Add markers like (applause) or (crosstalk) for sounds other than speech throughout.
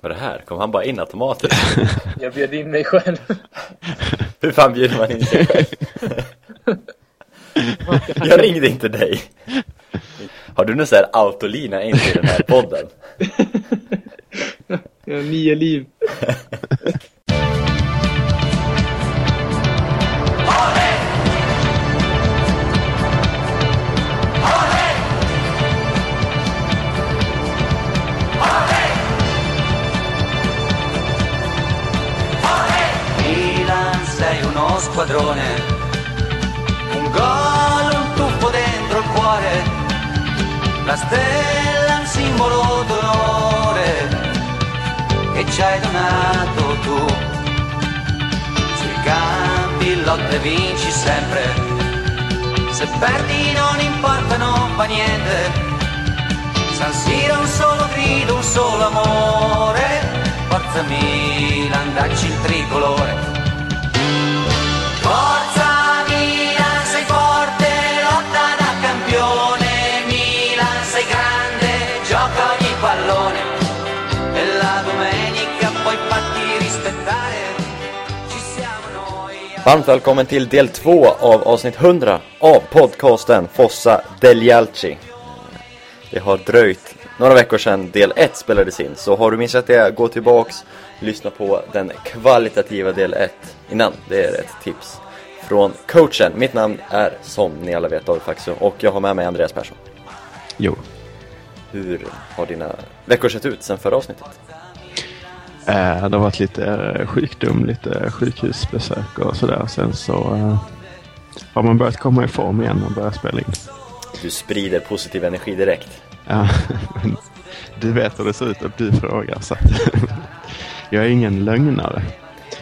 Vad är det här? Kom han bara in automatiskt? (laughs) Jag bjöd in mig själv. (laughs) Hur fan bjuder man in sig själv? (laughs) Jag ringde inte dig. Har du någon sån här autolina in till den här podden? Jag har nio liv. Uno squadrone, un gol, un tuffo dentro il cuore, la stella un simbolo d'onore che ci hai donato tu. Sui campi lotta e vinci sempre, se perdi non importa, non fa niente. San Siro un solo grido, un solo amore, forza Milan, dacci il tricolore. Varmt välkommen till del två av avsnitt 100 av podcasten Fossa Delialci. Det har dröjt några veckor sedan del 1 spelades in, så har du missat det, gå tillbaks, lyssna på den kvalitativa del 1 innan. Det är ett tips från coachen. Mitt namn är som ni alla vet David Faxo och jag har med mig Andreas Persson. Jo. Hur har dina veckor sett ut sedan förra avsnittet? Eh, det har varit lite eh, sjukdom, lite sjukhusbesök och sådär. Sen så eh, har man börjat komma i form igen och börjat spela in. Du sprider positiv energi direkt. Ja, (laughs) men du vet hur det ser ut och du frågar. Så att (laughs) jag är ingen lögnare.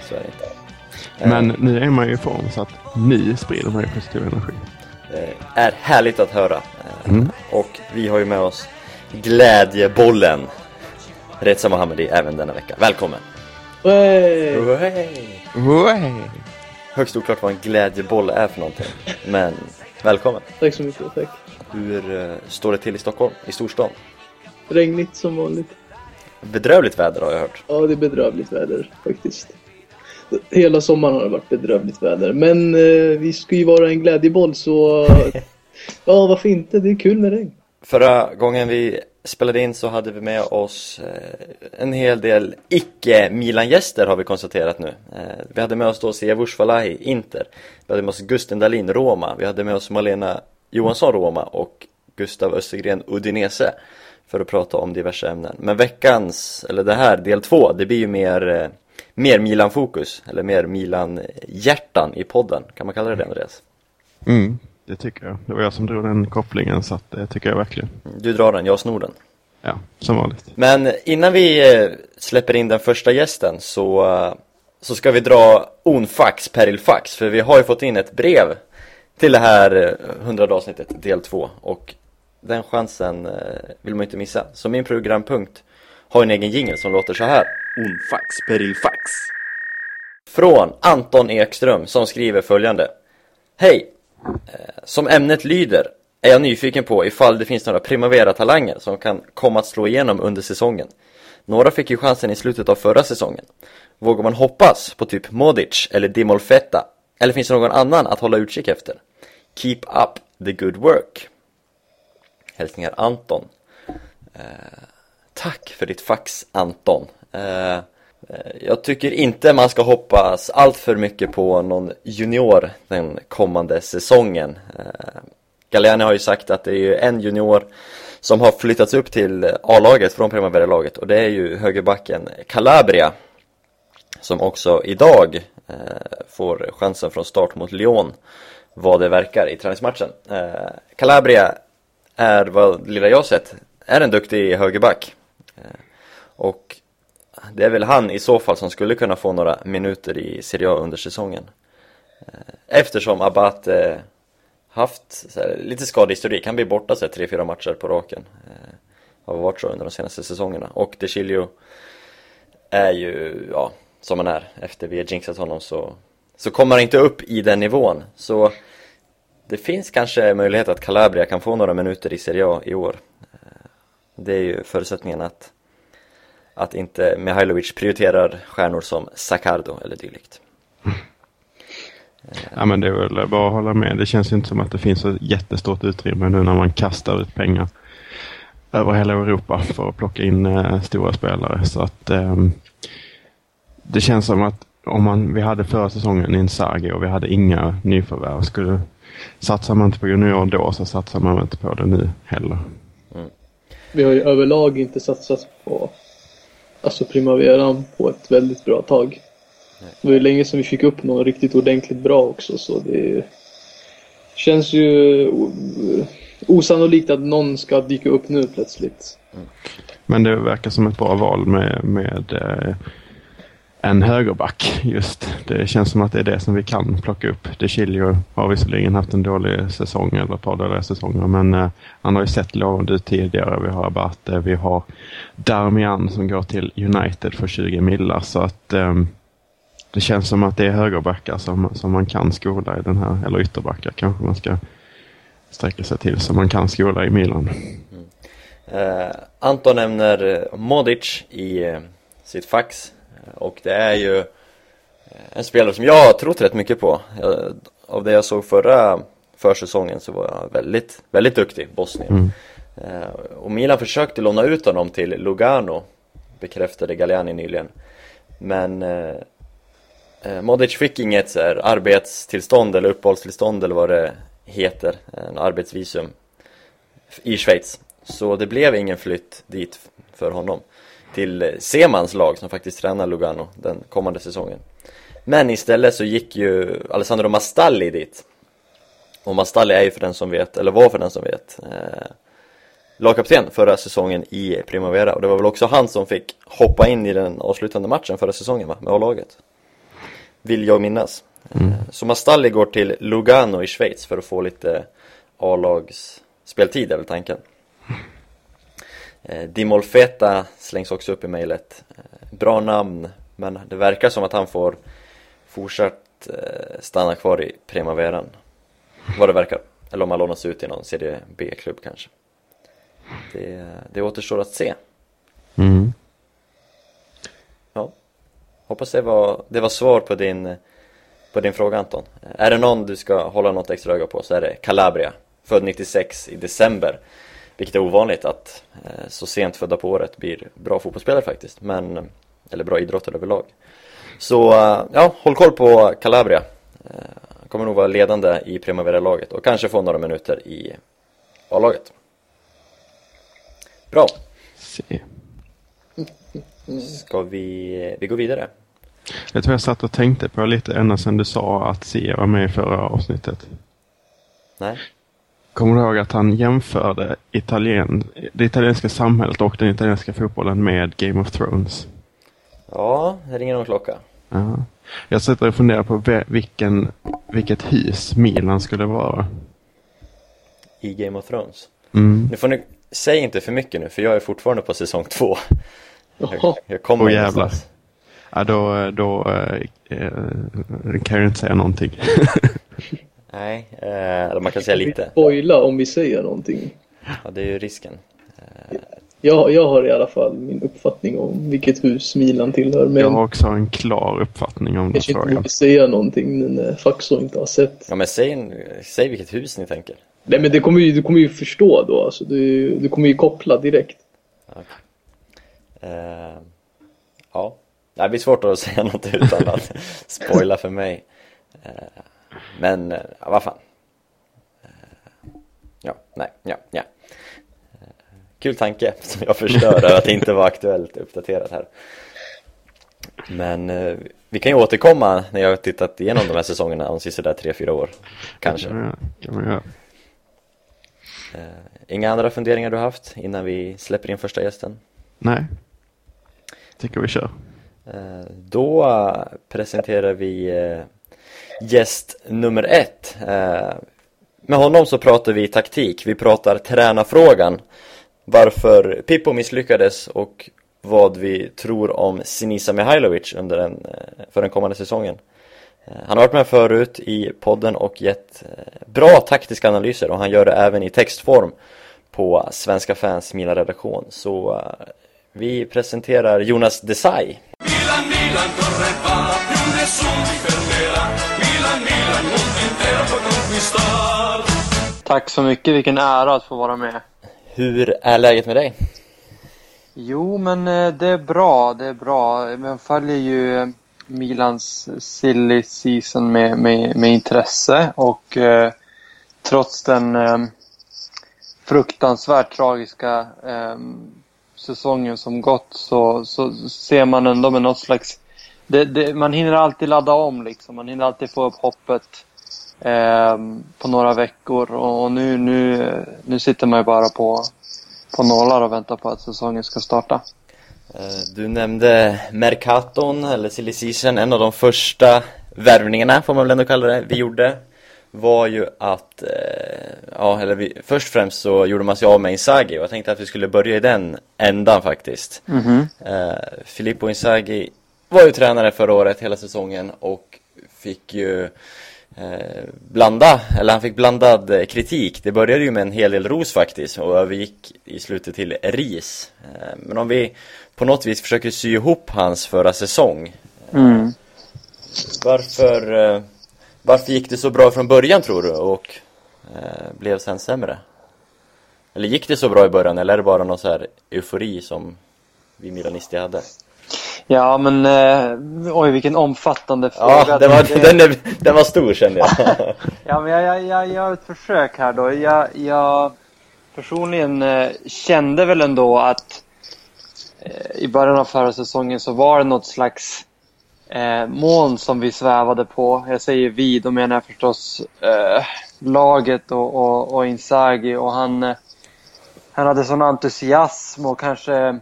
Så är det inte. Men nu är man ju i form så att nu sprider man ju positiv energi. Eh, är härligt att höra. Eh, Mm. Och vi har ju med oss glädjebollen Reza Mohammedi även denna vecka. Välkommen! Way. Högst oklart vad en glädjeboll är för någonting. Men välkommen! Tack så mycket, tack. Hur eh, står det till i Stockholm, i storstan? Regnigt som vanligt. Bedrövligt väder har jag hört. Ja, det är bedrövligt väder faktiskt. Hela sommaren har det varit bedrövligt väder. Men eh, vi ska ju vara en glädjeboll så... (laughs) ja, varför inte? Det är kul med regn. Förra gången vi spelade in så hade vi med oss eh, en hel del icke-Milan-gäster har vi konstaterat nu. Eh, vi hade med oss då Sia Valahi, Inter. Vi hade med oss Gusten Dahlin, Roma. Vi hade med oss Malena Johansson, Roma och Gustav Östergren, Udinese. För att prata om diverse ämnen. Men veckans, eller det här, del två, det blir ju mer, eh, mer Milan-fokus. Eller mer Milan-hjärtan i podden. Kan man kalla det det Andreas? Mm, det tycker jag. Det var jag som drog den kopplingen så att det tycker jag verkligen. Du drar den, jag snor den. Ja, som vanligt. Men innan vi eh, släpper in den första gästen så, eh, så ska vi dra onfax perilfax för vi har ju fått in ett brev till det här eh, 100 avsnittet, del 2 och den chansen eh, vill man inte missa. Så min programpunkt har en egen jingle som låter så här. Onfax perilfax. Från Anton Ekström som skriver följande Hej! Eh, som ämnet lyder är jag nyfiken på ifall det finns några Primavera-talanger som kan komma att slå igenom under säsongen. Några fick ju chansen i slutet av förra säsongen. Vågar man hoppas på typ Modic eller Dimolfetta? Eller finns det någon annan att hålla utkik efter? Keep up the good work. Hälsningar Anton. Eh, tack för ditt fax Anton. Eh, Eh, jag tycker inte man ska hoppas allt för mycket på någon junior den kommande säsongen. Eh, Galliani har ju sagt att det är ju en junior som har flyttats upp till A-laget från Primavera-laget och det är ju högerbacken Calabria som också idag eh, får chansen från start mot Lyon vad det verkar i träningsmatchen. Calabria är vad lilla jag sett är en duktig högerback och det är väl han i så fall som skulle kunna få några minuter i Serie A under säsongen. Eh, eftersom Abate eh, haft så här, lite skadehistorik, han blir borta så här, tre, fyra matcher på raken. Eh, har varit så under de senaste säsongerna. Och De Chilio är ju, ja, som han är. Efter vi har jinxat honom så, så kommer han inte upp i den nivån. Så det finns kanske möjlighet att Calabria kan få några minuter i Serie A i år. Det är ju förutsättningen att att inte Mihailovic prioriterar stjärnor som Sakardo eller dylikt. Ja men det är väl bara att hålla med. Det känns ju inte som att det finns ett jättestort utrymme nu när man kastar ut pengar över hela Europa för att plocka in eh, stora spelare. Så att ehm, det känns som att om man, vi hade förra säsongen Inzaghi och vi hade inga nyförvärv. Skulle, satsar man inte på junior då så satsar man inte på det nu heller. Vi har ju överlag inte satsat på alltså Primaveran på ett väldigt bra tag. Det var ju länge sedan vi fick upp någon riktigt ordentligt bra också så det känns ju osannolikt att någon ska dyka upp nu plötsligt. Men det verkar som ett bra val med, med eh, en högerback just. Det känns som att det är det som vi kan plocka upp. De Chilio har visserligen haft en dålig säsong eller ett par dåliga säsonger men eh, han har ju sett lovande ut tidigare. Vi har Abate, vi har Darmian som går till United för 20 millar så att eh, det känns som att det är högerbackar som, som man kan skola i den här, eller ytterbackar kanske man ska sträcka sig till, som man kan skola i Milan. Mm. Eh, Anton nämner eh, Modic i eh, sitt fax och det är ju eh, en spelare som jag har trott rätt mycket på. Jag, av det jag såg förra försäsongen så var han väldigt, väldigt duktig, Bosnien. Mm. Eh, och Milan försökte låna ut honom till Lugano, bekräftade Galliani nyligen. Men eh, eh, Modic fick inget så här, arbetstillstånd eller uppehållstillstånd eller vad det heter, en arbetsvisum i Schweiz. Så det blev ingen flytt dit för honom till Semans lag som faktiskt tränar Lugano den kommande säsongen. Men istället så gick ju Alessandro Mastalli dit. Och Mastalli är ju för den som vet, eller var för den som vet, eh, lagkapten förra säsongen i Primavera. Och det var väl också han som fick hoppa in i den avslutande matchen förra säsongen va, med A-laget. Vill jag minnas. Eh, Så Mastalli går till Lugano i Schweiz för att få lite A-lags speltid är väl tanken. Eh, Dimolfeta slängs också upp i mejlet. Eh, bra namn, men det verkar som att han får fortsatt eh, stanna kvar i Primaveran. Vad det verkar. Eller om han lånas ut i någon Serie B-klubb kanske. Det, det återstår att se. Mm. Ja. Hoppas det var, det var svar på din, på din fråga Anton. Är det någon du ska hålla något extra öga på så är det Calabria. Född 96 i december. Vilket är ovanligt att eh, så sent födda på året blir bra fotbollsspelare faktiskt. Men, eller bra idrottare överlag. Så eh, ja, håll koll på Calabria. Eh, Han kommer nog vara ledande i Primavera-laget och kanske få några minuter i A-laget. Bra, Se. ska vi, vi gå vidare? Jag tror jag satt och tänkte på lite ända sedan du sa att Sia var med i förra avsnittet. Nej? Kommer du ihåg att han jämförde Italien, det italienska samhället och den italienska fotbollen med Game of Thrones? Ja, det ringer någon klocka. Ja. Jag sitter och funderar på vilken, vilket hus Milan skulle vara. i Game of Thrones. Mm. Nu får ni, säg inte för mycket nu för jag är fortfarande på säsong två. Jag, jag kommer Åh, jävlar. Ja, då, då eh, eh, kan jag inte säga någonting. (laughs) Nej, eh, eller man kan säga Vi lite. spoila om vi säger någonting. Ja, det är ju risken. Jag, jag har i alla fall min uppfattning om vilket hus Milan tillhör. Men Jag har också en klar uppfattning om den kanske inte frågan. säga någonting nu när Faxo inte har sett. Ja men säg, en- säg vilket hus ni tänker. Nej men det kommer ju, du kommer ju förstå då. Alltså, du, du kommer ju koppla direkt. Eh, ja, det blir svårt att säga något utan att (laughs) spoila för mig. Eh, men, eh, ja, vad fan. Eh, ja, nej, ja, ja. Eh, kul tanke (laughs) som jag förstör att det inte var aktuellt uppdaterat här. Men vi kan ju återkomma när jag har tittat igenom de här säsongerna om sista där tre fyra år. Kanske. Man göra. Eh, inga andra funderingar du har haft innan vi släpper in första gästen? Nej. Tycker vi kör. Då presenterar vi gäst nummer ett. Eh, med honom så pratar vi taktik, vi pratar tränarfrågan. Varför Pippo misslyckades och vad vi tror om Sinisa Mihailovic under den, eh, för den kommande säsongen. Eh, han har varit med förut i podden och gett bra taktiska analyser och han gör det även i textform på Svenska fans Milan-redaktion. Så Vi presenterar Jonas Desai. Milan, Milan, Tack så mycket, vilken ära att få vara med. Hur är läget med dig? Jo, men eh, det är bra, det är bra. Jag följer ju eh, Milans silly season med, med, med intresse och eh, trots den eh, fruktansvärt tragiska eh, säsongen som gått så, så ser man ändå med något slags... Det, det, man hinner alltid ladda om liksom. Man hinner alltid få upp hoppet eh, på några veckor och nu, nu, nu sitter man ju bara på, på nålar och väntar på att säsongen ska starta. Eh, Du nämnde Mercaton, eller silly season, en av de första värvningarna får man väl ändå kalla det, vi gjorde var ju att, eh, ja eller vi, först och främst så gjorde man sig av med Inzaghi och jag tänkte att vi skulle börja i den ändan faktiskt. Eh, Filippo Inzaghi var ju tränare förra året hela säsongen och fick ju blanda, eller han fick blandad eh, kritik. Det började ju med en hel del ros faktiskt och övergick i slutet till ris. Eh, men om vi på något vis försöker sy ihop hans förra säsong. Mm. Varför, eh, varför gick det så bra från början tror du och eh, blev sen sämre? Eller gick det så bra i början eller är det bara någon så här eufori som vi milanister hade? Ja, men eh, oj vilken omfattande fråga. Ja, den var, Det- den, är, den var stor kände jag. (laughs) Ja, men jag, jag, jag gör ett försök här då. Jag, jag personligen eh, kände väl ändå att eh, i början av förra säsongen så var det något slags eh, moln som vi svävade på. Jag säger vi, då menar jag förstås eh, laget och, och, och Inzaghi och han, eh, han hade sån entusiasm och kanske,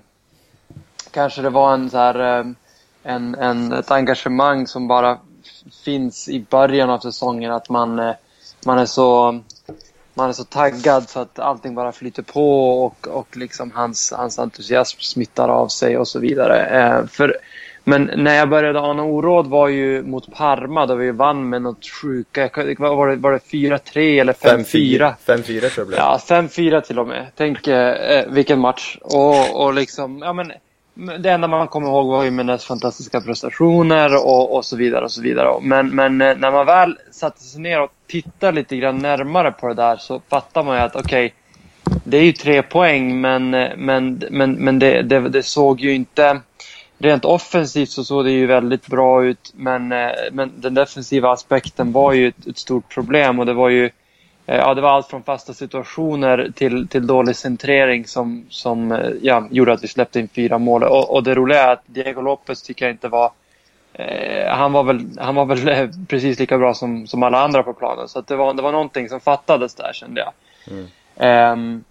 kanske det var en så här, eh, en, en, ett engagemang som bara finns i början av säsongen att man, eh, man är så man är så taggad så att allting bara flyter på och, och liksom hans, hans entusiasm smittar av sig och så vidare. Eh, för, men när jag började ana oråd var ju mot Parma då vi vann med något sjuka, var det, var det 4-3 eller 5-4? 5-4 tror jag det blev. Ja, 5-4 till och med. Tänk eh, vilken match. Och, och liksom, ja men det enda man kommer ihåg var ju Menes fantastiska prestationer och, och så vidare och så vidare. Men, men eh, när man väl satte sig ner och tittade lite grann närmare på det där så fattar man ju att okej, det är ju tre poäng men, eh, men, men, men det, det, det såg ju inte... Rent offensivt så såg det ju väldigt bra ut men, eh, men den defensiva aspekten var ju ett, ett stort problem och det var ju Ja, det var allt från fasta situationer till, till dålig centrering som, som eh, ja, gjorde att vi släppte in fyra mål. Och, och det roliga är att Diego Lopez tycker jag inte var... Eh, han var väl, han var väl eh, precis lika bra som, som alla andra på planen. Så det, var, det var någonting som fattades där kände jag. Ehm,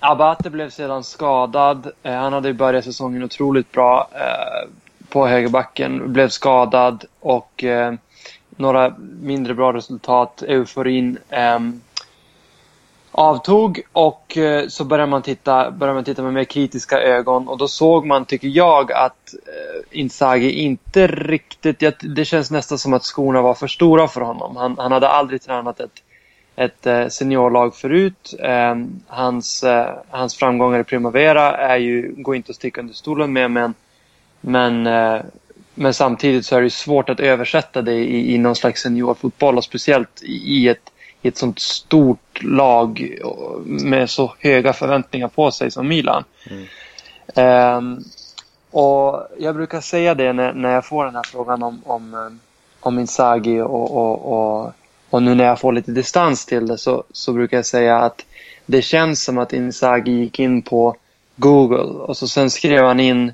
Abate blev sedan skadad. Eh, han hade börjat säsongen otroligt bra eh, på högerbacken. Blev skadad och eh, några mindre bra resultat. Euforin eh, avtog och eh, så började man, titta, började man titta med mer kritiska ögon och då såg man, tycker jag, att eh, Inzaghi inte riktigt... Ja, det känns nästan som att skorna var för stora för honom. Han, han hade aldrig tränat ett, ett eh, seniorlag förut. Eh, hans, eh, hans framgångar i Primavera är ju, går inte att sticka under stolen med men, men, eh, men samtidigt så är det svårt att översätta det i, i någon slags seniorfotboll och speciellt i, ett i ett sånt stort lag med så höga förväntningar på sig som Milan. Ehm, och jag brukar säga det när, när jag får den här frågan om, om, eh, om Inzaghi och, och, och, och nu när jag får lite distans till det så, så brukar jag säga att det känns som att Inzaghi gick in på Google och så sen skrev han in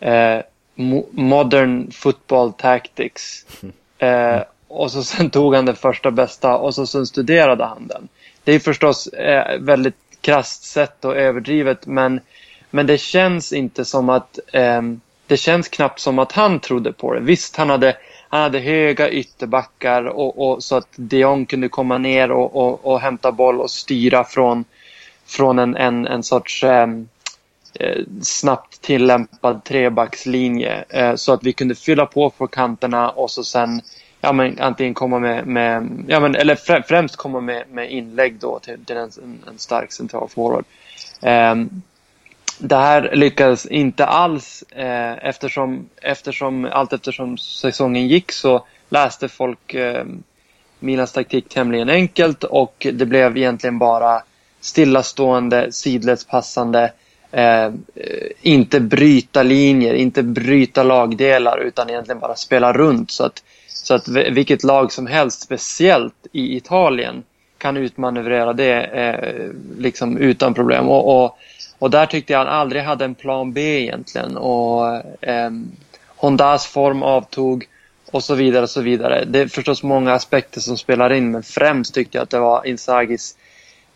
eh, mo- Modern Football Tactics. (laughs) Eh, och så sen tog han det första bästa och så sen studerade han den. Det är förstås eh, väldigt krasst sett och överdrivet men, men det känns inte som att ehm, det känns knappt som att han trodde på det. Visst, han hade, han hade höga ytterbackar och, och så att de Jong kunde komma ner och, och, och hämta boll och styra från, från en, en, en sorts eh, Eh, snabbt tillämpad trebackslinje eh, så att vi kunde fylla på på kanterna och så sen ja, men, antingen komma med, med ja, men, eller frä, främst komma med, med inlägg då till, till en, en, stark central forward. Eh, det här lyckades inte alls eh, eftersom, eftersom allt eftersom säsongen gick så läste folk eh, Milans taktik tämligen enkelt och det blev egentligen bara stillastående, sidledspassande, eh, inte bryta linjer, inte bryta lagdelar utan egentligen bara spela runt. Så att, så att vilket lag som helst, speciellt i Italien, kan utmanövrera det eh, liksom utan problem. Och, och, och, där tyckte jag han aldrig hade en plan B egentligen. Och, eh, Hondas form avtog och så vidare. och så vidare. Det är förstås många aspekter som spelar in men främst tyckte jag att det var Inzagis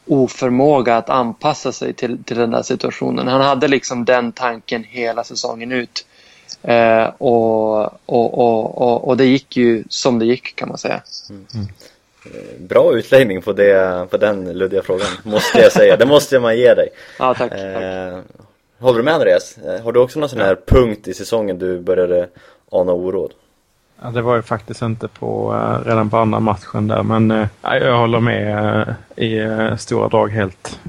oförmåga att anpassa sig till, till den där situationen. Han hade liksom den tanken hela säsongen ut. Eh, och, och, och, och, det gick ju som det gick kan man säga. Mm. Bra utläggning på, det, på den luddiga frågan, måste jag säga. Det måste man ge dig. (laughs) Ja, tack, eh, tack. Håller du med Andreas? Eh, har du också någon sån här punkt i säsongen du började ana oråd? Ja, det var ju faktiskt inte på uh, redan på andra matchen där men uh, jag håller med uh, i uh, stora drag helt.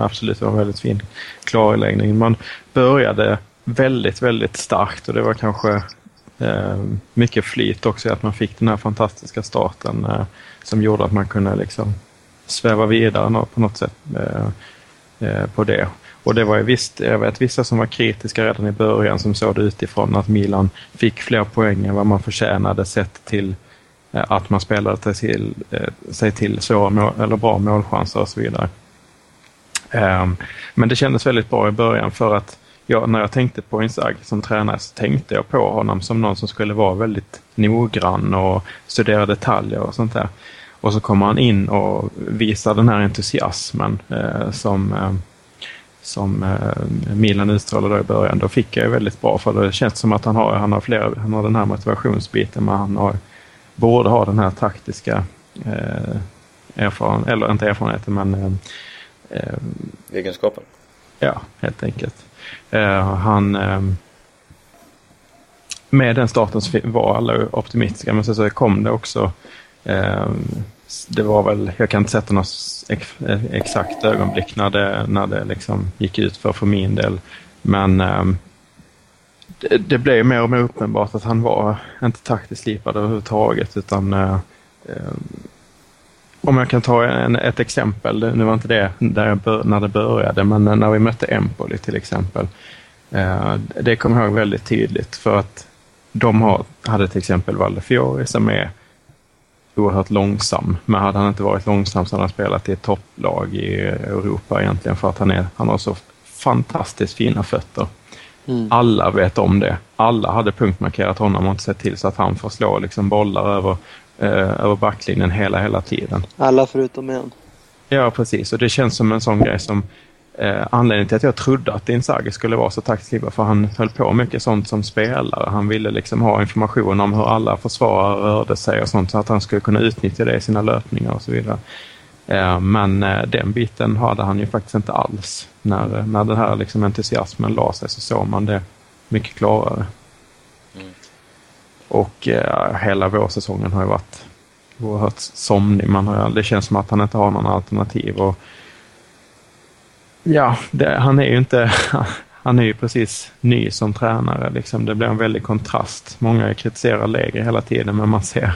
absolut, det var en väldigt fin klarläggning. Man började väldigt, väldigt starkt och det var kanske mycket flyt också att man fick den här fantastiska starten som gjorde att man kunde liksom sväva vidare på något sätt på det. Och det var ju visst, jag vet vissa som var kritiska redan i början som såg det utifrån att Milan fick fler poäng än vad man förtjänade sett till eh, att man spelade till, eh, sig till så mål, eller bra målchanser och så vidare. Ehm, men det kändes väldigt bra i början för att jag, när jag tänkte på Inzaghi som tränare så tänkte jag på honom som någon som skulle vara väldigt noggrann och studera detaljer och sånt där. Och så kommer han in och visar den här entusiasmen eh, som eh, som eh, Milan utstrålade i början, då fick jag väldigt bra för det känns som att han har, han har, flera, han har den här motivationsbiten men han har, borde ha den här taktiska eh, erfarenheten, eller inte erfarenheten men eh, eh, Egenskapen? Ja, helt enkelt. Eh, han eh, med den starten så var alla optimistiska men så, så kom det också eh, det var väl, jag kan inte sätta något exakt ögonblick när det, när det liksom gick ut för, för min del. Men eh, det, det, blev mer och mer uppenbart att han var inte taktiskt slipad överhuvudtaget utan eh, om jag kan ta en, ett exempel, nu var inte det där bör, när det började, men när vi mötte Empoli till exempel. Eh, det kommer jag ihåg väldigt tydligt för att de har, hade till exempel Valle Fiori som är oerhört långsam. Men hade han inte varit långsam så hade han spelat i ett topplag i Europa egentligen för att han, är, han har så fantastiskt fina fötter. Mm. Alla vet om det. Alla hade punktmarkerat honom och inte sett till så att han får slå liksom bollar över, eh, över backlinjen hela, hela tiden. Alla förutom en. Ja, precis. Och det känns som en sån grej som Eh, anledningen till att jag trodde att Inzaghi skulle vara så taktisk för han höll på mycket sånt som spelare. Han ville liksom ha information om hur alla försvarare rörde sig och sånt så att han skulle kunna utnyttja det i sina löpningar och så vidare. Eh, men eh, den biten hade han ju faktiskt inte alls. När, när den här liksom entusiasmen la sig så såg man det mycket klarare. Mm. Och eh, hela vårsäsongen har ju varit oerhört somnig. Man har, det känns som att han inte har någon alternativ. Och Ja, det, han är ju inte... (laughs) Han är ju precis ny som tränare. Liksom. Det blir en väldig kontrast. Många kritiserar läger hela tiden men man ser...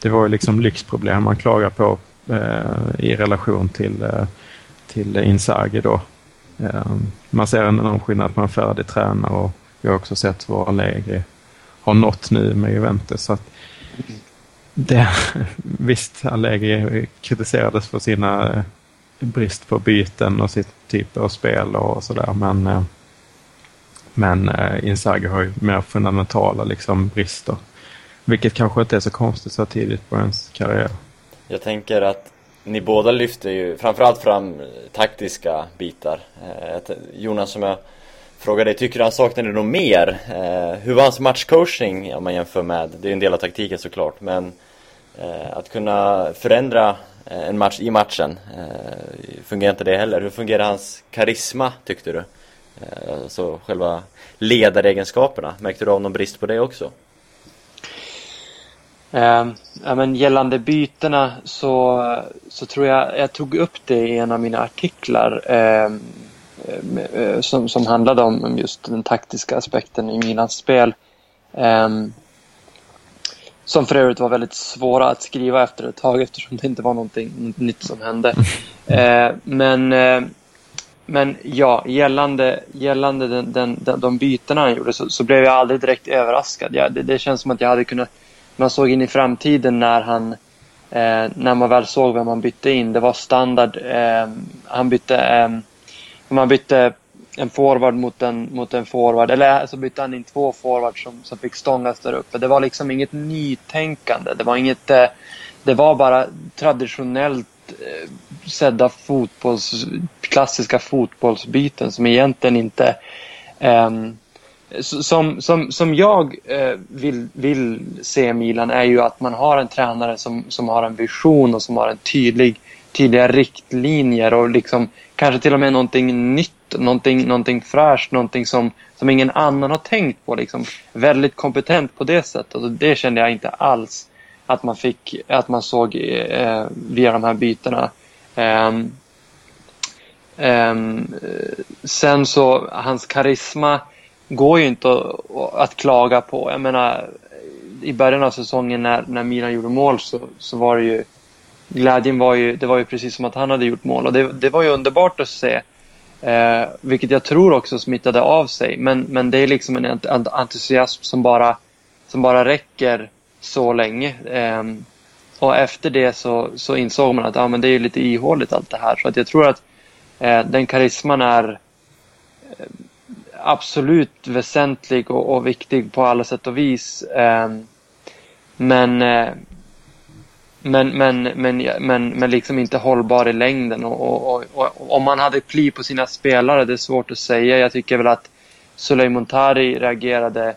Det var ju liksom lyxproblem man klagar på eh, i relation till, eh, till Inzaghi då. Eh, man ser en enorm skillnad på en färdig tränare och vi har också sett vad Allegri har nått nu med Juventus. Så att det, (laughs) visst, Allegri kritiserades för sina eh, brist på byten och sitt typ av spel och sådär. Men, eh, men eh, Insager har ju mer fundamentala liksom, brister. Vilket kanske inte är så konstigt så tidigt på ens karriär. Jag tänker att ni båda lyfter ju framförallt fram taktiska bitar. Eh, Jonas, som jag frågade dig, tycker du han saknade något mer? Hur var hans matchcoaching om man jämför med, det är en del av taktiken såklart, men att kunna förändra Eh, en match i matchen. Eh, fungerar inte det heller. Hur fungerar hans karisma tyckte du? Alltså själva ledaregenskaperna. Märkte du av någon brist på det också? Eh, ja, men gällande bytena så, så tror jag jag tog upp det i en av mina artiklar. Ehm, eh, som, som handlade om just den taktiska aspekten i Milans spel. Eh, som för övrigt var väldigt svåra att skriva efter ett tag eftersom det inte var någonting nytt som hände. (laughs) Eh, men, eh, men ja, gällande, gällande den, den, den, de bytena han gjorde så, så blev jag aldrig direkt överraskad. Jag, det, det känns som att jag hade kunnat... Man såg in i framtiden när han... Eh, när man väl såg vem han bytte in. Det var standard. Eh, han bytte... Eh, man bytte en forward mot en, mot en forward. Eller så bytte han in två forwards som, som fick stångas där uppe. Det var liksom inget nytänkande. Det var inget... Eh, det var bara traditionellt eh, sedda fotbolls, klassiska fotbollsbyten som egentligen inte... ehm, som, som, som jag eh, vill, vill se Milan är ju att man har en tränare som, som har en vision och som har en tydlig, tydliga riktlinjer och liksom kanske till och med någonting nytt, någonting, någonting fräscht, någonting som, som ingen annan har tänkt på. Liksom. Väldigt kompetent på det sättet och det kände jag inte alls att man fick, att man såg eh, via de här bytena. Ehm, ehm, sen så, hans karisma går ju inte att, att klaga på. Jag menar, i början av säsongen när, när Milan gjorde mål så, så var det ju glädjen var ju, det var ju precis som att han hade gjort mål och det, det var ju underbart att se. Eh, vilket jag tror också smittade av sig. Men, men det är liksom en entusiasm som bara, som bara räcker så länge. Eh, och efter det så, så insåg man att ah, men det är lite ihåligt allt det här. Så att jag tror att eh, den karisman är eh, absolut väsentlig och, och viktig på alla sätt och vis. Eh, men, eh, men, men, men, men, men liksom inte hållbar i längden. Och, och, och, och om man hade pli på sina spelare, det är svårt att säga. Jag tycker väl att Suleiman Tari reagerade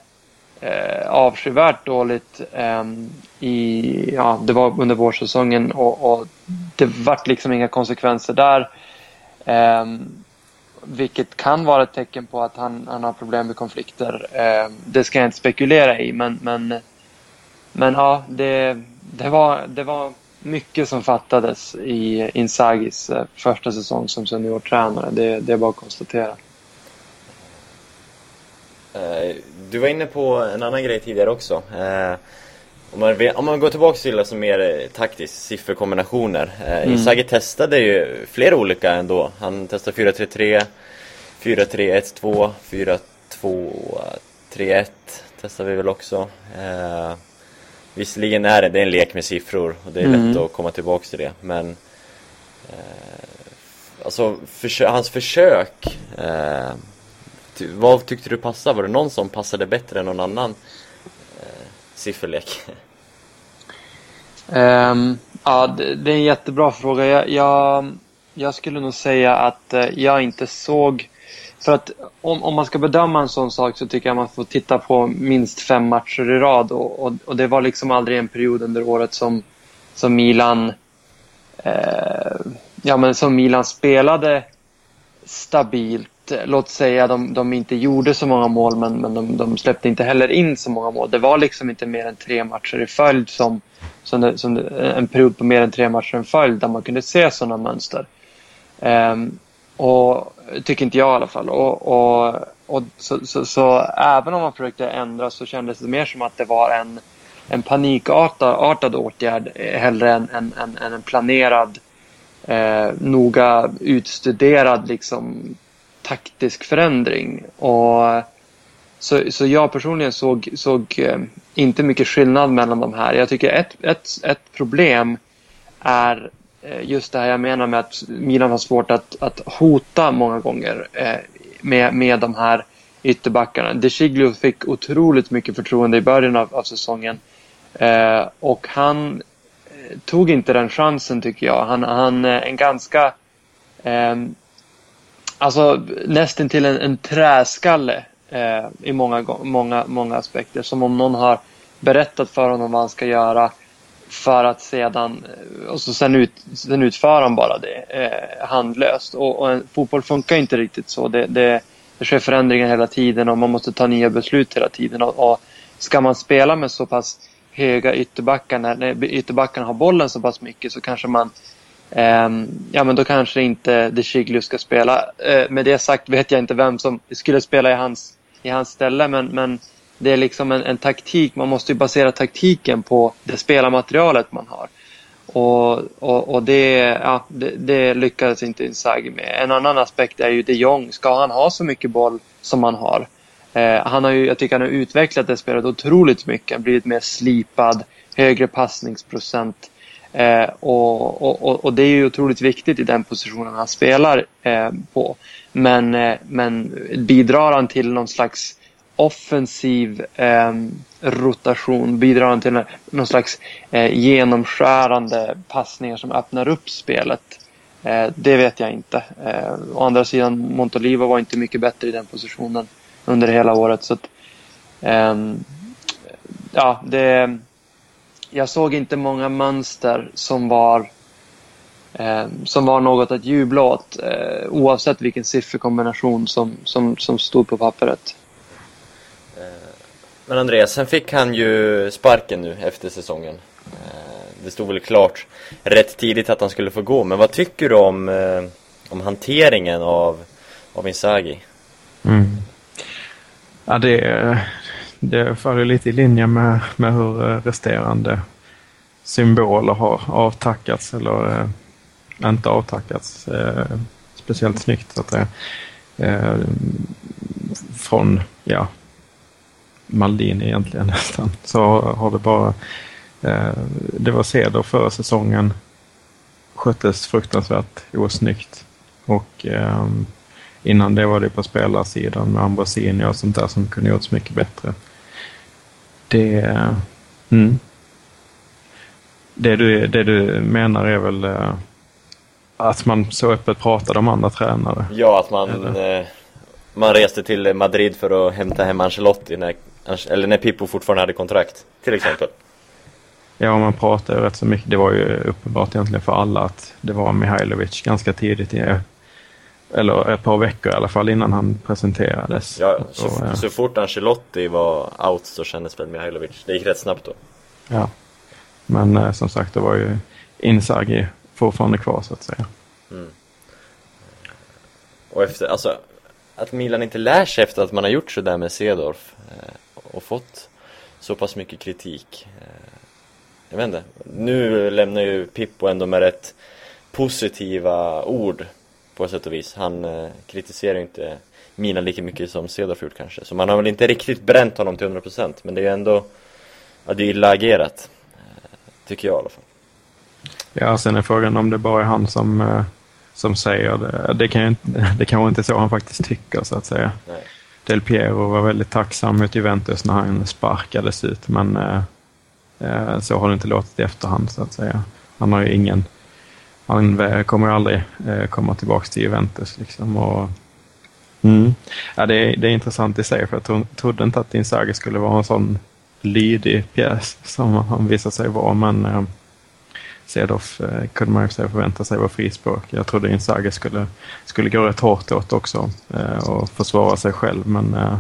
eh, avskyvärt dåligt eh, i, ja, det var under vårsäsongen och, och det vart liksom inga konsekvenser där. Eh, vilket kan vara ett tecken på att han, han har problem med konflikter. Eh, det ska jag inte spekulera i men, men, men ja, det, det, var, det var mycket som fattades i Inzagis eh, första säsong som seniortränare. Det, det är bara att konstatera. Eh, Du var inne på en annan grej tidigare också. Eh, Om man, om man går tillbaka till alltså mer taktiskt, sifferkombinationer. Mm. Inzaghi testade ju flera olika ändå. Han testade 4-3-3, 4-3-1-2, 4-2-3-1 testade vi väl också. Visserligen är det, det är en lek med siffror och det är Mm. lätt att komma tillbaka till det. Men eh, alltså försö- hans försök eh, ty- vad tyckte du passade? Var det någon som passade bättre än någon annan eh, sifferlek? (laughs) Ehm, ja, det, det är en jättebra fråga. Jag, jag, jag skulle nog säga att eh, jag inte såg... För att om, om man ska bedöma en sån sak så tycker jag man får titta på minst fem matcher i rad. Och, och, och det var liksom aldrig en period under året som, som Milan... Eh, ja, men som Milan spelade stabilt. Låt säga de, de inte gjorde så många mål men, men de, de släppte inte heller in så många mål. Det var liksom inte mer än tre matcher i följd som, som, det, som det, en period på mer än tre matcher i följd där man kunde se sådana mönster. Ehm, och tycker inte jag i alla fall. Och, och, och så, så, så även om man försökte ändra så kändes det mer som att det var en, en panikartad åtgärd eh, hellre än, än, än, än en planerad eh, noga utstuderad liksom, taktisk förändring. Och, så, så jag personligen såg, såg eh, inte mycket skillnad mellan de här. Jag tycker ett, ett, ett problem är Eh, just det här jag menar med att Milan har svårt att, att hota många gånger eh, med, med de här ytterbackarna. De Sciglio fick otroligt mycket förtroende i början av, av säsongen. Eh, och han eh, tog inte den chansen tycker jag. Han, han är en ganska eh, Alltså nästan till en, en träskalle eh, i många, många, många aspekter. Som om någon har berättat för honom vad han ska göra för att sedan, eh, och så sen, ut, sen utför han bara det eh, handlöst. Och, och en, fotboll funkar inte riktigt så. Det, det, det sker förändringar hela tiden och man måste ta nya beslut hela tiden. Och, och ska man spela med så pass höga ytterbackar, när, när ytterbackarna har bollen så pass mycket så kanske man eh, ja men då kanske inte De Chiglio ska spela. Eh, med det sagt vet jag inte vem som skulle spela i hans, i hans ställe men, men det är liksom en, en taktik. Man måste ju basera taktiken på det spelarmaterialet man har. Och, och, och det, ja, det, det lyckades inte Inzaghi med. En annan aspekt är ju de Jong. Ska han ha så mycket boll som han har? Eh, han har ju, jag tycker han har utvecklat det spelet otroligt mycket. Han blivit mer slipad, högre passningsprocent. Eh, och, och, och, det är ju otroligt viktigt i den positionen han spelar eh, på. Men, eh, men bidrar han till någon slags offensiv eh, rotation? Bidrar han till någon slags eh, genomskärande passningar som öppnar upp spelet? Eh, det vet jag inte. Eh, å andra sidan, Montolivo var inte mycket bättre i den positionen under hela året. Så att, ehm, ja, det, jag såg inte många mönster som var ehm, som var något att jubla åt eh, oavsett vilken sifferkombination som, som, som stod på pappret. Men Andreas, sen fick han ju sparken nu efter säsongen. Eh, det stod väl klart rätt tidigt att han skulle få gå, men vad tycker du om, eh, om hanteringen av, av Inzaghi? Mm. Ja, det, det faller lite i linje med, med hur eh, resterande symboler har avtackats eller eh, inte avtackats. Eh, speciellt snyggt så att säga. Eh, från, ja, Maldini egentligen (laughs) nästan. Så har det bara... Eh, det var Ceder förra säsongen. Sköttes fruktansvärt osnyggt. Och eh, innan det var det på spelarsidan med Ambrosini och sånt där som kunde gjorts mycket bättre. Det... Mm. Det du, det du menar är väl eh, att man så öppet pratade om andra tränare? Ja, att man, eh, man reste till Madrid för att hämta hem Ancelotti när eller när Pippo fortfarande hade kontrakt, till exempel. Ja, man pratade ju rätt så mycket. Det var ju uppenbart egentligen för alla att det var Mihailovic ganska tidigt, i, eller ett par veckor i alla fall innan han presenterades. Ja, så, och, så fort Ancelotti var out så kändes väl Mihailovic. Det gick rätt snabbt då. Ja, men eh, som sagt det var ju Inzaghi fortfarande kvar så att säga. Mm. Och efter, alltså att Milan inte lär sig efter att man har gjort sådär med Cedorf eh, och fått så pass mycket kritik. Eh, jag vet inte. Nu lämnar ju Pippo ändå med rätt positiva ord på sätt och vis. Han eh, kritiserar ju inte Milan lika mycket som Cedorf gjort kanske. Så man har väl inte riktigt bränt honom till 100% men det är ju ändå ja, det är illa agerat. Tycker jag i alla fall. Ja, sen är frågan om det bara är han som som säger det. Det, kan inte, (laughs) det kanske inte är så han faktiskt tycker så att säga. Nej. Del Piero var väldigt tacksam mot Juventus när han sparkades ut men eh, eh, så har det inte låtit i efterhand så att säga. Han har ju ingen, han kommer aldrig eh, komma tillbaka till Juventus liksom. Och, mm. ja, det, är, det är intressant i sig för jag trodde inte att Inzaghi skulle vara en sån lydig pjäs som han visade sig vara men eh, Sedoff eh, kunde man ju förvänta sig var frispråk. Jag trodde Inzaghi skulle, skulle gå rätt hårt åt också eh, och försvara sig själv men eh,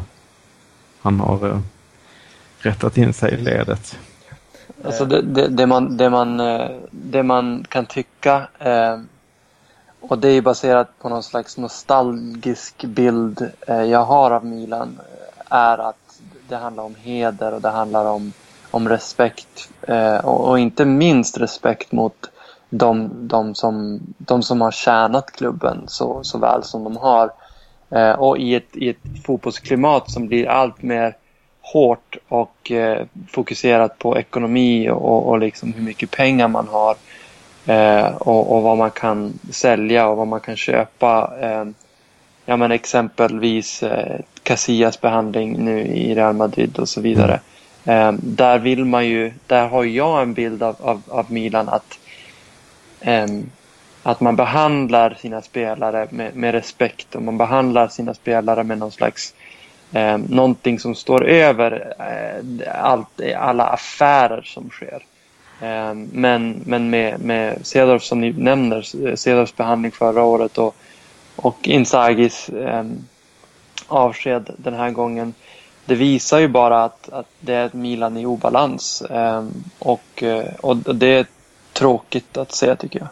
han har eh, rättat in sig i ledet. Alltså det, det, det, man, det, man, eh, det man kan tycka eh, och det är baserat på någon slags nostalgisk bild eh, jag har av Milan eh, är att det handlar om heder och det handlar om om respekt eh, och, och, inte minst respekt mot de, de, som, de som har tjänat klubben så, så väl som de har. Eh, och i ett, i ett fotbollsklimat som blir allt mer hårt och eh, fokuserat på ekonomi och, och liksom hur mycket pengar man har eh, och, och, vad man kan sälja och vad man kan köpa. Eh, ja, men exempelvis eh, Casillas behandling nu i Real Madrid och så vidare. Eh, där vill man ju, där har jag en bild av, av, av Milan att, eh, att man behandlar sina spelare med, med, respekt och man behandlar sina spelare med någon slags eh, någonting som står över eh, allt, alla affärer som sker. Eh, men men med, med Cedorf som ni nämner, Cedorfs behandling förra året och, och Inzagis eh, avsked den här gången det visar ju bara att, att det är ett Milan i obalans. Ehm, eh, och, och det är tråkigt att se tycker jag.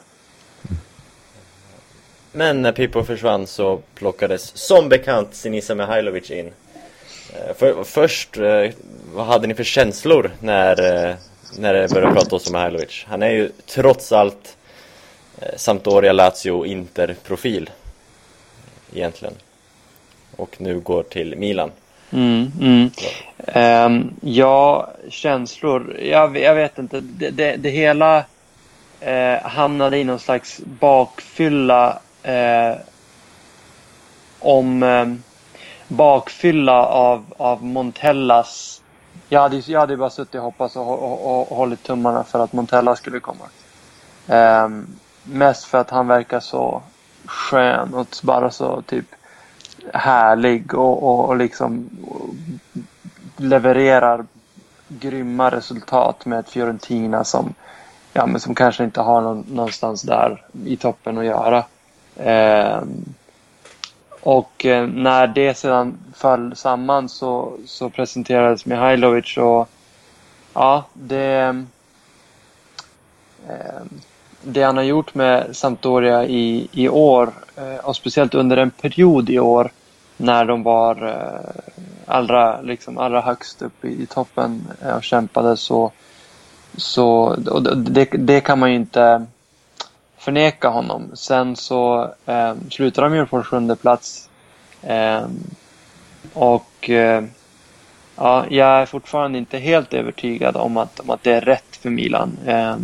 Men när Pippo försvann så plockades som bekant Sinisa Mihailovic in. Eh, för, först, eh, vad hade ni för känslor när, när det började pratas om Mihailovic? Han är ju trots allt Sampdoria, Lazio, Inter-profil egentligen. Och nu går till Milan. Mm, mm. Um, ja, känslor. Jag, jag vet inte. Det, det, det hela eh, hamnade i någon slags bakfylla eh, om eh, bakfylla av, av Montellas. Jag hade, jag hade bara suttit och hoppats och, och, och, och hållit tummarna för att Montella skulle komma. Um, mest för att han verkar så skön och bara så typ härlig och, och, och liksom levererar grymma resultat med ett Fiorentina som, ja, men som kanske inte har någon, någonstans där i toppen att göra. Eh, och eh, när det sedan föll samman så, så presenterades Mihailovic och ja, det eh, det han har gjort med Sampdoria i, i år eh, och speciellt under en period i år när de var eh, allra, liksom, allra högst upp i, i toppen eh, och kämpade så, så och det, det kan man ju inte förneka honom. Sen så eh, slutade de ju på sjunde plats eh, och eh, ja, jag är fortfarande inte helt övertygad om att, om att det är rätt för Milan. Eh,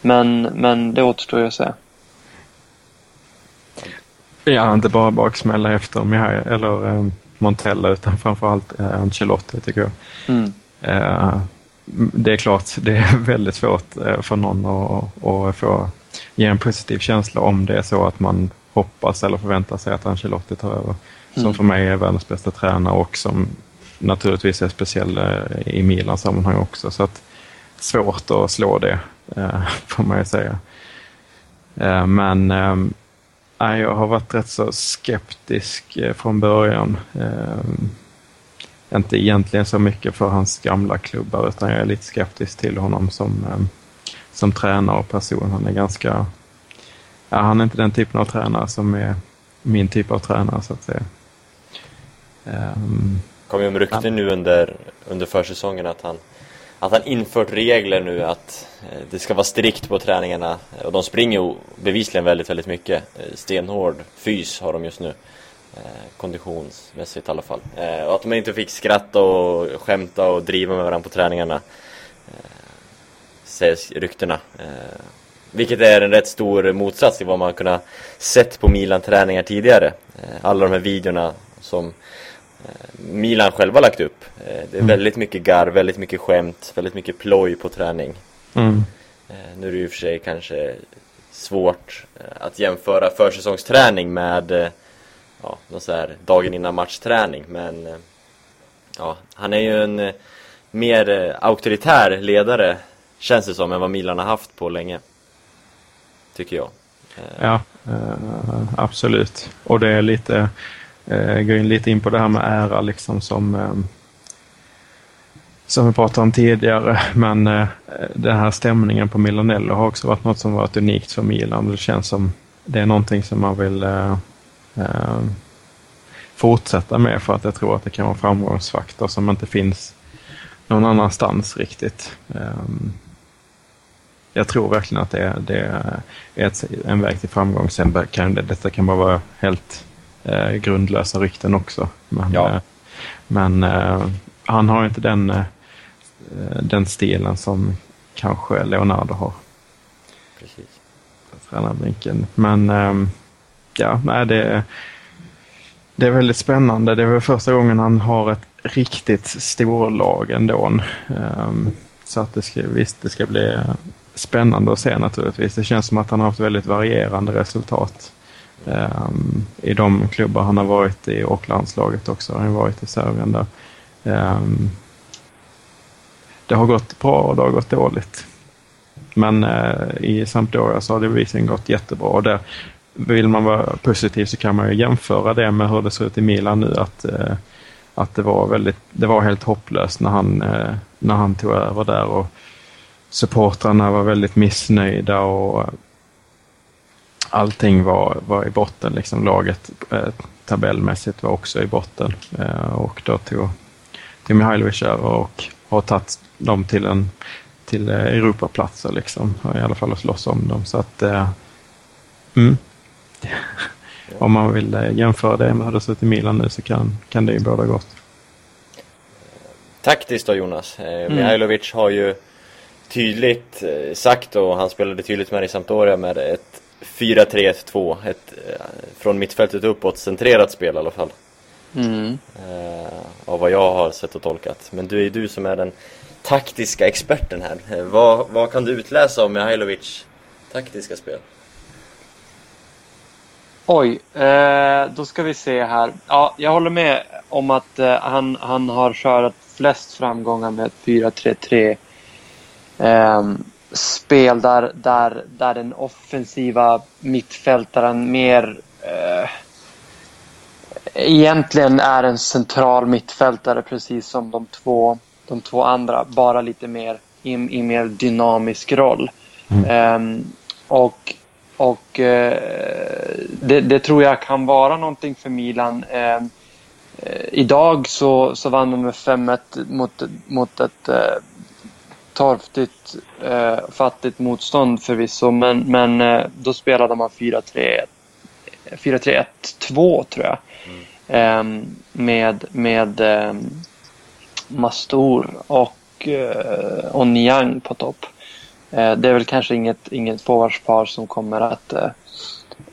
men, men det återstår ju att se. Ja, inte bara baksmälla efter Mihai, eller eh, Montella utan framförallt eh, Ancelotti tycker jag. Mm. Eh, det är klart, det är (laughs) väldigt svårt eh, för någon att, att få ge en positiv känsla om det är så att man hoppas eller förväntar sig att Ancelotti tar över. Som Mm. för mig är världens bästa tränare och som naturligtvis är speciell eh, i Milans sammanhang också. Så att svårt att slå det, eh, (laughs) får man ju säga. Men eh, nej, jag har varit rätt så skeptisk eh, från början. Eh, Inte egentligen så mycket för hans gamla klubbar utan jag är lite skeptisk till honom som, eh, som tränare och person. Han är ganska... Ja, han är inte den typen av tränare som är min typ av tränare så att säga. Ehm, kom ju om rykten nu under, under försäsongen att han att han infört regler nu att eh, det ska vara strikt på träningarna och de springer ju bevisligen väldigt, väldigt mycket. Eh, stenhård fys har de just nu. Eh, konditionsmässigt i alla fall. Och att de inte fick skratta och skämta och driva med varandra på träningarna. Sägs ryktena. Vilket är en rätt stor motsats till vad man kunnat sett på Milan-träningar tidigare. Alla de här videorna som Milan själva lagt upp. Eh, Det är väldigt mycket garv, väldigt mycket skämt, väldigt mycket ploj på träning. mm, Eh, Nu är det ju för sig kanske svårt eh, att jämföra försäsongsträning med ja, någon så här dagen innan matchträning men ja, han är ju en mer auktoritär ledare känns det som än vad Milan har haft på länge. Tycker jag. Ja, absolut. Och det är lite, eh, går in lite in på det här med ära liksom som, eh, som vi pratade om tidigare. Men eh, den här stämningen på Milanello har också varit något som varit unikt för Milan. Det känns som det är någonting som man vill eh, eh, fortsätta med för att jag tror att det kan vara en framgångsfaktor som inte finns någon annanstans riktigt. Ehm, jag tror verkligen att det är, det är ett, en väg till framgång. Sen kan detta kan bara vara helt eh, grundlösa rykten också. Men, Ja. eh, men eh, han har inte den, eh, den stilen som kanske Leonardo har. precis. Tränarbänken. Men ehm, ja, nej, det, det är väldigt spännande. Det är väl första gången han har ett riktigt storlag ändå. Ehm, så att det ska, visst, det ska bli spännande att se naturligtvis. Det känns som att han har haft väldigt varierande resultat um, I de klubbar han har varit i och landslaget också. Han har varit i Serbien där. Um, det har gått bra och det har gått dåligt. Men uh, i Sampdoria så har det bevisligen gått jättebra. Och där, vill man vara positiv så kan man ju jämföra det med hur det ser ut i Milan nu. Att, uh, att det, var väldigt, det var helt hopplöst när han, uh, när han tog över där. Och supportrarna var väldigt missnöjda och allting var, var i botten. Liksom laget eh, tabellmässigt var också i botten. Eh, och då tog, tog Mihailovic över och har tagit dem till en till eh, Europaplatser liksom. I alla fall att slåss om dem. Så att eh, mm. (laughs) Om man vill eh, jämföra det med hur det ser ut i Milan nu så kan, kan det ju båda gott. Taktiskt då Jonas, eh, Mihailovic har ju tydligt sagt och han spelade tydligt med i Sampdoria med ett 4-3-1-2, ett eh, från mittfältet uppåt centrerat spel i alla fall. Mm. Eh, av vad jag har sett och tolkat. Men du är ju du som är den taktiska experten här. Eh, vad, vad kan du utläsa om Mihailovic taktiska spel? Oj, då ska vi se här. Ja, jag håller med om att han, han har körat flest framgångar med ett 4-3-3 eh, spel där, där, där den offensiva mittfältaren mer eh, egentligen är en central mittfältare precis som de två, de två andra, bara lite mer i, i mer dynamisk roll. Ehm, och och eh, det, det tror jag kan vara någonting för Milan. Eh, eh, idag så, så vann de med 5-1 mot, mot ett eh, torftigt, eh, fattigt motstånd förvisso. Men, men eh, då spelade man 4-3 4-3-1-2 tror jag. Ehm, med med ehm, Mastor och, eh, och Niang på topp. Eh, det är väl kanske inget, inget forwardspar som kommer att eh,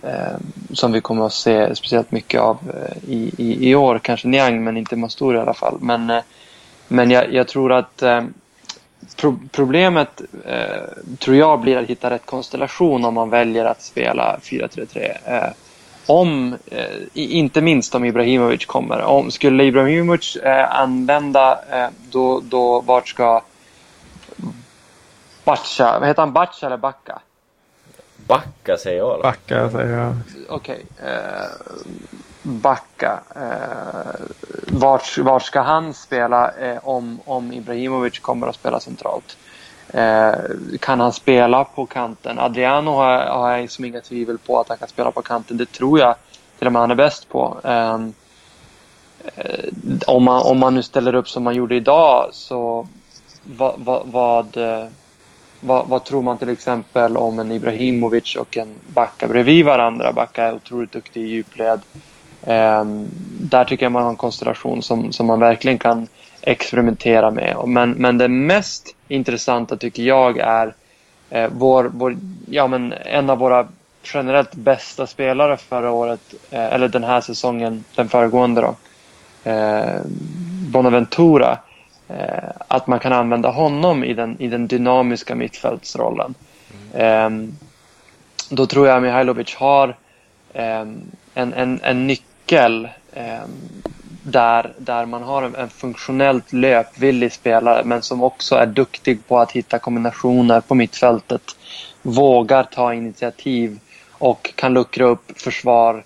eh, som vi kommer att se speciellt mycket av eh, i, i, i år. Kanske Niang men inte Mastor i alla fall. Men, eh, men jag, jag tror att eh, pro problemet eh, tror jag blir att hitta rätt konstellation om man väljer att spela 4-3-3. Eh, om, eh, inte minst om Ibrahimovic kommer. Om, skulle Ibrahimovic eh, använda, eh, då, då vart ska Batcha, vad heter han? Batcha eller Backa? Backa säger jag. Backa säger jag. Okej. Eh, Backa. Eh, vart, vart ska han spela eh, om, om Ibrahimovic kommer att spela centralt? Eh, kan han spela på kanten? Adriano har, har jag som inga tvivel på att han kan spela på kanten. Det tror jag till och med han är bäst på. Ehm, eh, om, man, om man nu ställer upp som man gjorde idag så va, va, vad, va, vad, vad tror man till exempel om en Ibrahimovic och en Backa bredvid varandra? Backa är otroligt duktig i djupled. Ehm, där tycker jag man har en konstellation som, som man verkligen kan experimentera med. Men, men det mest intressanta tycker jag är eh, vår, vår, ja, men en av våra generellt bästa spelare förra året, eh, eller den här säsongen, den föregående då. Eh, Bonaventura. Eh, att man kan använda honom i den, i den dynamiska mittfältsrollen. Mm. då tror jag Mihailovic har ehm, en, en, en nyckel ehm, där, där man har en, en funktionellt löpvillig spelare men som också är duktig på att hitta kombinationer på mittfältet. Vågar ta initiativ och kan luckra upp försvar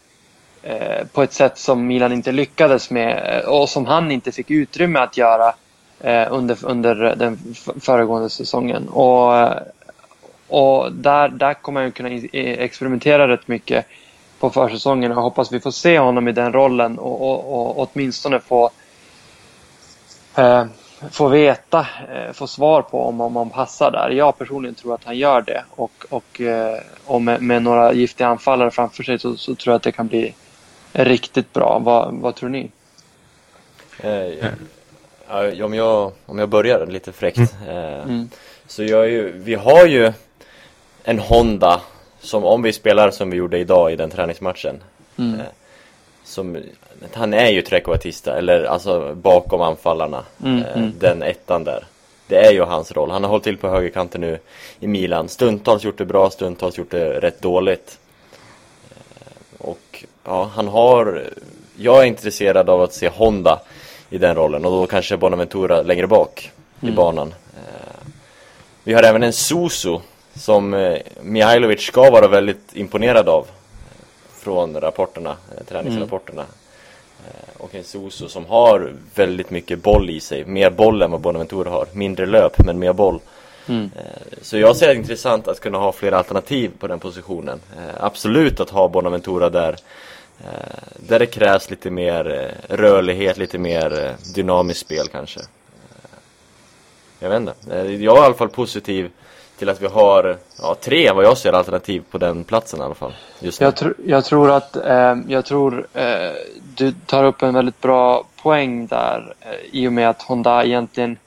eh, på ett sätt som Milan inte lyckades med eh, och som han inte fick utrymme att göra eh, under, under den föregående säsongen. Och, och där, där kommer han kunna experimentera rätt mycket på försäsongen och jag hoppas vi får se honom i den rollen och, och, och åtminstone få eh, få veta, eh, få svar på om, om han passar där. Jag personligen tror att han gör det och, och, eh, och med, med några giftiga anfallare framför sig så, så tror jag att det kan bli riktigt bra. Vad, vad tror ni? Eh, om, jag, om jag börjar lite fräckt eh, Så jag är ju, vi har ju en Honda som om vi spelar som vi gjorde idag i den träningsmatchen Mm. eh, som, Han är ju trequartista, eller alltså bakom anfallarna Mm, eh, mm. Den ettan där Det är ju hans roll, han har hållit till på högerkanten nu i Milan Stundtals gjort det bra, stundtals gjort det rätt dåligt eh, Och ja, han har Jag är intresserad av att se Honda i den rollen och då kanske Bonaventura längre bak i Mm. banan. Eh, Vi har även en Susu som eh, Mihailovic ska vara väldigt imponerad av från rapporterna, eh, träningsrapporterna. Eh, Och en Susu som har väldigt mycket boll i sig, mer boll än vad Bonaventura har. Mindre löp men mer boll. Mm. Så jag ser det intressant att kunna ha fler alternativ på den positionen. Absolut att ha Bonaventura där där det krävs lite mer rörlighet, lite mer dynamiskt spel kanske. Jag vet inte. Jag är i alla fall positiv till att vi har ja, tre vad jag ser alternativ på den platsen i alla fall. Just. Jag, tr jag tror att eh, jag tror eh, du tar upp en väldigt bra poäng där eh, i och med att Honda egentligen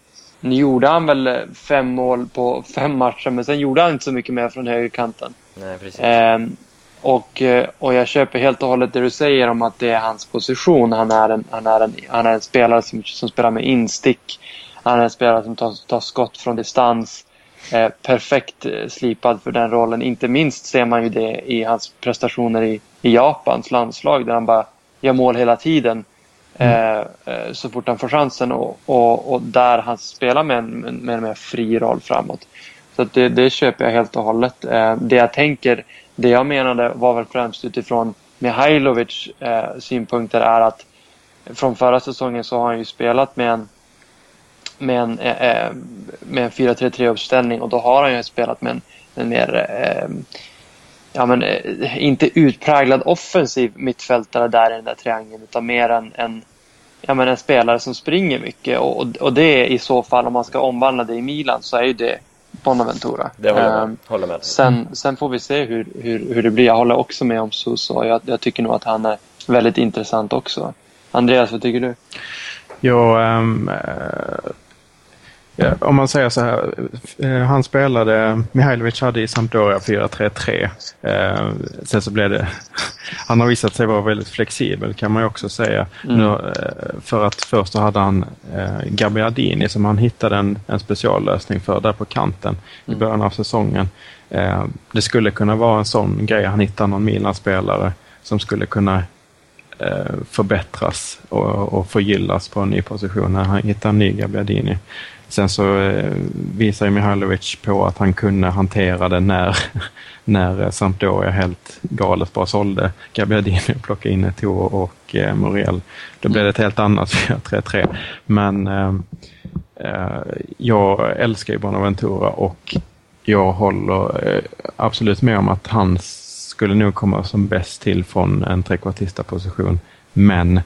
nu gjorde han väl fem mål på fem matcher men sen gjorde han inte så mycket mer från högerkanten. Nej, precis. Ehm, och, eh, och jag köper helt och hållet det du säger om att det är hans position. Han är en, han är en, han är en spelare som, som spelar med instick. Han är en spelare som tar, tar skott från distans. Eh, perfekt eh, slipad för den rollen. Inte minst ser man ju det i hans prestationer i, i Japans landslag där han bara gör mål hela tiden. Eh, eh, så fort han får chansen och, och, och där han spelar med en, med en mer fri roll framåt. Så det, det köper jag helt och hållet. Eh, det jag tänker, det jag menade var väl främst utifrån Mihailovic eh, synpunkter är att från förra säsongen så har han ju spelat med en med en, eh, eh, med en 4-3-3 uppställning och då har han ju spelat med en, en mer eh, ja, men, eh, inte utpräglad offensiv mittfältare där i den där triangeln utan mer en, en, ja, men en spelare som springer mycket och, och, och det är i så fall om man ska omvandla det i Milan så är ju det Bonaventura. Det håller jag med, håller med. Sen, sen får vi se hur, hur, hur det blir. Jag håller också med om Suso. Jag, jag tycker nog att han är väldigt intressant också. Andreas, vad tycker du? Jo, eh, ja, om man säger så här. eh, Han spelade, Mihailovic hade i Sampdoria 4-3-3. Eh, sen så blev det, (laughs) han har visat sig vara väldigt flexibel kan man ju också säga. Mm. Nu, eh, för att först så hade han eh, Gabbiadini som han hittade en, en speciallösning för där på kanten i Mm. början av säsongen. Eh, det skulle kunna vara en sån grej, han hittar någon Milan-spelare som skulle kunna förbättras och, och förgyllas på en ny position när han hittar en ny Gabbiadini. Sen så eh, visar ju Mihailovic på att han kunde hantera det när, (laughs) när eh, Sampdoria helt galet bara sålde Gabbiadini och plockade in Eto'o och eh, Muriel. Då blev det ett helt annat (laughs) 4-3-3. Men eh, eh, jag älskar ju Bonaventura och jag håller eh, absolut med om att han skulle nog komma som bäst till från en trekvartista-position. Men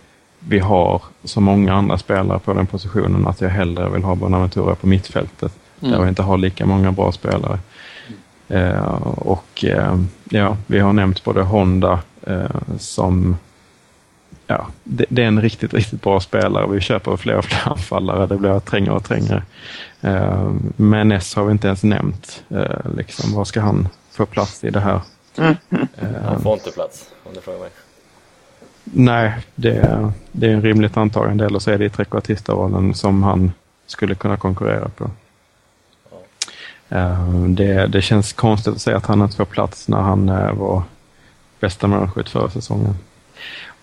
vi har så många andra spelare på den positionen att jag hellre vill ha Bonaventura på mittfältet. Där vi inte har lika många bra spelare. Eh, och eh, ja, vi har nämnt både Honda eh, som Ja, det, det är en riktigt, riktigt bra spelare. Vi köper fler och fler anfallare. Det blir trängre och trängre. Eh, men S har vi inte ens nämnt. Eh, liksom, vad ska han få plats i det här? Han får inte plats, om du frågar mig. Nej, det, är- det är en rimligt antagande. Eller så är det i trekvartistarollen som han skulle kunna konkurrera på. Eh, Det, det känns konstigt att säga att han inte får plats när han eh, var bästa målskytt förra säsongen.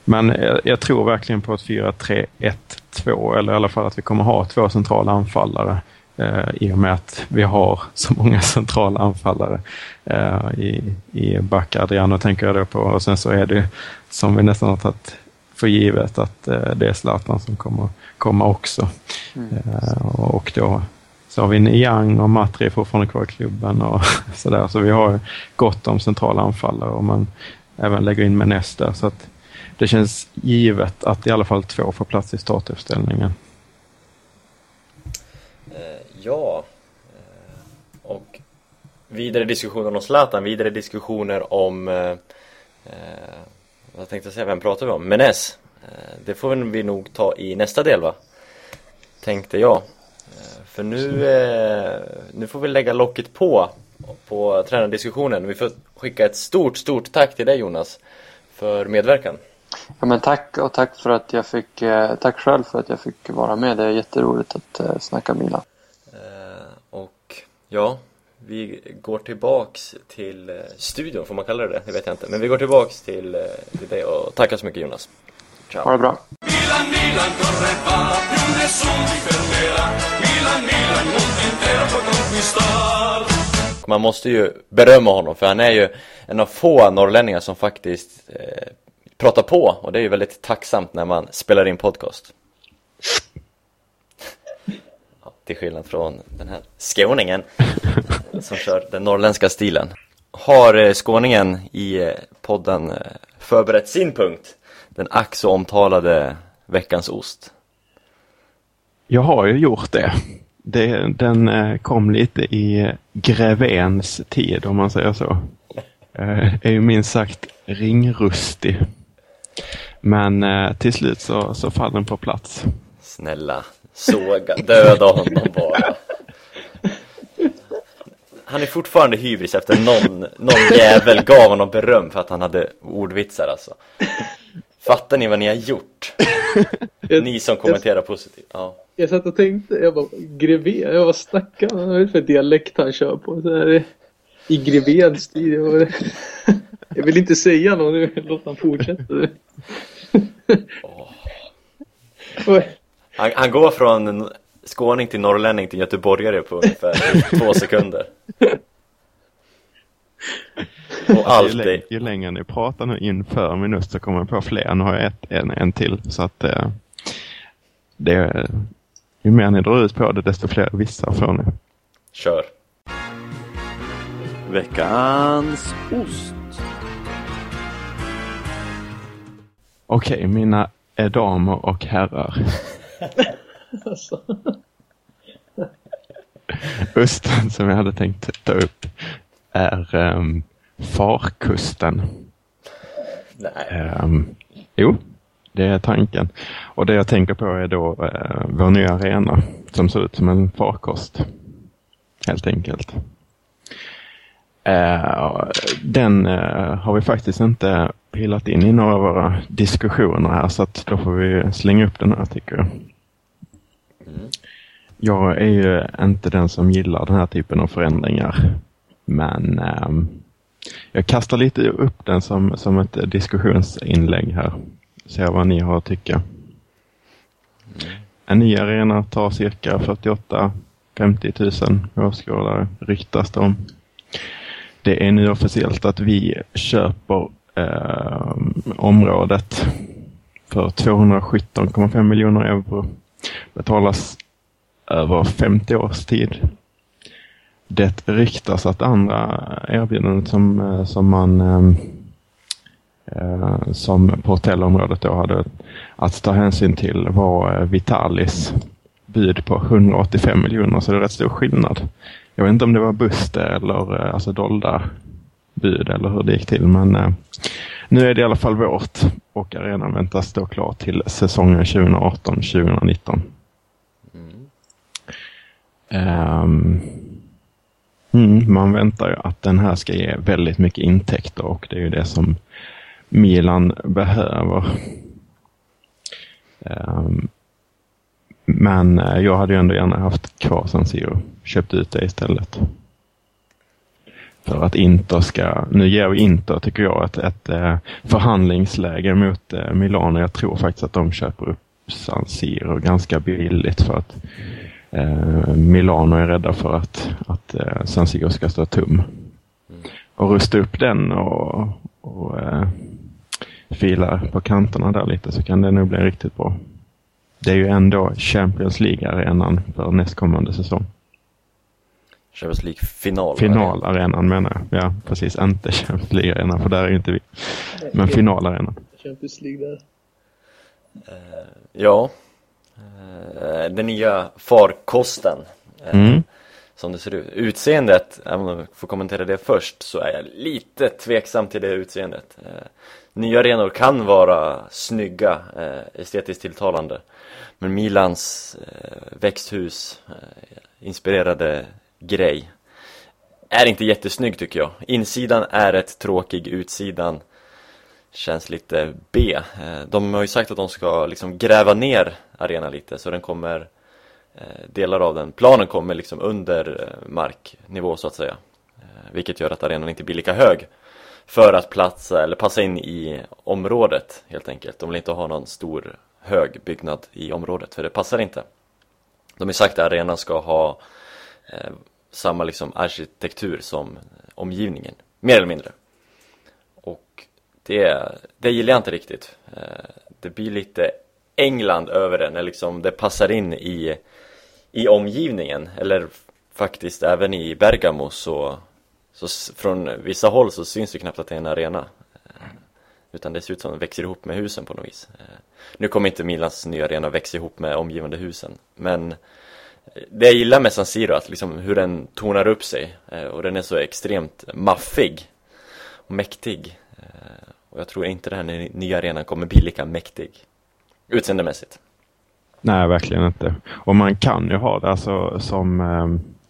Men jag, jag tror verkligen på ett 4-3-1-2 eller i alla fall att vi kommer ha två centrala anfallare eh, i och med att vi har (laughs) så många centrala anfallare eh, i, i back Adriano tänker jag då på och sen så är det som vi nästan har tagit för givet att eh, det är Zlatan som kommer komma också. Eh, och då så har vi Niang och Matri fortfarande kvar i klubben och (laughs) sådär. Så vi har gott om centrala anfallare och man även lägger in Menes där. Så att det känns givet att i alla fall två får plats i startuppställningen. Ja. Eh, och vidare diskussioner om Zlatan, vidare diskussioner om... Eh, eh, vad tänkte jag säga, vem pratar vi om? Menes. Eh, det får vi nog ta i nästa del va? Tänkte jag. För nu, eh, nu får vi lägga locket på på tränardiskussionen. Vi får skicka ett stort, stort tack till dig Jonas för medverkan. Ja, men tack och tack för att jag fick, tack själv för att jag fick vara med. Det är jätteroligt att snacka Milan. Ja, vi går tillbaks till eh, studion, får man kalla det det? Det vet jag inte. Men vi går tillbaks till, eh, till dig och tackar så mycket Jonas. Ha Ciao. det bra. Milan, Milan corre va, più nessuno mi fermerà. Milan, Milan, mondo intero può conquistar. Man måste ju berömma honom för han är ju en av få norrlänningar som faktiskt eh, pratar på och det är ju väldigt tacksamt när man spelar in podcast. Ja. Till skillnad från den här skåningen (laughs) som kör den norrländska stilen. Har eh, skåningen i eh, podden eh, förberett sin punkt? Den ack så omtalade veckans ost. Jag har ju gjort det. det den kom lite i Grevens tid om man säger så. (laughs) Är ju minst sagt ringrustig. Men till slut så, så faller den på plats. Snälla, såga, döda honom bara. Han är fortfarande hybris efter någon, någon jävel gav honom beröm för att han hade ordvitsar alltså. Fattar ni vad ni har gjort? Ni som kommenterar positivt. Ja. Jag satt och tänkte, jag bara, Grevé, jag vad snackar han? Vad är det för dialekt han kör på? Så här, I Grevéns stil. Jag, jag vill inte säga något nu, låt han fortsätta. Oj, Han, han går från skåning till norrlänning till göteborgare på ungefär (laughs) två sekunder. Och allt ju, ju längre ni pratar nu inför minut så kommer jag på fler. Nu har jag ett, en, en till. Så att eh, det, ju mer ni drar ut på det desto fler vissa får ni. kör. Veckans ost. Okej, mina eh, damer och herrar. Alltså. Osten som jag hade tänkt ta upp är um, Farkusten. Nej. Um, jo, det är tanken. Och det jag tänker på är då uh, vår nya arena som ser ut som en farkost. Helt enkelt. Eh, den eh, har vi faktiskt inte pillat in i några av våra diskussioner här så att då får vi slänga upp den här tycker jag. Jag är ju inte den som gillar den här typen av förändringar. Men um, jag kastar lite upp den som, som ett diskussionsinlägg här. Se vad ni har att tycka. En ny arena tar cirka 48-50 000 åskådare ryktas det om. Det är nu officiellt att vi köper eh, området för 217,5 miljoner euro. Betalas över 50 års tid. Det ryktas att andra erbjudanden som, eh, som man ehm, eh, som på hotellområdet då hade att ta hänsyn till var eh, Vitalis bud på 185 miljoner så det är rätt stor skillnad. Jag vet inte om det var Buster eller eh, alltså dolda bud eller hur det gick till men eh, nu är det i alla fall vårt och arenan väntas stå klar till säsongen 2018-2019. Um, mm, man väntar ju att den här ska ge väldigt mycket intäkter och det är ju det som Milan behöver. Ehm, men eh, jag hade ju ändå gärna haft kvar San Siro. Köpt ut det istället. För att Inter ska, nu ger vi Inter tycker jag ett, ett eh, förhandlingsläge mot eh, Milano. Jag tror faktiskt att de köper upp San Siro ganska billigt för att Milano är rädda för att, att eh, San Siro ska stå tum. Och rusta upp den och, och eh, fila på kanterna där lite så kan det nog bli riktigt bra. Det är ju ändå Champions League-arenan för nästkommande säsong. Champions League-final. Finalarenan menar jag. Ja, precis. Inte Champions League-arenan för där är ju inte vi. Men finalarenan. Champions League där. Ja. Eh, Den nya farkosten. eh, Mm. Som det ser ut. Utseendet, om jag får kommentera det först, så är jag lite tveksam till det utseendet. Eh, Nya arenor kan vara snygga, estetiskt tilltalande. Men Milans växthus inspirerade grej är inte jättesnygg tycker jag. Insidan är rätt tråkig, utsidan känns lite B. Eh, de har ju sagt att de ska liksom gräva ner arenan lite så den kommer eh, Delar av den, planen kommer liksom under eh, marknivå så att säga. Vilket gör att arenan inte blir lika hög För att platsa eller passa in i området helt enkelt. De vill inte ha någon stor hög byggnad i området för det passar inte. De har sagt att arenan ska ha eh, samma liksom arkitektur som omgivningen Mer eller mindre det, det gillar jag inte riktigt. Eh, det blir lite England över det när liksom det passar in i, i omgivningen, eller faktiskt även i Bergamo så, så från vissa håll så syns det knappt att det är en arena. Eh, utan det ser ut som att det växer ihop med husen på något vis. Eh, nu kommer inte Milans nya arena växa ihop med omgivande husen, men det jag gillar med San Siro är att liksom hur den tonar upp sig och den är så extremt maffig och mäktig. Och jag tror inte den här nya arenan kommer bli lika mäktig utseendemässigt. Nej, verkligen inte. Och man kan ju ha det alltså som eh,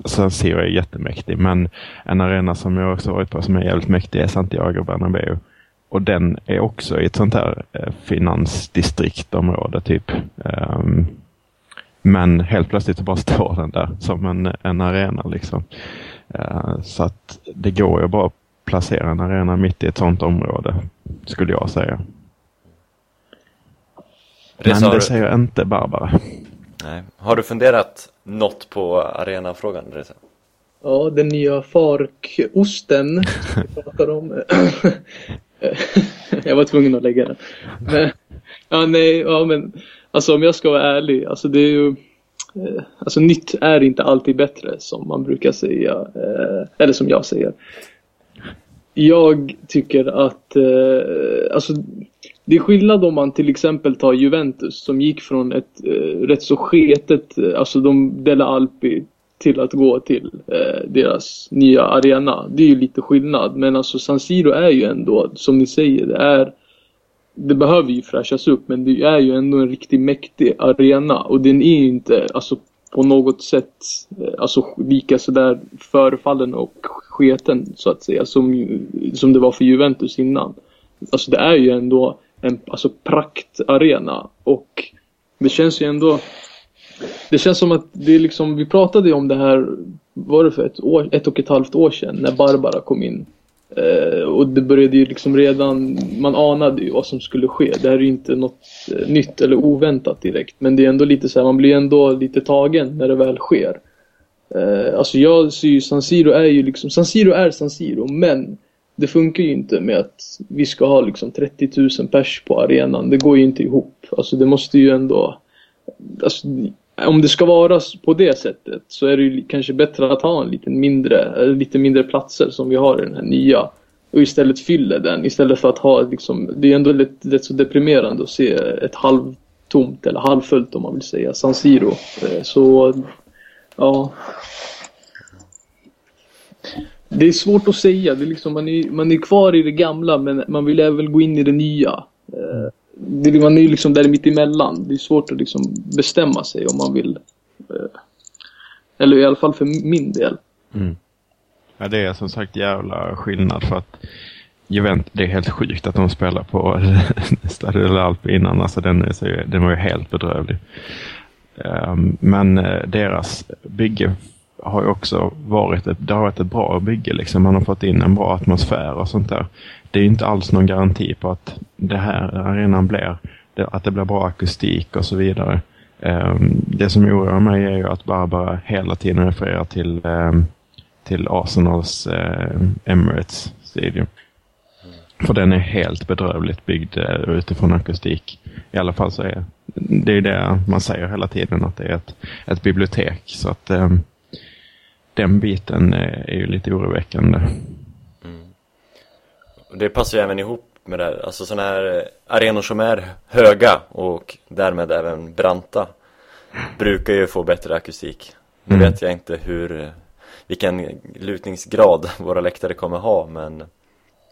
San Siro är jättemäktig, men en arena som jag också varit på som är jävligt mäktig är Santiago Bernabéu. Och den är också i ett sånt här eh, finansdistriktområde typ. Ehm, men helt plötsligt så bara (laughs) står den där som en, en arena liksom. Eh, så att det går ju bara att placera en arena mitt i ett sånt område, skulle jag säga. Reza, Men det du- säger inte Barbara. Nej. Har du funderat något på arenafrågan, Reza? Ja, den nya Fark-osten vi (laughs) pratar om. (laughs) jag var tvungen att lägga den. Men, ja, nej, ja, men alltså om jag ska vara ärlig, alltså det är ju eh, Alltså nytt är inte alltid bättre som man brukar säga, eh, eller som jag säger. Jag tycker att, eh, alltså det är skillnad om man till exempel tar Juventus som gick från ett eh, rätt så sketet, eh, alltså de Della Alpi till att gå till eh, deras nya arena. Det är ju lite skillnad men alltså San Siro är ju ändå, som ni säger, det är det behöver ju fräschas upp men det är ju ändå en riktigt mäktig arena och den är ju inte alltså på något sätt eh, alltså lika sådär förfallen och sketen så att säga som, som det var för Juventus innan. Alltså det är ju ändå en alltså, praktarena och det känns ju ändå det känns som att det är liksom, vi pratade ju om det här, var det för ett, år, ett och ett halvt år sedan när Barbara kom in. Eh, och det började ju liksom redan, man anade ju vad som skulle ske. Det här är ju inte något eh, nytt eller oväntat direkt. Men det är ändå lite så här, man blir ändå lite tagen när det väl sker. Eh, alltså jag ser ju San Siro är ju liksom, San Siro är San Siro men det funkar ju inte med att vi ska ha liksom 30 000 pers på arenan. Det går ju inte ihop. Alltså det måste ju ändå alltså, om det ska vara på det sättet så är det ju kanske bättre att ha en lite mindre, eh, lite mindre platser som vi har i den här nya och istället fylla den istället för att ha liksom, det är ändå rätt, rätt så deprimerande att se ett halvtomt eller halvfullt om man vill säga San Siro. Eh, så ja. Det är svårt att säga. Det är liksom, man, är, man är kvar i det gamla men man vill även gå in i det nya. Det, man är ju liksom där mitt emellan. Det är svårt att liksom bestämma sig om man vill. Eh, eller i alla fall för min del. Mm. Ja, det är som sagt jävla skillnad för att Juventus, det är helt sjukt att de spelar på (laughs) Stadio Alp innan. Alltså den, är så, den var ju helt bedrövlig. Ehm, men eh, deras bygge har ju också varit ett, det har varit ett bra bygge. Liksom. Man har fått in en bra atmosfär och sånt där. Det är ju inte alls någon garanti på att det här arenan blir, det- att det blir bra akustik och så vidare. Ehm, det som oroar mig är ju att Barbara hela tiden refererar till ehm, till Arsenals eh, Emirates Stadium. För den är helt bedrövligt byggd eh, utifrån akustik. I alla fall så är det är det man säger hela tiden att det är ett, ett bibliotek. Så att ehm, den biten eh, är ju lite oroväckande. Det passar ju även ihop med det här, alltså sådana här eh, arenor som är höga och därmed även branta brukar ju få bättre akustik. Nu Mm. vet jag inte hur, eh, vilken lutningsgrad våra läktare kommer ha men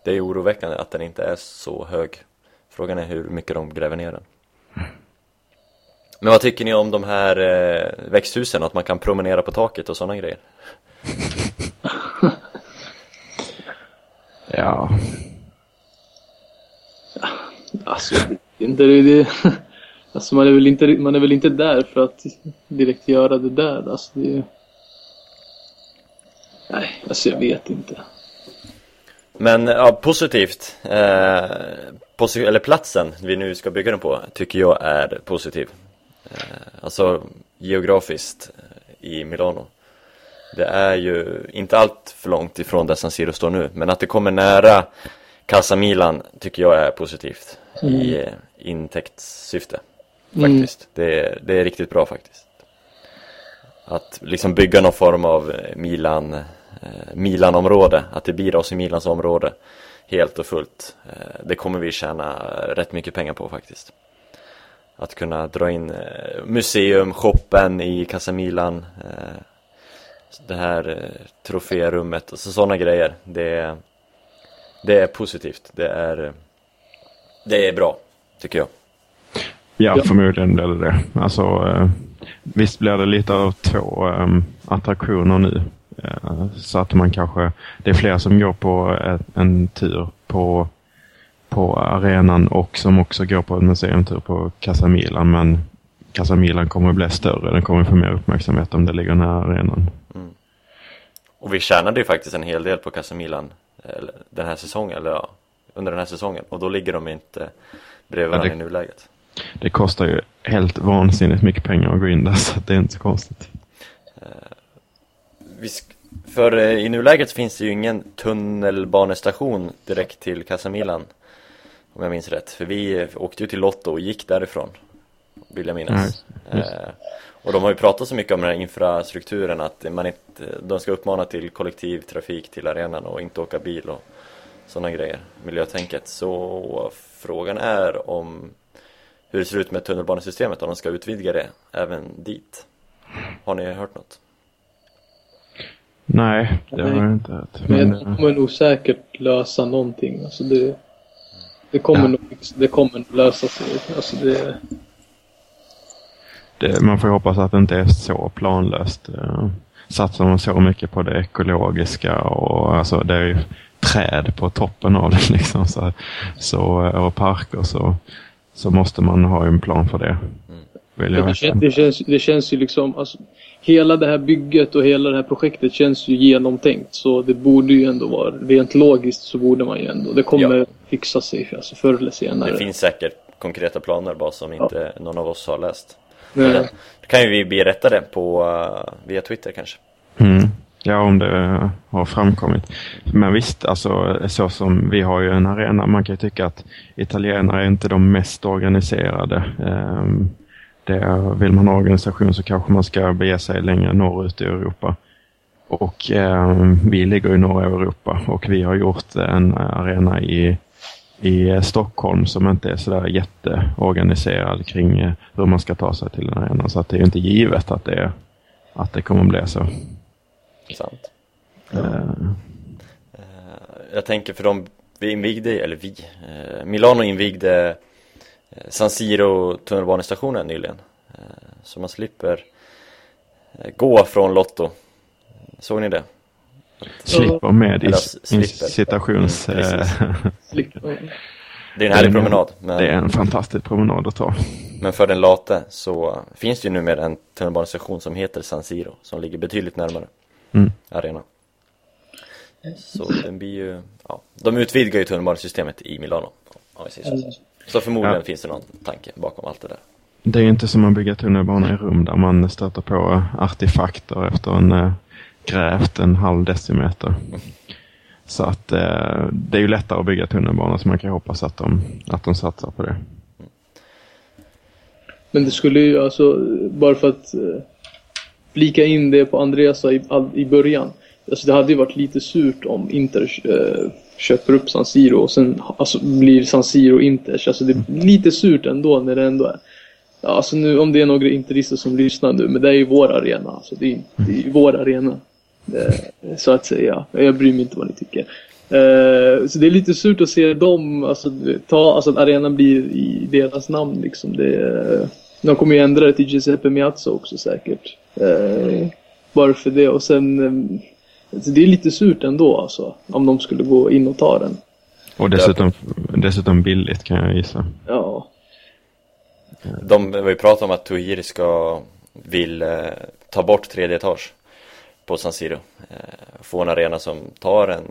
det är oroväckande att den inte är så hög. Frågan är hur mycket de gräver ner den. Men vad tycker ni om de här eh, växthusen, att man kan promenera på taket och sådana grejer? (laughs) Ja, Alltså, jag vet inte det, det, (laughs) alltså man, är väl inte, man är väl inte där för att direkt göra det där. Alltså, det, nej, alltså jag vet inte. Men ja, positivt, eh, posi- eller platsen vi nu ska bygga den på tycker jag är positiv. Eh, alltså geografiskt eh, i Milano. Det är ju inte allt för långt ifrån där San Siro står nu, men att det kommer nära Casa Milan tycker jag är positivt i eh, intäktssyfte. Faktiskt. Det, är, det är riktigt bra faktiskt. att liksom bygga någon form av eh, Milan, eh, Milanområde, att det blir oss i Milans område helt och fullt. Eh, det kommer vi tjäna rätt mycket pengar på faktiskt. Att kunna dra in eh, museum, shoppen i Casa Milan, eh, det här eh, troférummet och så, sådana grejer. Det, det är positivt, det är, det är bra, tycker jag. Ja, Ja. förmodligen blir det det. Alltså, eh, visst blir det lite av två eh, attraktioner nu. Eh, så att man kanske, det är fler som går på ett, en tur på, på arenan och som också går på en museumtur på Casa Milan. Men Casa Milan kommer att bli större, den kommer att få mer uppmärksamhet om det ligger nära arenan. Och vi tjänade ju faktiskt en hel del på Casa Milan eller, den här säsongen, eller ja, under den här säsongen. Och då ligger de inte bredvid Ja, varandra det- i nuläget. Det kostar ju helt vansinnigt mycket pengar att gå in där (laughs) så det är inte så konstigt. Sk- för eh, i nuläget finns det ju ingen tunnelbanestation direkt till Casa Milan. Om jag minns rätt. För vi eh, åkte ju till Lotto och gick därifrån. Vill jag minnas. Ja, Eh, och de har ju pratat så mycket om den här infrastrukturen att man inte, de ska uppmana till kollektivtrafik till arenan och inte åka bil och sådana grejer. Miljötänket. Så frågan är om hur det ser ut med tunnelbanesystemet, om de ska utvidga det även dit. Har ni hört något? Nej, det har Nej. jag inte hört. Men Men, de kommer nog säkert lösa någonting. Alltså det, det, kommer Ja. nog, det kommer nog lösa sig. Alltså det, det, man får ju hoppas att det inte är så planlöst. Eh, Satsar man så mycket på det ekologiska och alltså det är ju träd på toppen av det (laughs) liksom. Så, så, och parker så, så måste man ha en plan för det. Vill jag det, kän, verkligen. det, känns, det känns ju liksom, alltså, hela det här bygget och hela det här projektet känns ju genomtänkt. Så det borde ju ändå vara, rent logiskt så borde man ju ändå, det kommer Ja. fixa sig alltså, förr eller senare. Det finns säkert konkreta planer bara som inte någon av oss har läst. Nej. Då kan ju vi bli rättade på, uh, via Twitter kanske. Mm. Ja, om det har framkommit. Men visst, alltså så som vi har ju en arena, man kan ju tycka att italienare är inte de mest organiserade. Ehm, det, vill man ha organisation så kanske man ska bege sig längre norrut i Europa. Och ehm, vi ligger i norra Europa och vi har gjort en arena i, i Stockholm som inte är sådär jätteorganiserad kring hur man ska ta sig till en arena. Så att det är inte givet att det, att det kommer att bli så. Sant. Eh, Jag tänker för de, vi invigde, eller vi, eh, Milano invigde eh, San Siro tunnelbanestationen nyligen. Eh, så man slipper eh, gå från Lotto. Såg ni det? slipper med i, citations... Mm, eh, Det är en härlig Det är- promenad. Men, det är en fantastisk promenad att ta. men för den late så finns det ju numera en tunnelbanestation som heter San Siro. Som ligger betydligt närmare Mm. arenan. Så den blir ju, ja, de utvidgar ju tunnelbanesystemet i Milano. Om vi säger så. Så förmodligen Ja. finns det någon tanke bakom allt det där. Det är inte som att bygga tunnelbana i rum där man stöter på artefakter efter en eh, grävt en halv decimeter. Så att eh, det är ju lättare att bygga tunnelbana så man kan hoppas att de, att de satsar på det. Men det skulle ju alltså, bara för att eh, flika in det på Andreas sa i, i början. Alltså det hade ju varit lite surt om Inter eh, köper upp San Siro och sen alltså, blir San Siro Inters. Alltså det är lite surt ändå när det ändå är. Ja, alltså nu om det är några interister som lyssnar nu, men det är ju vår arena. Alltså det är, det är ju vår arena. Eh, så att säga. Jag bryr mig inte vad ni tycker. Eh, så det är lite surt att se dem, alltså, ta, alltså att arenan blir i deras namn liksom. Det, de kommer ju ändra det till Giuseppe Miazza också säkert. Eh, bara för det och sen eh, alltså, det är lite surt ändå alltså. Om de skulle gå in och ta den. Och dessutom, dessutom billigt kan jag gissa. Ja. De har ju pratat om att Tuhiri ska, vill eh, ta bort tredje etage på San Siro. Eh, få en arena som tar en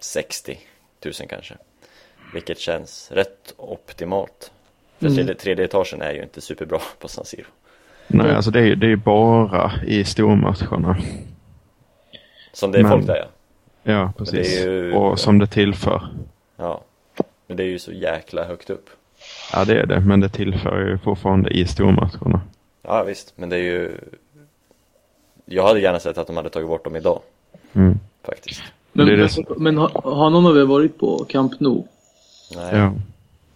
60 000 kanske. Vilket känns rätt optimalt. För Mm. tredje, tredje etagen är ju inte superbra på San Siro. Nej, alltså det är, det är bara i stormatcherna. Som det är Men- folk där ja. Ja, precis. det är ju- Och som det tillför. ja. Men det är ju så jäkla högt upp. Ja, det är det. Men det tillför ju fortfarande i stormatcherna. Ja visst, men det är ju jag hade gärna sett att de hade tagit bort dem idag, Mm. faktiskt. Men, Det men, det men har, har någon av er varit på Camp Nou? Nej. Ja,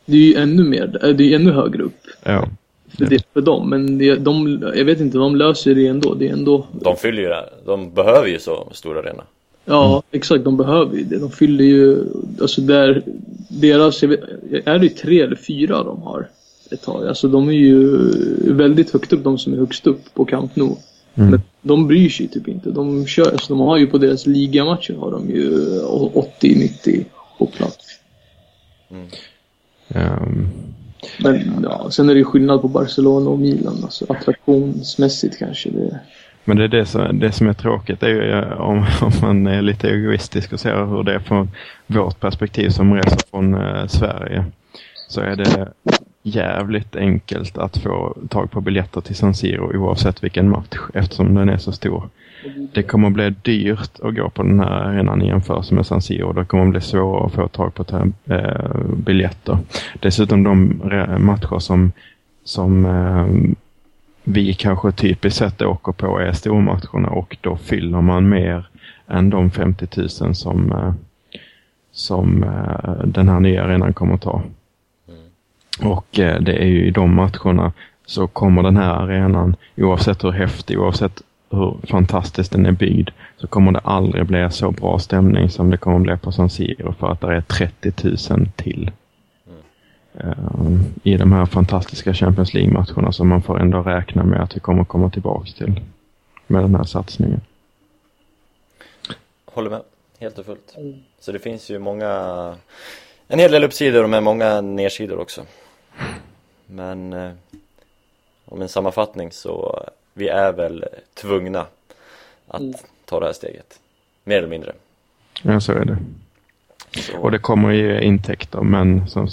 Det är ju ännu mer, det är ännu högre upp ja. För, det, för dem. Men det, de, jag vet inte, de löser det ändå. Det är ändå De fyller ju det, de behöver ju så stor arena. Ja, exakt. De behöver ju det. De fyller ju, alltså där, deras, jag vet, är det tre eller fyra de har ett tag? Alltså de är ju väldigt högt upp, de som är högst upp på Camp Nou. Mm. Men de bryr sig typ inte. De kör, alltså de har ju på deras ligamatcher har de ju 80-90 på plats. Ehm, men ja, sen är det ju skillnad på Barcelona och Milan. Alltså attraktionsmässigt kanske det. Men det är det som, det som är tråkigt är ju eh, om, (laughs) om man är lite egoistisk och ser hur det är från vårt perspektiv som reser från eh, Sverige. Så är det jävligt enkelt att få tag på biljetter till San Siro oavsett vilken match eftersom den är så stor. Det kommer att bli dyrt att gå på den här arenan i jämförelse med San Siro. Det kommer att bli svårare att få tag på eh, biljetter. Dessutom de matcher som, som eh, vi kanske typiskt sett åker på är stormatcherna och då fyller man mer än de 50 000 som, eh, som eh, den här nya arenan kommer att ta. Och eh, det är ju i de matcherna så kommer den här arenan, oavsett hur häftig, oavsett hur fantastiskt den är byggd, så kommer det aldrig bli så bra stämning som det kommer bli på San Siro för att det är 30 000 till. Ehm, I de här fantastiska Champions League-matcherna som man får ändå räkna med att vi kommer komma tillbaks till med den här satsningen. Håller med, helt och fullt. Så det finns ju många, en hel del uppsidor och med många nedsidor också. Men eh, om en sammanfattning så, vi är väl tvungna att ta det här steget. Mer eller mindre. Ja, så är det. Så, Och det kommer ge intäkter men som,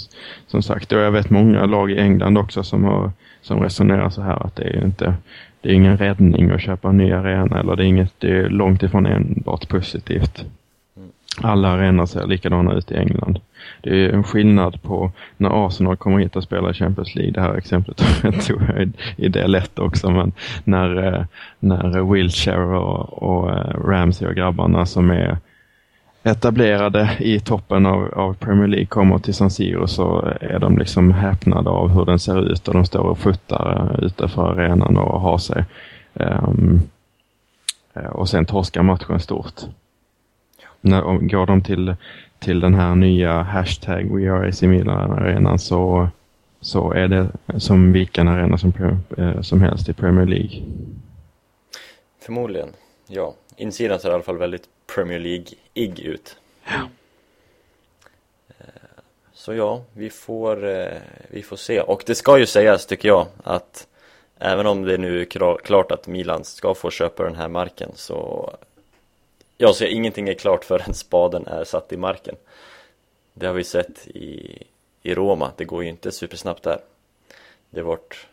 som sagt, och jag vet många lag i England också som, har, som resonerar så här att det är inte det är ingen räddning att köpa en ny arena eller det är, inget, det är långt ifrån enbart positivt. Alla arenor ser likadana ut i England. Det är en skillnad på när Arsenal kommer hit och spelar i Champions League. Det här exemplet (laughs) tog jag i- del det lätt också. Men när, eh, när Wilshire och, och eh, Ramsey och grabbarna som är etablerade i toppen av, av Premier League kommer till San Siro så är de liksom häpnade av hur den ser ut och de står och futtar eh, utanför arenan och har sig. Um, och sen torskar matchen stort. När, om- går de till, till den här nya hashtag We Are AC Milan-arenan så, så är det som vilken arena som, eh, som helst i Premier League. förmodligen, ja. Insidan ser i alla fall väldigt Premier League-ig ut. Eh, Så ja, vi får, eh, vi får se. Och det ska ju sägas, tycker jag, att även om det nu är klart att Milan ska få köpa den här marken så jag ser ingenting är klart förrän spaden är satt i marken. Det har vi sett i, i Roma, det går ju inte supersnabbt där. Det har varit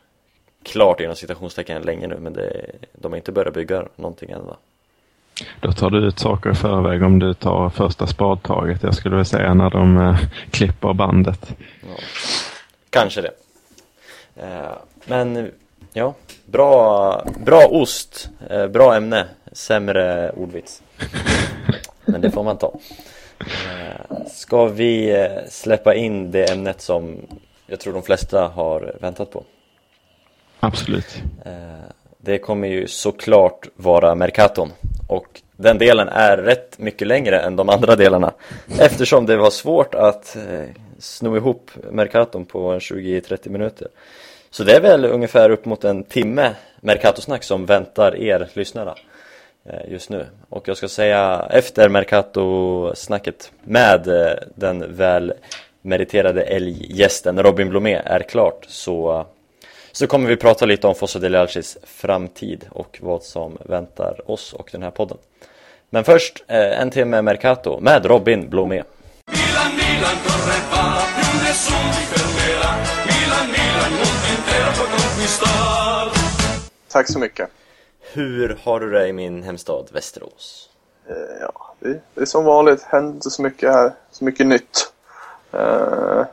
klart inom citationstecken länge nu men det, de har inte börjat bygga någonting än va? Då tar du ut saker i förväg om du tar första spadtaget. Jag skulle vilja säga när de eh, klipper bandet. Ja. Kanske det. Eh, men ja, bra, bra ost, eh, bra ämne, sämre ordvits. (laughs) Men det får man ta. Eh, ska vi eh, släppa in det ämnet som jag tror de flesta har väntat på? Absolut. Eh, Det kommer ju såklart vara Mercaton och den delen är rätt mycket längre än de andra delarna eftersom det var svårt att sno ihop Mercaton på 20-30 minuter. Så det är väl ungefär upp mot en timme Mercato-snack som väntar er lyssnare just nu. Och jag ska säga efter Mercato-snacket med eh, den väl meriterade älggästen Robin Blomé är klart så så kommer vi prata lite om Fossa del Alcis framtid och vad som väntar oss och den här podden. Men först eh, en timme Mercato med Robin Blomé. Milan, Milan correva, più nessuno ti fermerà. Milan, Milan, mondo intero può conquistar. Tack så mycket. Hur har du det i min hemstad Västerås? Eh, Ja, det, det är som vanligt. Händer inte så mycket här. Så mycket nytt. Eh,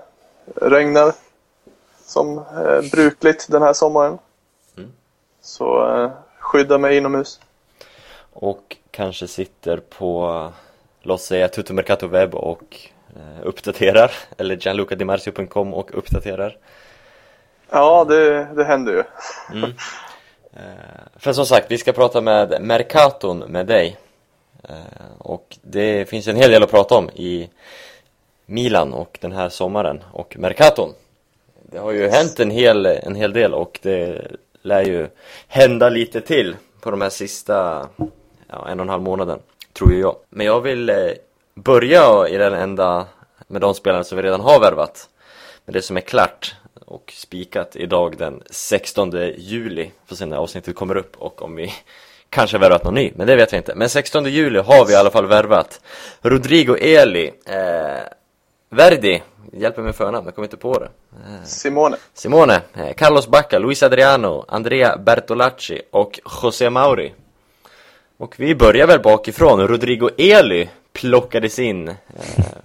regnar som eh, brukligt den här sommaren. Mm. Så eh, skydda mig inomhus. och kanske sitter på, låt säga Tutto Mercato Webb och eh, uppdaterar, (laughs) eller gianlucadimarcio.com och uppdaterar. Ja, det, det händer ju. Mm. (laughs) Eh, för som sagt, vi ska prata med Mercaton med dig. Eh, och det finns en hel del att prata om i Milan och den här sommaren och Mercaton. Det har ju hänt en hel, en hel del och det lär ju hända lite till på de här sista ja, en och en halv månaden, tror ju jag. Men jag vill eh, börja i den enda med de spelarna som vi redan har värvat. Med det som är klart och spikat idag den 16 juli. Får se när avsnittet kommer upp och om vi (laughs) kanske värvat någon ny, men det vet vi inte. Men 16 juli har vi i alla fall värvat Rodrigo Eli, eh, Verdi, hjälper med förnamn, jag kommer inte på det. Eh, Simone. Simone, eh, Carlos Bacca, Luis Adriano, Andrea Bertolacci och José Mauri. Och vi börjar väl bakifrån, Rodrigo Eli plockades in eh,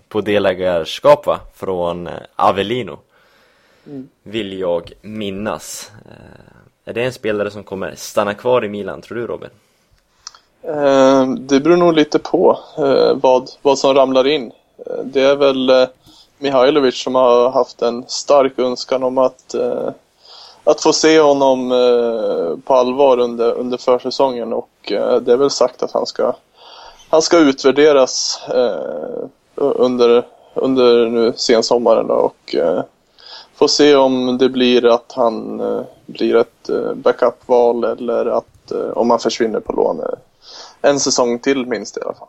på delägarskap va? Från eh, mm. Vill jag minnas. Eh, är det en spelare som kommer stanna kvar i Milan, tror du Robin? Eh, det beror nog lite på eh, vad, vad som ramlar in. Det är väl Mihailovic som har haft en stark önskan om att, att få se honom på allvar under, under försäsongen och det är väl sagt att han ska, han ska utvärderas under, under nu sensommaren och eh, få se om det blir att han eh, blir ett eh, backup-val eller att eh, om han försvinner på lån en säsong till minst i alla fall.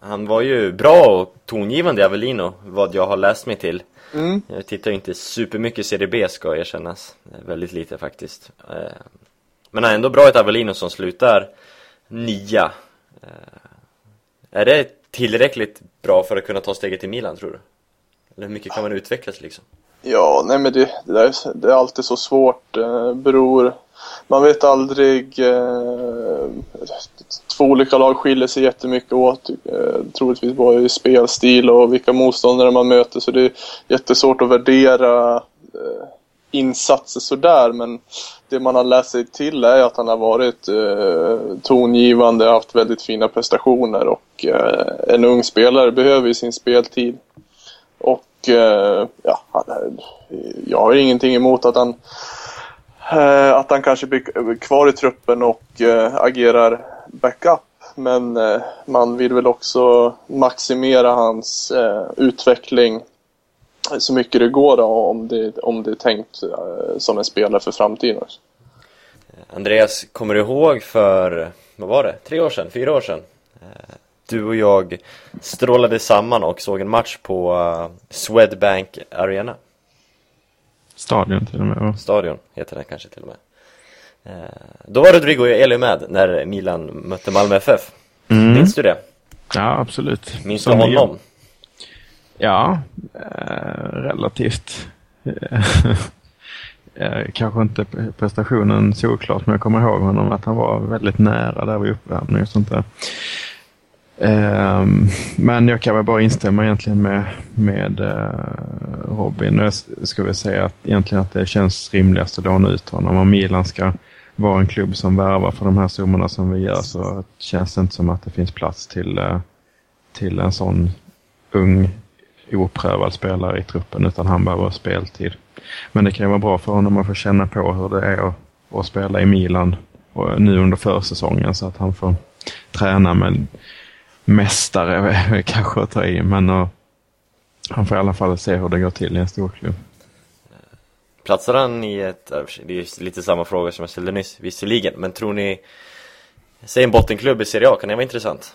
Han var ju bra och tongivande i Avellino, vad jag har läst mig till. Mm. Jag tittar ju inte supermycket Serie B ska erkännas, väldigt lite faktiskt. Men han är ändå bra i ett Avellino som slutar nia. Är det tillräckligt bra för att kunna ta steget till Milan tror du? Eller hur mycket kan man utvecklas liksom? Ja, nej men det, det, där, är- det är alltid så svårt. Eh, beror, man vet aldrig. Eh, två olika lag skiljer sig jättemycket åt. Eh, troligtvis både i spelstil och vilka motståndare man möter. Så det är jättesvårt att värdera eh, insatser sådär. Men det man har läst sig till är att han har varit eh, tongivande, haft väldigt fina prestationer och eh, en ung spelare behöver ju sin speltid. Och eh, ja, jag har ingenting emot att han eh, att han kanske blir kvar i truppen och eh, agerar backup. Men man vill väl också maximera hans utveckling så mycket det går då, om det, om det är tänkt som en spelare för framtiden. Andreas, kommer du ihåg för, vad var det, tre år sedan, fyra år sedan? Du och jag strålade samman och såg en match på eh, Swedbank Arena Stadion till och med. va? Stadion heter den kanske till och med Eh, Då var Rodrigo Eli med när Milan mötte Malmö FF Mm. Minns du det? Ja, absolut. Minns du honom? Ja, eh, relativt. (laughs) Eh, Kanske inte pre- prestationen såklart, men jag kommer ihåg honom att han var väldigt nära där vid uppvärmning och sånt där. Ehm, men jag kan väl bara instämma egentligen med, med eh, Robin. Jag skulle väl säga att egentligen att det känns rimligast att låna ut honom. Om Milan ska vara en klubb som värvar för de här summorna som vi gör så känns det inte som att det finns plats till, eh, till en sån ung oprövad spelare i truppen utan han behöver speltid. Men det kan ju vara bra för honom att få känna på hur det är att, att spela i Milan och nu under försäsongen så att han får träna med mästare kanske att ta i men och, han får i alla fall se hur det går till i en stor klubb. Platsar han i ett, det är lite samma fråga som jag ställde nyss visserligen Men tror ni, säg en bottenklubb i Serie A, kan det vara intressant?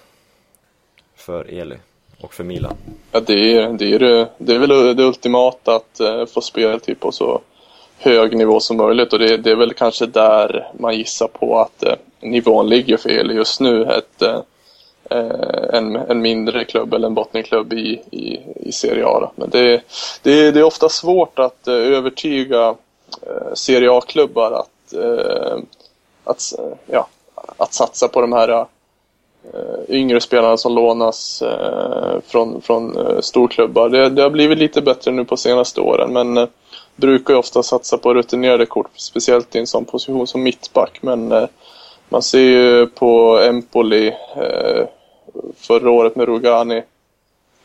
För Eli och för Milan Ja, det är, det är, det, är väl det ultimata att eh, få speltid på så hög nivå som möjligt och det, det är väl kanske där man gissar på att eh, nivån ligger för Eli just nu. Ett, eh, Eh, en, en mindre klubb eller en bottenklubb i, i, i Serie A. Då. Men det, det, det är ofta svårt att eh, övertyga eh, Serie A-klubbar att, att, ja, att satsa på de här yngre spelarna som lånas från, från storklubbar. Det, det har blivit lite bättre nu på senaste åren men brukar ju ofta satsa på rutinerade kort, speciellt i en sån position som mittback. Men man ser ju på Empoli förra året med Rogani.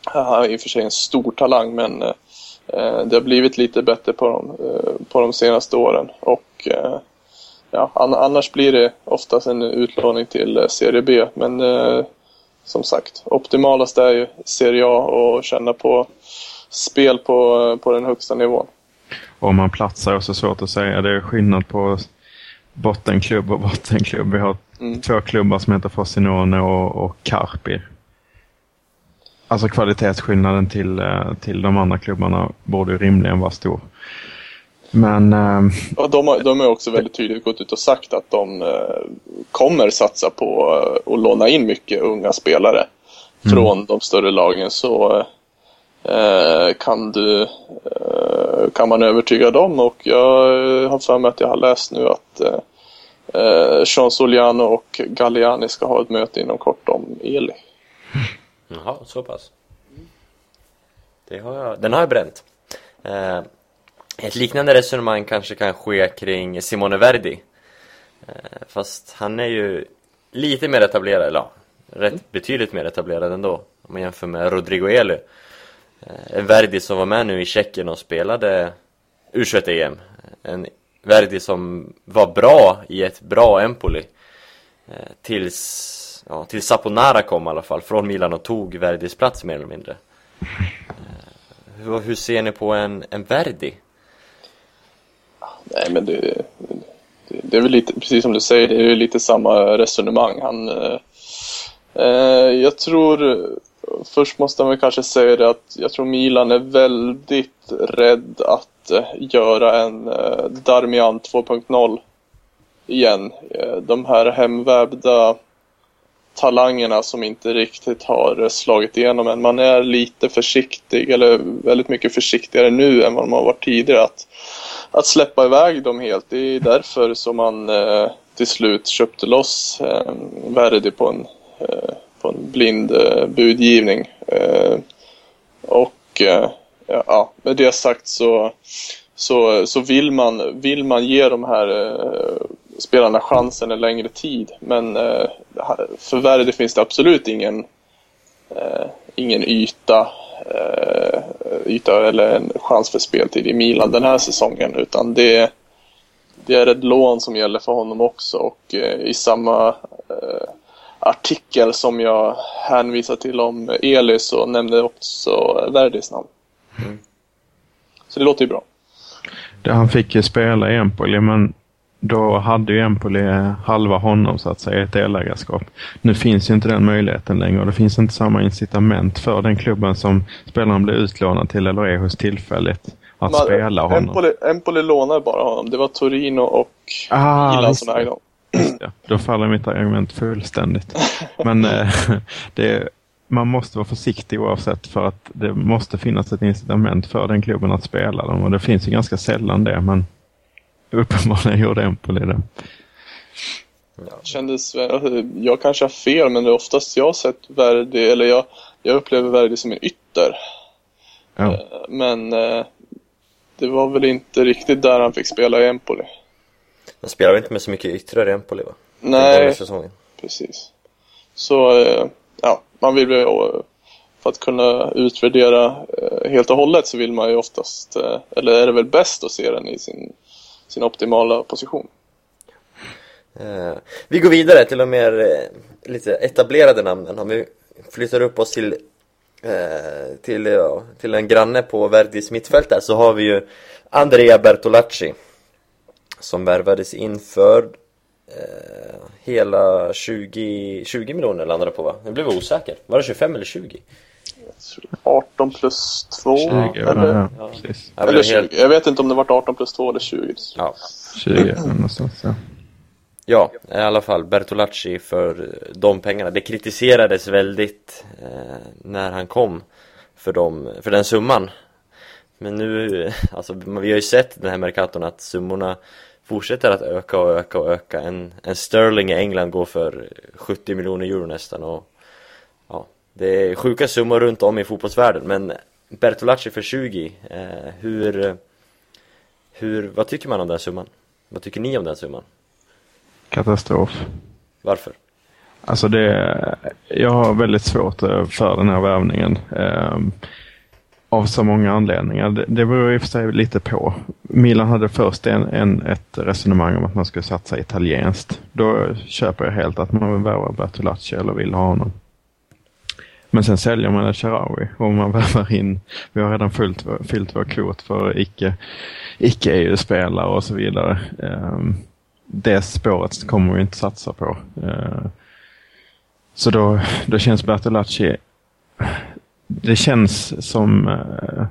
Han är i och för sig en stor talang men eh, det har blivit lite bättre på de, eh, på de senaste åren. Och eh, ja, an, annars blir det oftast en utlåning till eh, Serie B. Men eh, som sagt, optimalast är ju Serie A och känna på spel på, på den högsta nivån. Om man platsar är också svårt att säga. Det är skillnad på bottenklubb och bottenklubb. Vi har Mm. två klubbar som heter Frosinone och, och Carpi. Alltså kvalitetsskillnaden till, eh, till de andra klubbarna borde ju rimligen vara stor. Men eh, Och de, har, de har också väldigt tydligt gått ut och sagt att de eh, kommer satsa på eh, att låna in mycket unga spelare från de större lagen. Så eh, kan, du, eh, kan man övertyga dem och jag eh, har för mig att jag har läst nu att eh, eh, Sean Soliano och Galliani ska ha ett möte inom kort om Eli. Jaha, så pass. Det har jag, den har jag bränt. Eh, ett liknande resonemang kanske kan ske kring Simone Verdi. Eh, fast han är ju lite mer etablerad, eller ja, rätt betydligt mer etablerad ändå. Om man jämför med Rodrigo Eli. En Verdi som var med nu i Tjeckien och spelade U21-EM. En Verdi som var bra i ett bra Empoli. Eh, tills, ja, tills Saponara kom i alla fall, från Milan och tog Verdis plats mer eller mindre. Eh, hur, hur ser ni på en, en Verdi? Nej, men det, det, det är väl lite, precis som du säger, det är lite samma resonemang. Han, eh, jag tror, först måste man kanske säga det att jag tror Milan är väldigt rädd att eh, göra en eh, Darmian 2.0 igen. Eh, de här hemvävda talangerna som inte riktigt har slagit igenom än. Man är lite försiktig, eller väldigt mycket försiktigare nu än vad man har varit tidigare. Att, att släppa iväg dem helt. Det är därför som man eh, till slut köpte loss eh, Verdi på en, eh, på en blind eh, budgivning. Eh, och eh, ja, med det sagt så, så, så vill, man, vill man ge de här eh, spelarna chansen en längre tid. Men eh, för Verdi finns det absolut ingen, eh, ingen yta, eh, yta eller en chans för speltid i Milan den här säsongen. Utan det, det är ett lån som gäller för honom också. Och eh, i samma eh, artikel som jag hänvisar till om Eli så nämnde också Verdis namn. Så det låter ju bra. det, han fick ju spela i Empoli, men då hade ju Empoli halva honom så att säga, ett delägarskap. Nu finns ju inte den möjligheten längre och det finns inte samma incitament för den klubben som spelaren blir utlånad till eller är hos tillfälligt att Man- spela honom. Empoli, Empoli lånar bara honom. Det var Torino och Ah, Milan som ägde honom. Ja, då faller mitt argument fullständigt. Men eh, (laughs) det, man måste vara försiktig oavsett för att det måste finnas ett incitament för den klubben att spela dem och det finns ju ganska sällan det men uppenbarligen gjorde Empoli det. Kändes, jag kanske har fel men det är oftast jag sett Verdi, eller jag, jag upplever Verdi som en ytter. Ja. Eh, Men eh, det var väl inte riktigt där han fick spela i Empoli. Han spelar väl inte med så mycket yttrar i Empoli va? Nej, precis. Så eh, ja, man vill eh, för att kunna utvärdera eh, helt och hållet så vill man ju oftast, eh, eller är det väl bäst att se den i sin, sin optimala position. Vi går vidare till de mer lite etablerade namnen. Om vi flyttar upp oss till, till, till en granne på Verdis mittfält där så har vi ju Andrea Bertolacci som värvades in för eh, hela 20, 20 miljoner landade på va? Nu blev osäker. Var det 25 eller 20? 18 plus 2 20, eller? ja, Ja. precis. Jag Eller blev 20. helt, Jag vet inte om det var 18 plus 2 eller 20. ja. 20 någonstans. Ja. Ja, i alla fall Bertolacci för de pengarna. Det kritiserades väldigt eh, när han kom för, dem, för den summan. Men nu, alltså vi har ju sett den här Mercaton att summorna fortsätter att öka och öka och öka. En, en sterling i England går för 70 miljoner euro nästan och ja, det är sjuka summor runt om i fotbollsvärlden. Men Bertolacci för 20, eh, hur, hur, vad tycker man om den summan? Vad tycker ni om den summan? Katastrof. Varför? Alltså det, jag har väldigt svårt eh, för den här värvningen. Eh, av så många anledningar. Det, det beror i och för sig lite på. Milan hade först en, en, ett resonemang om att man skulle satsa italienskt. Då köper jag helt att man vill värva Bertolacci eller vill ha honom. Men sen säljer man Sharawi och man (laughs) värvar in, vi har redan fyllt, fyllt vår kvot för icke-EU-spelare e och så vidare. Ehm, det spåret kommer vi inte satsa på. Ehm, så då, då känns Bertolacci det känns som eh,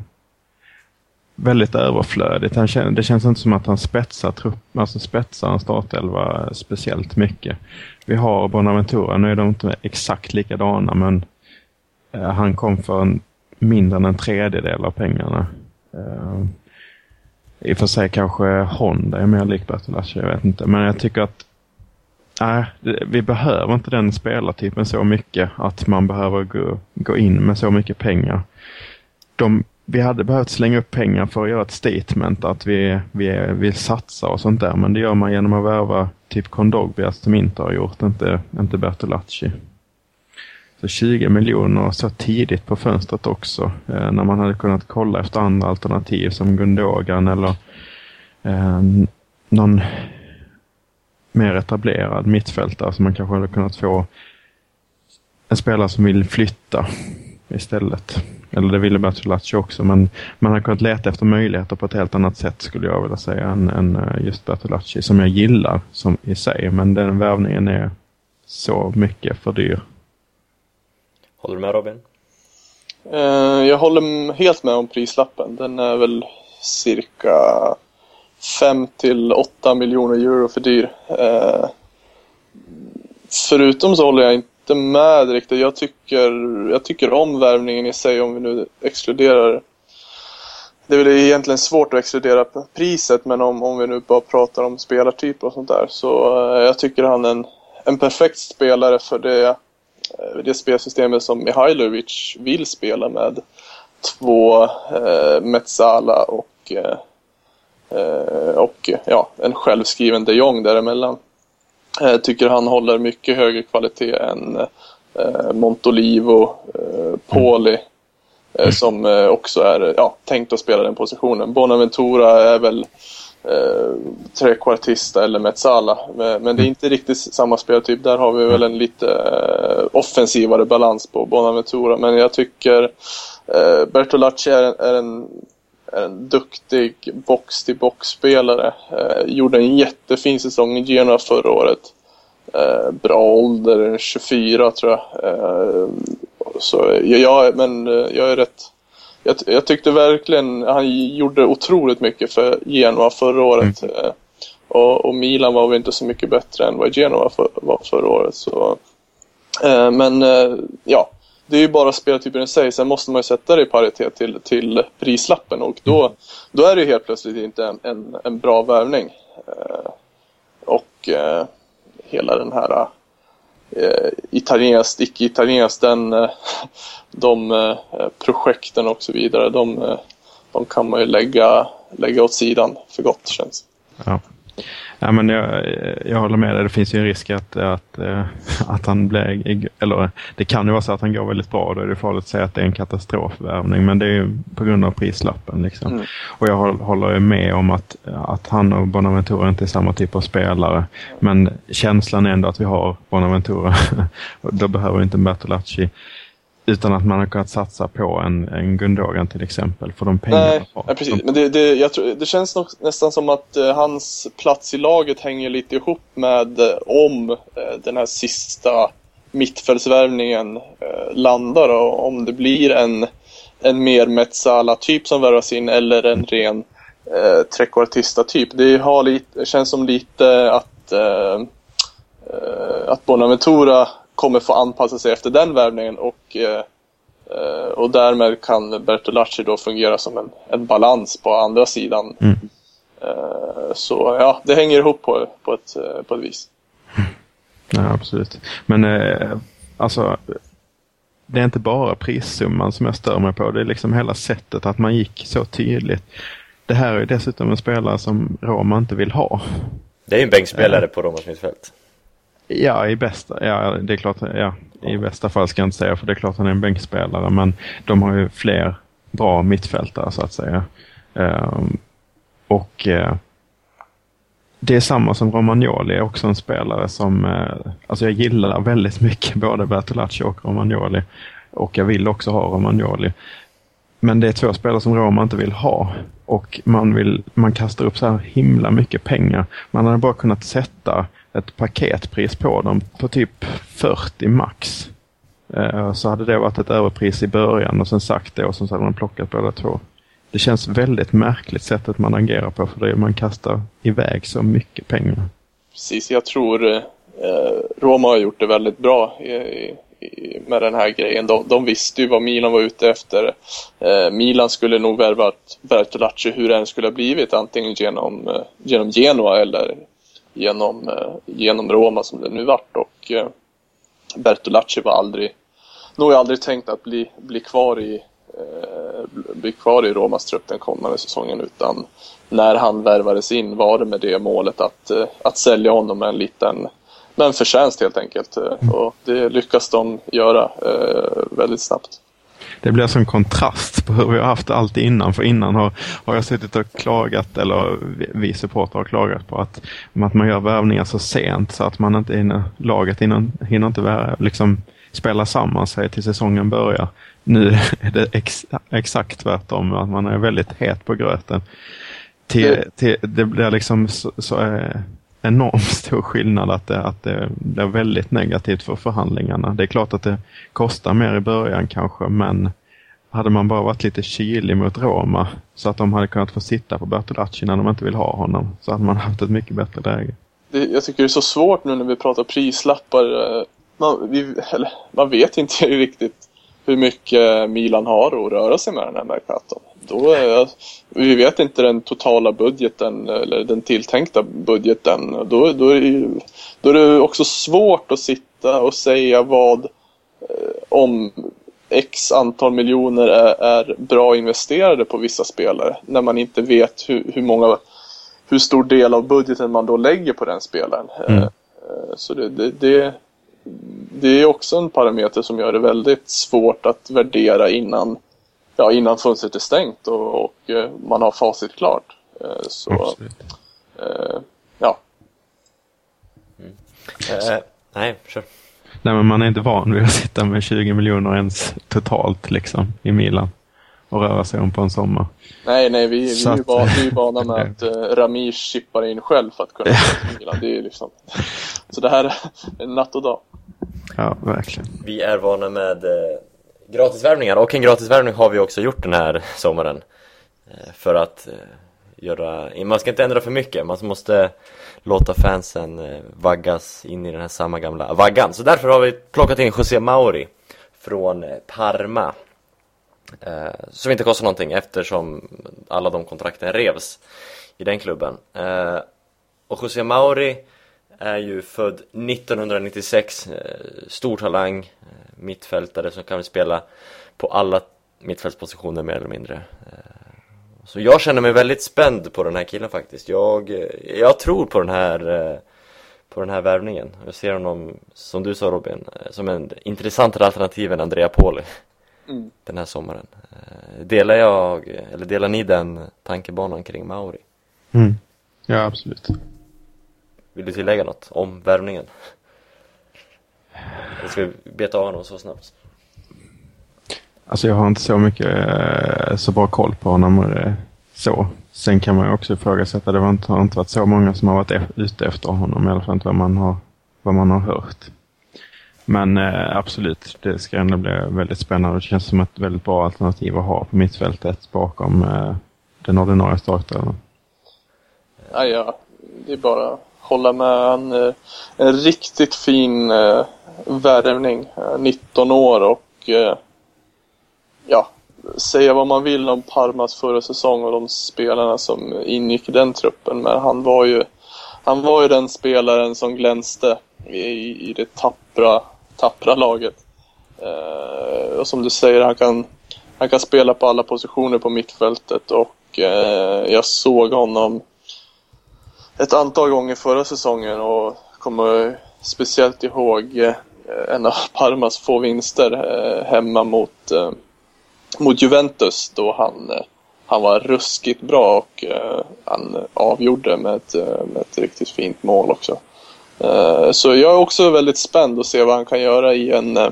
väldigt överflödigt. Han känner, det känns inte som att han spetsar, trupp, alltså spetsar en startelva speciellt mycket. Vi har Bonaventura, nu är de inte exakt likadana men eh, han kom för en, mindre än en tredjedel av pengarna. Eh, I och för sig kanske Honda är mer lik Bertolacci, jag vet inte. Men jag tycker att Nej, vi behöver inte den spelartypen så mycket att man behöver gå, gå in med så mycket pengar. De, vi hade behövt slänga upp pengar för att göra ett statement att vi, vi vill satsa och sånt där. Men det gör man genom att värva typ Kondogbias alltså, som inte har gjort, inte, inte Bertolacci. Så 20 miljoner så tidigt på fönstret också. Eh, när man hade kunnat kolla efter andra alternativ som Gundogan eller eh, någon mer etablerad mittfältare som man kanske hade kunnat få en spelare som vill flytta istället. Eller det ville Bertolacci också, men man har kunnat leta efter möjligheter på ett helt annat sätt skulle jag vilja säga än, än eh, just Bertolacci som jag gillar som i sig, men den värvningen är så mycket för dyr. Håller du med Robin? Eh, jag håller helt med om prislappen. Den är väl cirka 5 till 8 miljoner euro för dyr. Eh, förutom så håller jag inte med riktigt. Jag tycker, jag tycker om värvningen i sig om vi nu exkluderar det är väl egentligen svårt att exkludera priset men om, om vi nu bara pratar om spelartyper och sånt där så eh, jag tycker han är en, en perfekt spelare för det, eh, det spelsystemet som Mihailovic vill spela med två eh, Metsala och eh, Eh, och ja, en självskriven de Jong däremellan. Jag eh, tycker han håller mycket högre kvalitet än eh, Montolivo, Poli som också är ja, tänkt att spela den positionen. Bonaventura är väl eh, trekvartista eller Metsala. Men, det är inte riktigt samma speltyp. Där har vi väl en lite eh, offensivare balans på Bonaventura. Men jag tycker eh, Bertolacci är, är en en duktig box-till-box-spelare. Eh, gjorde en jättefin säsong i Genoa förra året. Eh, bra ålder, 24 tror jag. Eh, så ja, men eh, jag är rätt... Jag, jag, tyckte verkligen han gjorde otroligt mycket för Genoa förra året. Mm. Eh, och, och, Milan var väl inte så mycket bättre än vad Genoa för, var förra året. Så, eh, men ja, det är ju bara speltypen i sig. Sen måste man ju sätta det i paritet till, till prislappen och då, då är det ju helt plötsligt inte en, en, en bra värvning. Eh, och eh, hela den här eh, italienskt, icke-italienskt, den, eh, de eh, projekten och så vidare, de, eh, de kan man ju lägga, lägga åt sidan för gott känns Ja. Ja, men jag, jag håller med dig. Det finns ju en risk att, att, eh, att han blir... Eller det kan ju vara så att han går väldigt bra. Då är det farligt att säga att det är en katastrofvärvning. Men det är ju på grund av prislappen. Liksom. Mm. Och jag håller med om att, att han och Bonaventura inte är samma typ av spelare. Men känslan är ändå att vi har Bonaventura. (laughs) då behöver inte Bertolacci utan att man har kunnat satsa på en, en Gundogan till exempel för de pengarna Nej, ja, precis. Men det, det, jag tror, det känns nog nästan som att eh, hans plats i laget hänger lite ihop med eh, om eh, den här sista mittfältsvärvningen eh, landar och om det blir en, en mer Metsala-typ som värvas in eller en ren eh, trekvartista-typ. Det har lite, känns som lite att, eh, eh att Bonaventura kommer få anpassa sig efter den värvningen och, eh, eh, och därmed kan Bertolacci då fungera som en, en balans på andra sidan. Mm. Eh, så ja, det hänger ihop på, på, ett, eh, på ett vis. Ja, absolut. Men eh, alltså, det är inte bara prissumman som jag stör mig på. Det är liksom hela sättet att man gick så tydligt. Det här är dessutom en spelare som Roma inte vill ha. Det är ju en bänkspelare på Romas mittfält. Ja, i bästa, ja, det är klart, ja, i bästa fall ska jag inte säga för det är klart han är en bänkspelare men de har ju fler bra mittfältare så att säga. Um, och uh, det är samma som Romagnoli, också en spelare som, uh, alltså jag gillar väldigt mycket (laughs) både Bertolacci och Romagnoli. Och jag vill också ha Romagnoli. Men det är två spelare som Roma inte vill ha. Och man, vill, man kastar upp så här himla mycket pengar. Man hade bara kunnat sätta ett paketpris på dem på typ 40 max. Eh, så hade det varit ett överpris i början och sen sagt det och sen så hade man plockat båda två. Det känns väldigt märkligt sättet man agerar på för det man kastar iväg så mycket pengar. Precis, jag tror eh, Roma har gjort det väldigt bra i, i, med den här grejen. De, de, visste ju vad Milan var ute efter. Eh, Milan skulle nog värvat Bertolacci hur det än skulle ha blivit, antingen genom, eh, genom Genoa eller genom, eh, genom Roma som det nu vart. Och, eh, Bertolacci var aldrig, nog aldrig tänkt att bli, bli kvar i eh, bli kvar i Romas trupp den kommande säsongen utan när han värvades in var det med det målet att, att sälja honom med en liten med en förtjänst helt enkelt. Mm. Och det lyckas de göra väldigt snabbt det blir som en kontrast på hur vi har haft alltid innan. För innan har, har jag suttit och klagat, eller vi supportrar har klagat på att, att man gör värvningar så sent så att man inte hinner, laget hinner, hinner inte liksom spela samman sig till säsongen börjar. Nu (laughs) är det ex, exakt tvärtom, att man är väldigt het på gröten. Till, till, det blir liksom så, så eh, enormt (laughs) stor skillnad att det, att det blir väldigt negativt för förhandlingarna. Det är klart att det kostar mer i början kanske men hade man bara varit lite kylig mot Roma så att de hade kunnat få sitta på Bertolacci när de inte vill ha honom så hade man haft ett mycket bättre läge. Det, jag tycker det är så svårt nu när vi pratar prislappar. Eh, man, vi, eller, man vet inte (laughs) riktigt hur mycket Milan har att röra sig med den här Mercaton. Då är, vi vet inte den totala budgeten eller den tilltänkta budgeten. Då, då, är, det, då är det också svårt att sitta och säga vad eh, om x antal miljoner är, är, bra investerade på vissa spelare när man inte vet hur, hur, många hur stor del av budgeten man då lägger på den spelaren. Mm. Eh, så det, det, det, det är också en parameter som gör det väldigt svårt att värdera innan, ja, innan fönstret är stängt och, och eh, man har facit klart. Eh, så, eh, ja. Mm. Eh, nej, kör. Nej, men man är inte van vid att sitta med 20 miljoner ens totalt liksom i Milan och röra sig om på en sommar. Nej, nej, vi, vi, är, ju vana, vi är vana med (laughs) att uh, Ramis chippar in själv för att kunna spela Milan. Det är liksom... Så det här är natt och dag. Ja, verkligen. Vi är vana med gratisvärvningar och en gratisvärvning har vi också gjort den här sommaren. Eh, för att eh, göra, man ska inte ändra för mycket, man måste låta fansen eh, vaggas in i den här samma gamla vaggan. Så därför har vi plockat in José Mauri från Parma. Som inte kostar någonting eftersom alla de kontrakten revs i den klubben. Och José Mauri är ju född 1996, stor talang, mittfältare som kan spela på alla mittfältspositioner mer eller mindre. Eh, så jag känner mig väldigt spänd på den här killen faktiskt. Jag, jag tror på den här på den här värvningen. Jag ser honom, som du sa Robin, som en intressantare alternativ än Andrea Poli mm. den här sommaren. Delar jag, eller delar ni den tankebanan kring Mauri? Mm. Ja, absolut. Vill du tillägga något om värvningen? Eller ska beta av honom så snabbt? Alltså jag har inte så mycket, eh, så bra koll på honom eh, så. Sen kan man ju också ifrågasätta, det har inte, har inte varit så många som har varit ute efter honom, i alla fall inte vad man har, vad man har hört. Men eh, absolut, det ska ändå bli väldigt spännande. Det känns som ett väldigt bra alternativ att ha på mittfältet bakom eh, den ordinarie starten. Ja, ja, det är bara hålla med en, eh, en riktigt fin eh, värvning. Eh, 19 år och eh, ja, säga vad man vill om Parmas förra säsong och de spelarna som ingick i den truppen. Men han var ju, han var ju den spelaren som glänste i, i det tappra, tappra laget. Eh, och som du säger, han kan, han kan spela på alla positioner på mittfältet och eh, jag såg honom ett antal gånger förra säsongen och kommer speciellt ihåg eh, en av Parmas få vinster eh, hemma mot, eh, mot Juventus då han, eh, han var ruskigt bra och eh, han avgjorde med ett, eh, med ett riktigt fint mål också. Eh, så jag är också väldigt spänd att se vad han kan göra i en, eh,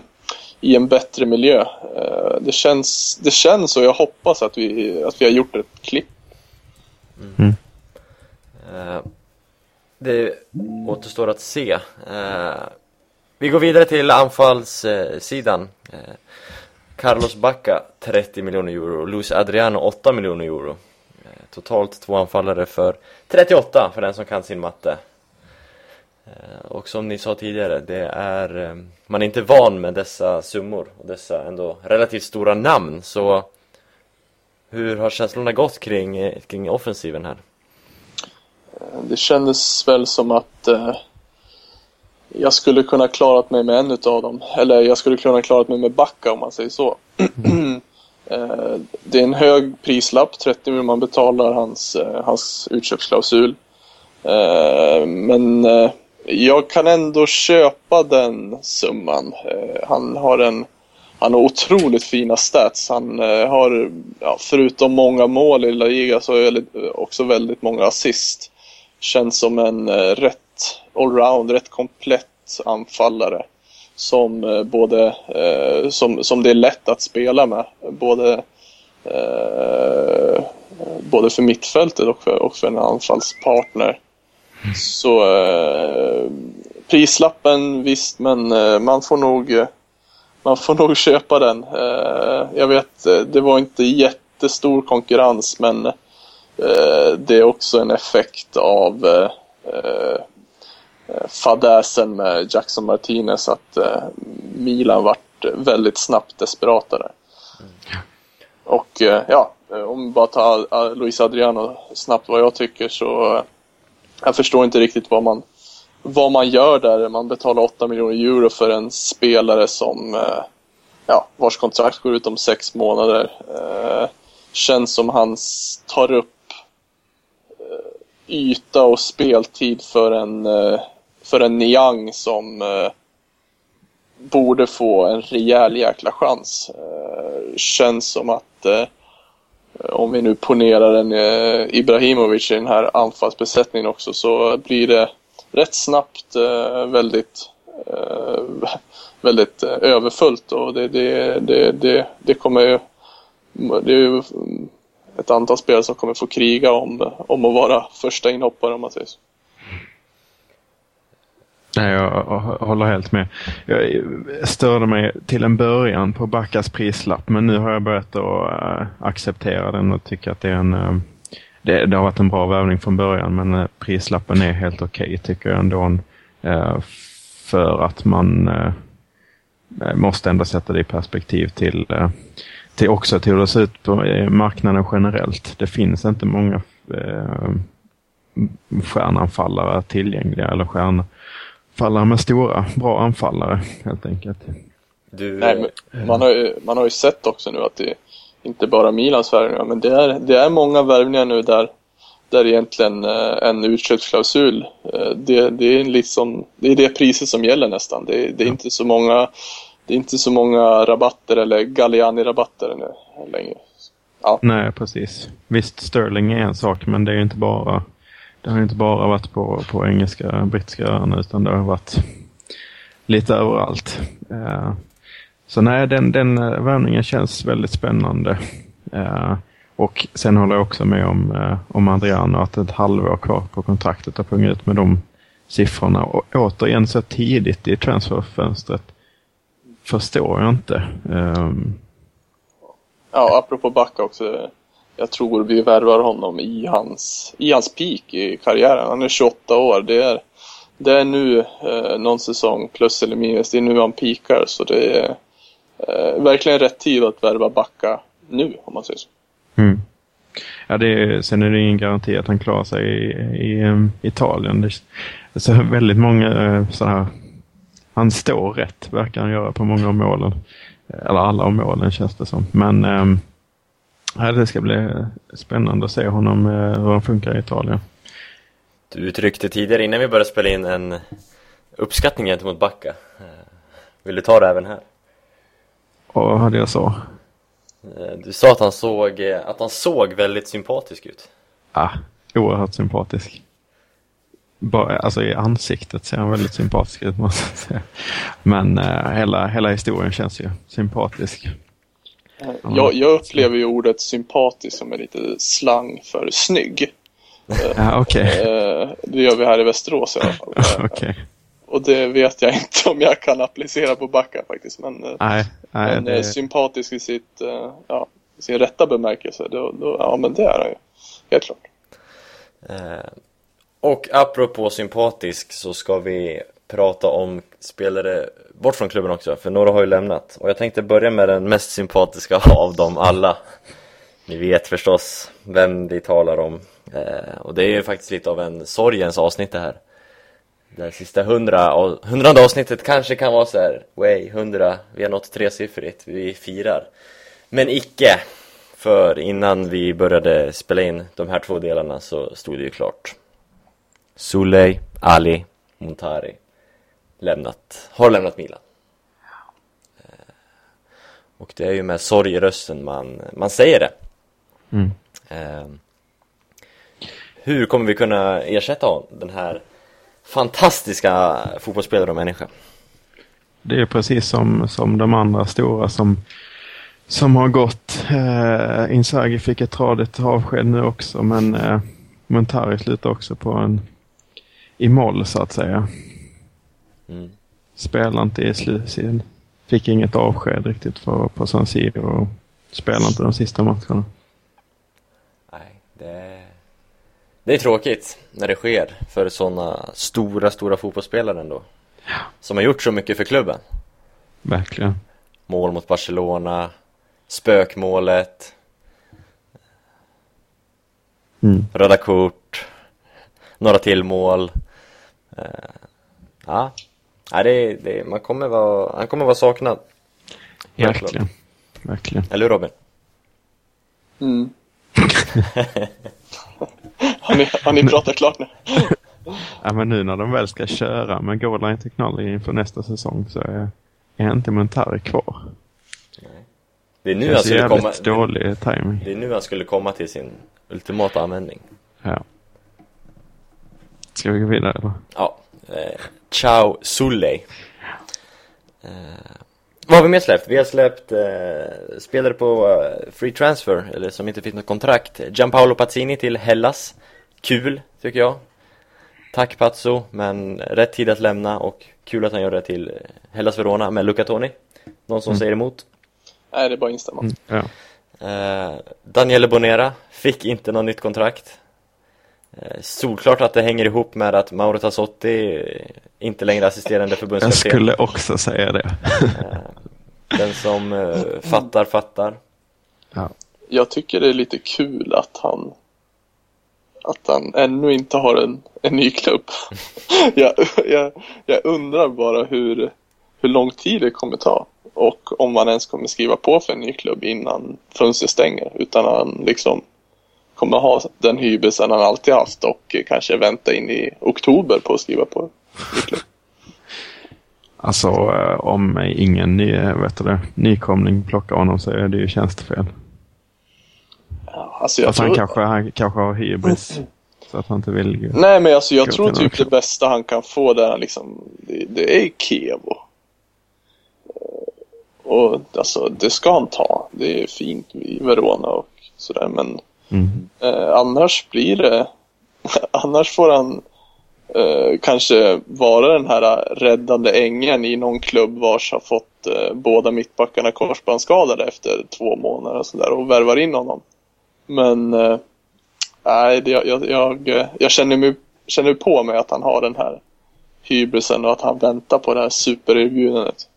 i en bättre miljö. Eh, det, känns, det känns och jag hoppas att vi, att vi har gjort ett klipp. Eh, Det återstår att se. Vi går vidare till anfallssidan. Eh, Carlos Bacca 30 miljoner euro, Luis Adriano 8 miljoner euro. Eh, totalt två anfallare för 38 för den som kan sin matte. Eh, och som ni sa tidigare, det är, man är inte van med dessa summor och dessa ändå relativt stora namn så hur har känslorna gått kring, kring offensiven här? Det kändes väl som att eh, jag skulle kunna klarat mig med en utav dem. Eller jag skulle kunna klarat mig med Backa om man säger så. (clears throat) eh, det är en hög prislapp, 30 miljoner man betalar hans, eh, hans utköpsklausul. Eh, men eh, jag kan ändå köpa den summan. Han har en han har otroligt fina stats. Han har, ja, förutom många mål i La Liga, så är det också väldigt många assist. Känns som en rätt allround, rätt komplett anfallare. Som eh, både, eh, som, som det är lätt att spela med. Både, eh, både för mittfältet och för, och för en anfallspartner. Så eh, prislappen visst, men eh, man får nog man får nog köpa den. Jag vet, det var inte jättestor konkurrens men det är också en effekt av fadäsen med Jackson Martinez att eh, Milan vart väldigt snabbt desperata där. Och eh, ja, eh, om vi bara tar eh, Luis Adriano snabbt vad jag tycker så eh, jag förstår inte riktigt vad man vad man gör där. Man betalar 8 miljoner euro för en spelare som eh, ja, vars kontrakt går ut om sex månader. Eh, känns som han tar upp eh, yta och speltid för en, eh, för en Niang som eh, borde få en rejäl jäkla chans. Eh, känns som att eh, om vi nu ponerar en eh, Ibrahimovic i den här anfallsbesättningen också så blir det rätt snabbt eh, väldigt eh, väldigt eh, överfullt och det, det, det, det, det kommer ju det är ju ett antal spelare som kommer få kriga om, om att vara första inhoppare om man säger så. Nej, jag håller helt med. Jag störde mig till en början på Backas prislapp men nu har jag börjat att äh, acceptera den och tycker att det är en äh, det, det har varit en bra värvning från början men äh, prislappen är helt okej okay, tycker jag ändå. Äh, för att man äh, måste ändå sätta det i perspektiv till, äh, till också till hur det ser ut på äh, marknaden generellt. Det finns inte många äh, stjärnanfallare tillgängliga eller stjärnanfallare med stora, bra anfallare helt enkelt. Du, Nej, man, har ju, man har ju sett också nu att det inte bara Milans värvningar, men det är, det är många värvningar nu där, där egentligen eh, en utköpsklausul, eh, det, det är liksom, det är det priset som gäller nästan. Det, det är inte så många det är inte så många rabatter eller Galliani-rabatter nu längre. Ja. Nej, precis. Visst, Sterling är en sak, men det är ju inte bara det har inte bara varit på, på engelska, brittiska öarna utan det har varit lite överallt. Eh, så nej, den, den eh, värvningen känns väldigt spännande. Eh, och sen håller jag också med om, om Adriano att ett halvår kvar på kontraktet har pungat ut med de siffrorna. Och återigen så tidigt i transferfönstret förstår jag inte. Ehm, ja, apropå Backa också. Jag tror vi värvar honom i hans, i hans peak i karriären. Han är 28 år. Det är, det är nu eh, någon säsong plus eller minus. Det är nu han peakar. Så det är eh, verkligen rätt tid att värva Backa nu om man säger så. Mm. Ja, det är, sen är det ingen garanti att han klarar sig i, i um, Italien. Det, är så väldigt många eh, uh, sådana Han står rätt, verkar han göra på många av målen. Eh, eller alla av målen känns det som. Men um, Ja, det ska bli spännande att se honom, hur han funkar i Italien. Du uttryckte tidigare innan vi började spela in en, uppskattning gentemot Backa. Eh, Vill du ta det även här? Och vad hade jag så? Eh, Du sa att han såg, eh, att han såg väldigt sympatisk ut. Ah, oerhört sympatisk. Bara, alltså i ansiktet ser han väldigt sympatisk ut måste jag säga. Men eh, hela, hela historien känns ju sympatisk. Jag, jag upplever ju ordet sympatisk som en lite slang för snygg. (laughs) Ja, okej. Eh, det gör vi här i Västerås i alla fall. (laughs) Eh, Okej. Och det vet jag (laughs) inte om jag kan applicera på Backa faktiskt. Men, eh, Nej, nej men eh, det, sympatisk i sitt, eh, ja, sin rätta bemärkelse, då, då, ja men det är han ju. Helt klart. Eh, Och apropå sympatisk så ska vi prata om spelare bort från klubben också, för några har ju lämnat. Och jag tänkte börja med den mest sympatiska (laughs) av dem alla. Ni vet förstås vem vi talar om. Eh, och det är ju faktiskt lite av en sorgens avsnitt det här. Det sista hundra, hundrade avsnittet kanske kan vara så här, way, hundra, vi har nått tresiffrigt, vi firar. Men icke, för innan vi började spela in de här två delarna så stod det ju klart. Suley, Ali, Montari lämnat, har lämnat Milan. Eh, Och det är ju med sorg i rösten man, man säger det. Mm. Eh, Hur kommer vi kunna ersätta honom, den här fantastiska fotbollsspelare och människa? det är precis som, som de andra stora som, som har gått. Eh, Inzaghi fick ett tradigt avsked nu också men eh, Montari slutar också på en i moll så att säga. Mm. Spelar inte i slutsidan. Fick inget avsked riktigt för, på San Siro och spelar inte de sista matcherna. Nej, det, det är tråkigt när det sker för sådana stora, stora fotbollsspelare ändå. Som har gjort så mycket för klubben. Verkligen. Mål mot Barcelona, spökmålet, Mm. röda kort, några till mål. Eh, ja, ja det, det, man kommer vara, han kommer vara saknad. Verkligen. Verkligen. Eller hur Robin? Mm. (laughs) har, ni, har ni pratat klart nu? Ja, men nu när de väl ska köra med Goal Line Technology inför nästa säsong så är, är inte Montari kvar. Det är nu Det han skulle komma, dålig timing. det är nu han skulle komma till sin ultimata användning. Ja. Ska vi gå vidare eller? Ja, eh, Ciao Sulley. Eh, vad har vi mer släppt? Vi har släppt eh, spelare på eh, free transfer, eller som inte fick något kontrakt. Gianpaolo Pazzini till Hellas. Kul, tycker jag. Tack Pazzo, men rätt tid att lämna och kul att han gör det till eh, Hellas Verona med Luca Toni. Någon som säger emot? Nej, det är bara att instämma. Mm, ja. Eh, Daniele Bonera fick inte något nytt kontrakt. Eh, solklart att det hänger ihop med att Mauro Tassotti inte längre assisterande Jag förbundskapten. skulle också säga det. Eh, den som eh, fattar, fattar. ja. Jag tycker det är lite kul att han att han ännu inte har en, en ny klubb. (laughs) jag, jag, jag undrar bara hur, hur lång tid det kommer ta och om man ens kommer skriva på för en ny klubb innan fönstret stänger utan han liksom kommer ha den hybrisen han alltid haft och kanske vänta in i oktober på att skriva på. Alltså eh, om ingen ny, eh, vet du nykomling plockar honom så är det ju tjänstefel. Ja, Alltså jag han tror, kanske, han kanske har hybris. Så att han inte vill. Nej men alltså jag tror typ det bästa han kan få där liksom, det, det är Kevo. Och alltså det ska han ta. Det är fint i Verona och sådär men Mm. eh, annars blir det (laughs) annars får han eh, kanske vara den här räddande ängen i någon klubb vars har fått eh, båda mittbackarna korsbandsskadade efter två månader och sådär och värvar in honom. Men eh, nej, det, jag, jag, jag, jag känner, mig, känner på mig att han har den här hybrisen och att han väntar på det här supererbjudandet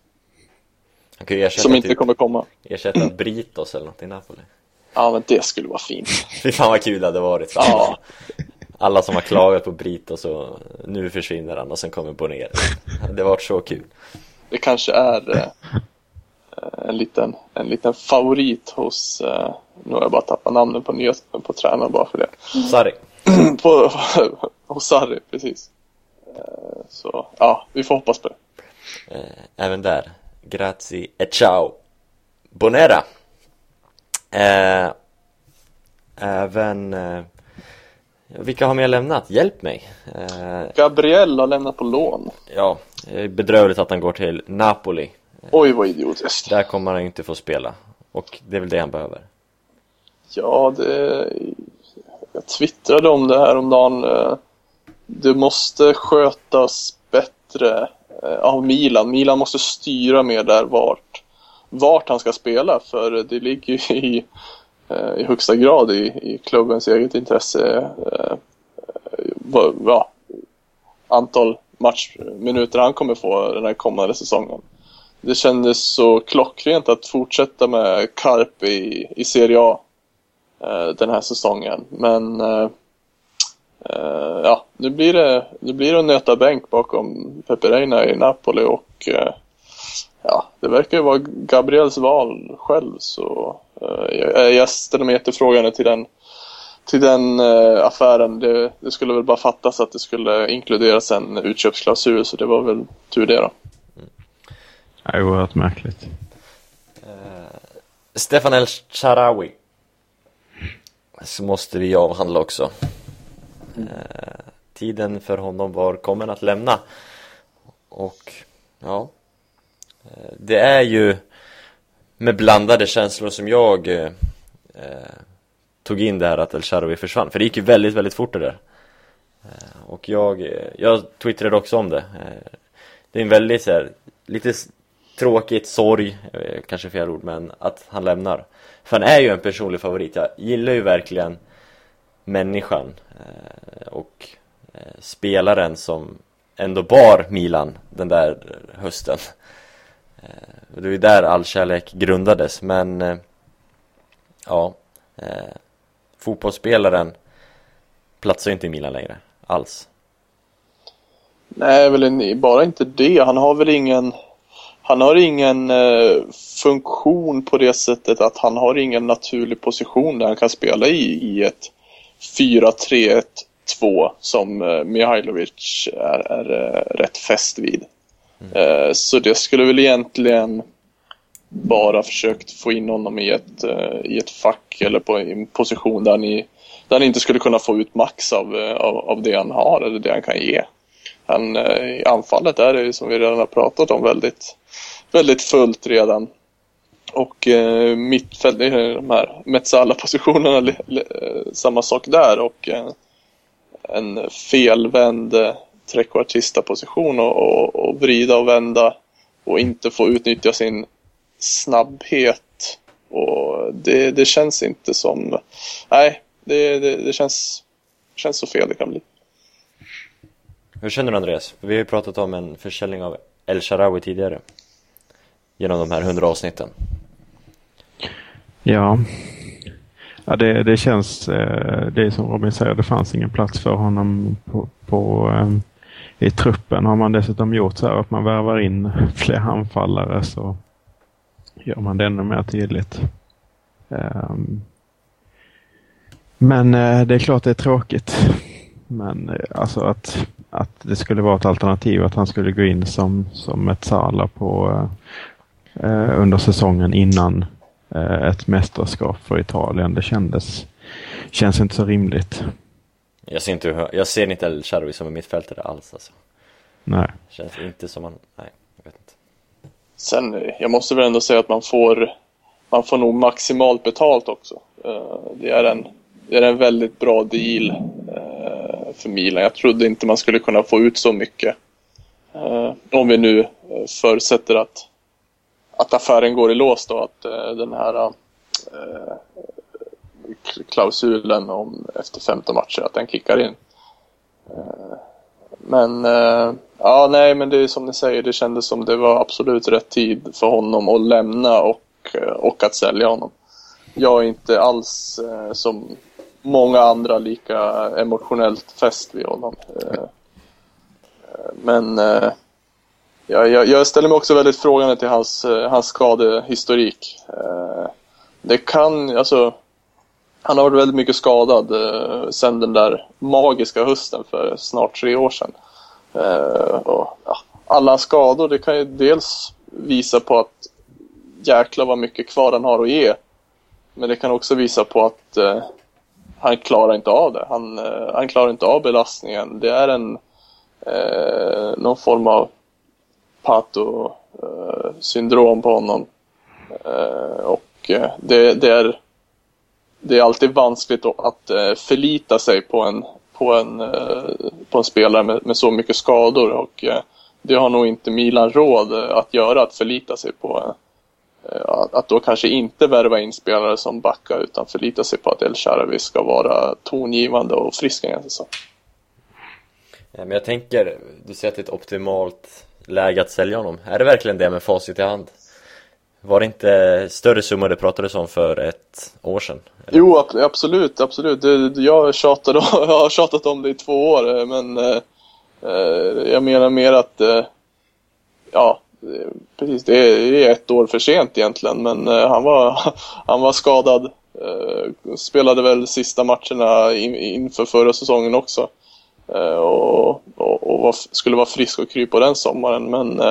Han kan ju ersätta, som inte typ, kommer komma. ersätta Britos eller något i Napoli. Ja, men det skulle vara fint. (laughs) Fy fan vad kul det hade varit. Ja. Alla som har klagat på Britos och nu försvinner han och sen kommer Bonera. Det varit så kul. Det kanske är eh, en, liten, en liten favorit hos, eh, nu har jag bara tappat namnet på, nya, på tränaren bara för det. Sarri. (clears throat) på, (laughs) hos Sarri, precis. Eh, så ja, vi får hoppas på det. Eh, även där. Grazie e ciao. Bonera. Eh, även... Eh, vilka har mer lämnat? Hjälp mig. Eh, Gabriel har lämnat på lån. ja, bedrövligt att han går till Napoli. Oj, vad idiotiskt. Där kommer han inte få spela. Och det är väl det han behöver. Ja, det... Jag twittrade om det här om dagen. Eh, Det måste skötas bättre eh, av Milan. Milan måste styra mer där vart, vart han ska spela. För det ligger ju i, eh, i högsta grad i, i klubbens eget intresse. Eh, eh, ja, antal matchminuter han kommer få den här kommande säsongen. Det kändes så klockrent att fortsätta med Karp i, i Serie A eh, den här säsongen. Men eh, ja, nu blir, det, nu blir det att nöta bänk bakom Pepe Reina i Napoli och eh, ja, det verkar ju vara Gabriels val själv så eh, jag, jag ställer mig jättefrågande till den till den eh, affären. Det, det skulle väl bara fattas att det skulle inkluderas en utköpsklausul så det var väl tur det då. Det är oerhört märkligt. Stefan El Sharawi Så måste vi avhandla också eh, Tiden för honom var kommen att lämna Och ja eh, det är ju med blandade känslor som jag eh, eh tog in det här att El Sharawi försvann För det gick ju väldigt, väldigt fort det där eh, Och jag, eh, jag twittrade också om det eh, Det är en väldigt så här, lite tråkigt, sorg, eh, kanske fel ord, men att han lämnar. För han är ju en personlig favorit. Jag gillar ju verkligen människan och spelaren som ändå bar Milan den där hösten. Eh, och det var ju där all kärlek grundades, men eh, ja, eh, fotbollsspelaren platsar ju inte i Milan längre, alls. Nej, väl bara inte det. Han har väl ingen han har ingen eh, funktion på det sättet att han har ingen naturlig position där han kan spela i, i ett 4-3-1-2 som eh, Mihailovic är, är eh, rätt fäst vid. Mm. Eh, så det skulle väl egentligen bara försökt få in honom i ett, eh, i ett fack eller på en position där ni där han inte skulle kunna få ut max av, eh, av, av det han har eller det han kan ge. Han, I anfallet är det ju som vi redan har pratat om väldigt, väldigt fullt redan. Och eh, mittfält, de här Metsala-positionerna, samma sak där och eh, en felvänd eh, trekvartista-position och, och, och vrida och vända och inte få utnyttja sin snabbhet. Och det, det känns inte som, nej, det, det, det känns, känns så fel det kan bli. Hur känner du Andreas? Vi har ju pratat om en försäljning av El Sharawi tidigare Genom de här 100 avsnitten Ja, ja det, det känns, eh, det är som Robin säger, det fanns ingen plats för honom på, på, eh, i truppen. Har man dessutom gjort så här att man värvar in fler anfallare så gör man det ännu mer tydligt. Ehm, men eh, det är klart det är tråkigt. Men eh, alltså att, att det skulle vara ett alternativ att han skulle gå in som, som ett Sala på, eh, eh, under säsongen innan eh, ett mästerskap för Italien. Det kändes, känns inte så rimligt. Jag ser inte, hur- jag ser inte El Sharawi som en mittfältare alls alltså Nej. Känns inte som han, nej, jag vet inte Sen, jag måste väl ändå säga att man får, man får nog maximalt betalt också. Eh, Det är en, det är en väldigt bra deal eh, för Milan. Jag trodde inte man skulle kunna få ut så mycket. Eh, Om vi nu förutsätter att, att affären går i lås då, att den här klausulen om efter 15 matcher, att den kickar in. Eh, men eh, ja, nej, men det är som ni säger, det kändes som det var absolut rätt tid för honom att lämna och, eh, och att sälja honom. Jag är inte alls som många andra lika emotionellt fäst vid honom. Men jag, jag, jag ställer mig också väldigt frågande till hans, hans skadehistorik. Det kan, alltså han har varit väldigt mycket skadad eh, sen den där magiska hösten för snart tre år sedan. Eh, och, ja, alla skador, det kan ju dels visa på att jäklar vad mycket kvar han har att ge. Men det kan också visa på att eh, han klarar inte av det. Han, eh, han klarar inte av belastningen. Det är en eh, någon form av pato-syndrom eh, på honom. Eh, och eh, det, det, är, det är alltid vanskligt att, eh, förlita sig på en, på en, eh, på en spelare med, med så mycket skador. Och eh, det har nog inte Milan råd att göra, att förlita sig på. Att, då kanske inte värva in spelare som backar utan förlita sig på att El Sharawi ska vara tongivande och frisk en säsong. Men jag tänker, du säger att det är ett optimalt läge att sälja honom. Är det verkligen det med facit i hand? Var det inte större summor det pratades om för ett år sedan? Eller? Jo, absolut, absolut. Jag, tjatade, (laughs) jag har tjatat om det i två år, eh, men eh, eh, jag menar mer att ja, precis, det är, ett år för sent egentligen, men han, var, (laughs) han var skadad. Spelade väl sista matcherna inför förra säsongen också. Och och, och var, skulle vara frisk och kry på den sommaren, men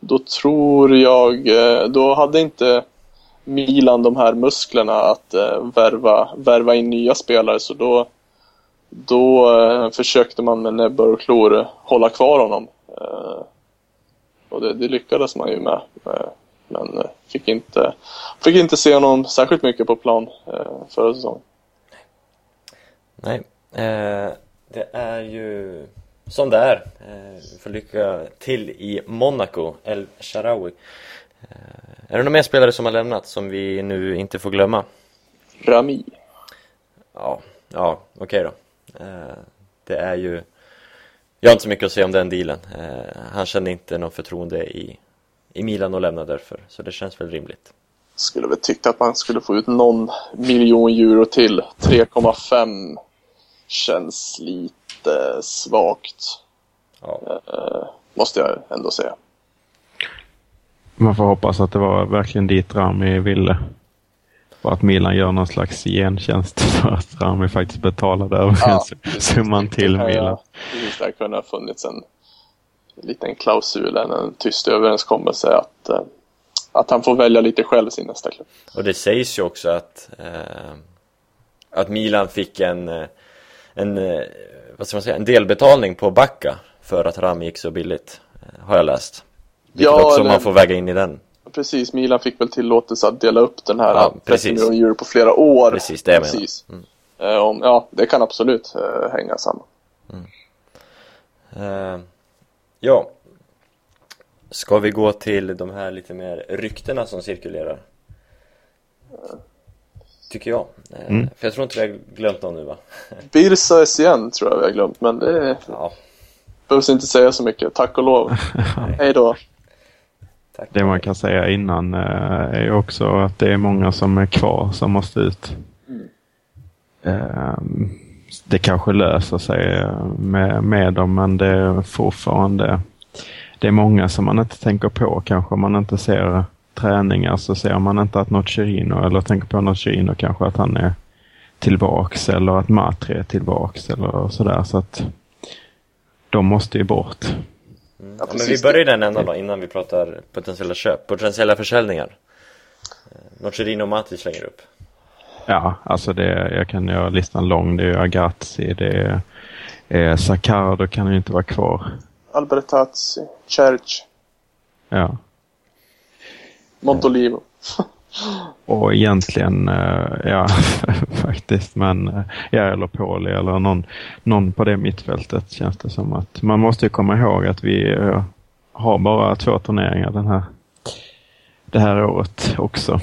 då tror jag, eh, då hade inte Milan de här musklerna att eh, värva, värva in nya spelare så då, då eh, försökte man med näbbar och klor hålla kvar honom. Och det, det lyckades man ju med. Men fick inte, fick inte se honom särskilt mycket på plan förra säsongen. Nej, eh, det är ju som det är. Eh, vi får lycka till i Monaco, El Sharawi. Eh, är det några mer spelare som har lämnat som vi nu inte får glömma? Rami. Ja, ja okej då. Eh, det är ju... Jag har inte så mycket att säga om den dealen. Eh, han kände inte någon förtroende i, i Milan och lämnade därför, så det känns väl rimligt. Skulle väl tycka att man skulle få ut någon miljon euro till. 3,5 känns lite svagt. Ja. Eh, måste jag ändå säga. Man får hoppas att det var verkligen dit Rami ville. Och att Milan gör någon slags gentjänst (laughs) för att Rami faktiskt betalade över Ja, (laughs) summan till Milan. det kunde ha funnits en liten klausul, en, en tyst överenskommelse att, eh, att han får välja lite själv sin nästa klubb. Och det sägs ju också att, eh, att Milan fick en, eh, en, eh, vad ska man säga, en delbetalning på Backa för att Rami gick så billigt, eh, har jag läst. Vilket Ja, också eller- man får väga in i den. Precis, Milan fick väl tillåtelse att dela upp den här Ja, 30 precis. miljoner euro på flera år. Precis, det jag menar. Precis. Eh, ja, det kan absolut hänga samman. Eh, ja. Ska vi gå till de här lite mer ryktena som cirkulerar? Tycker jag. Eh, Mm. För jag tror inte vi har glömt någon nu va? (laughs) Birsa SCN tror jag vi har glömt, men det Ja, behövs inte säga så mycket. Tack och lov. (laughs) Hej då. tack. Det man kan säga innan eh, är ju också att det är många som är kvar som måste ut. Ehm, Det kanske löser sig eh, med, med dem men det är fortfarande det är många som man inte tänker på kanske man inte ser träningar så ser man inte att Nocerino eller tänker på Nocerino kanske att han är tillbaks eller att Matri är tillbaks eller sådär så att de måste ju bort. Ja, Ja, men vi börjar i den ändan då innan vi pratar potentiella köp, potentiella försäljningar. Eh, Nocerino och Matic slänger upp. Ja, alltså det, jag kan göra listan lång. Det är Agazzi, det är, är Saccardo kan ju inte vara kvar. Albertazzi, Church, Ja. Montolivo. Och egentligen, eh, ja (laughs) faktiskt, men eh, ja, eller Poli eller någon, någon på det mittfältet känns det som att man måste ju komma ihåg att vi eh, har bara två turneringar den här, det här året också.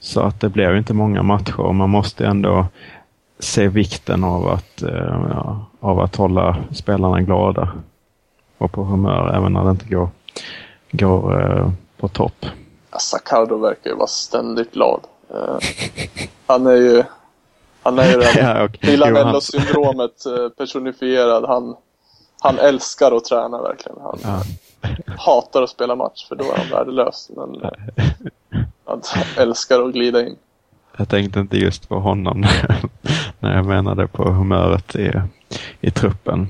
Så att det blir ju inte många matcher och man måste ändå se vikten av att, ja, av att hålla spelarna glada och på humör även när det inte går, går på topp. Ja, Saccardo verkar ju vara ständigt glad. Eh, han är ju han är ju den (laughs) Ja, han- Milanello-syndromet eh, personifierad. Han, han älskar att träna verkligen. Han Ja. hatar att spela match för då är han värdelös. Men han älskar att glida in. Jag tänkte inte just på honom (laughs) när jag menade på humöret i, i truppen.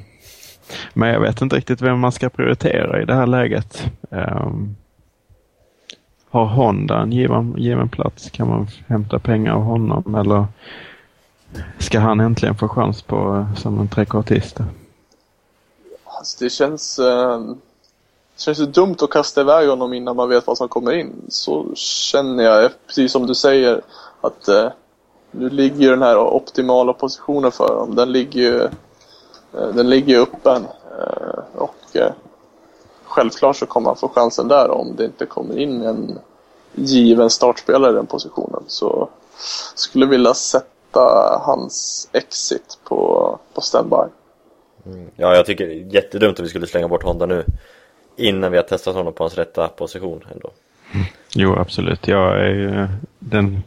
Men jag vet inte riktigt vem man ska prioritera i det här läget. Um, har Honda en given, given plats? Kan man hämta pengar av honom eller ska han äntligen få chans på eh, som en trekvartist? Alltså det känns... Eh, det känns ju dumt att kasta iväg honom innan man vet vad som kommer in. Så känner jag, precis som du säger, att eh, nu ligger den här optimala positionen för honom. Den ligger ju eh, den ligger öppen. Eh, och eh, självklart så kommer han få chansen där om det inte kommer in en given startspelare i den positionen. Så skulle vilja sätta hans exit på, på standby. Mm. Ja, jag tycker det är jättedumt att vi skulle slänga bort Honda nu innan vi har testat honom på hans rätta position ändå. Jo, absolut. Jag är ju den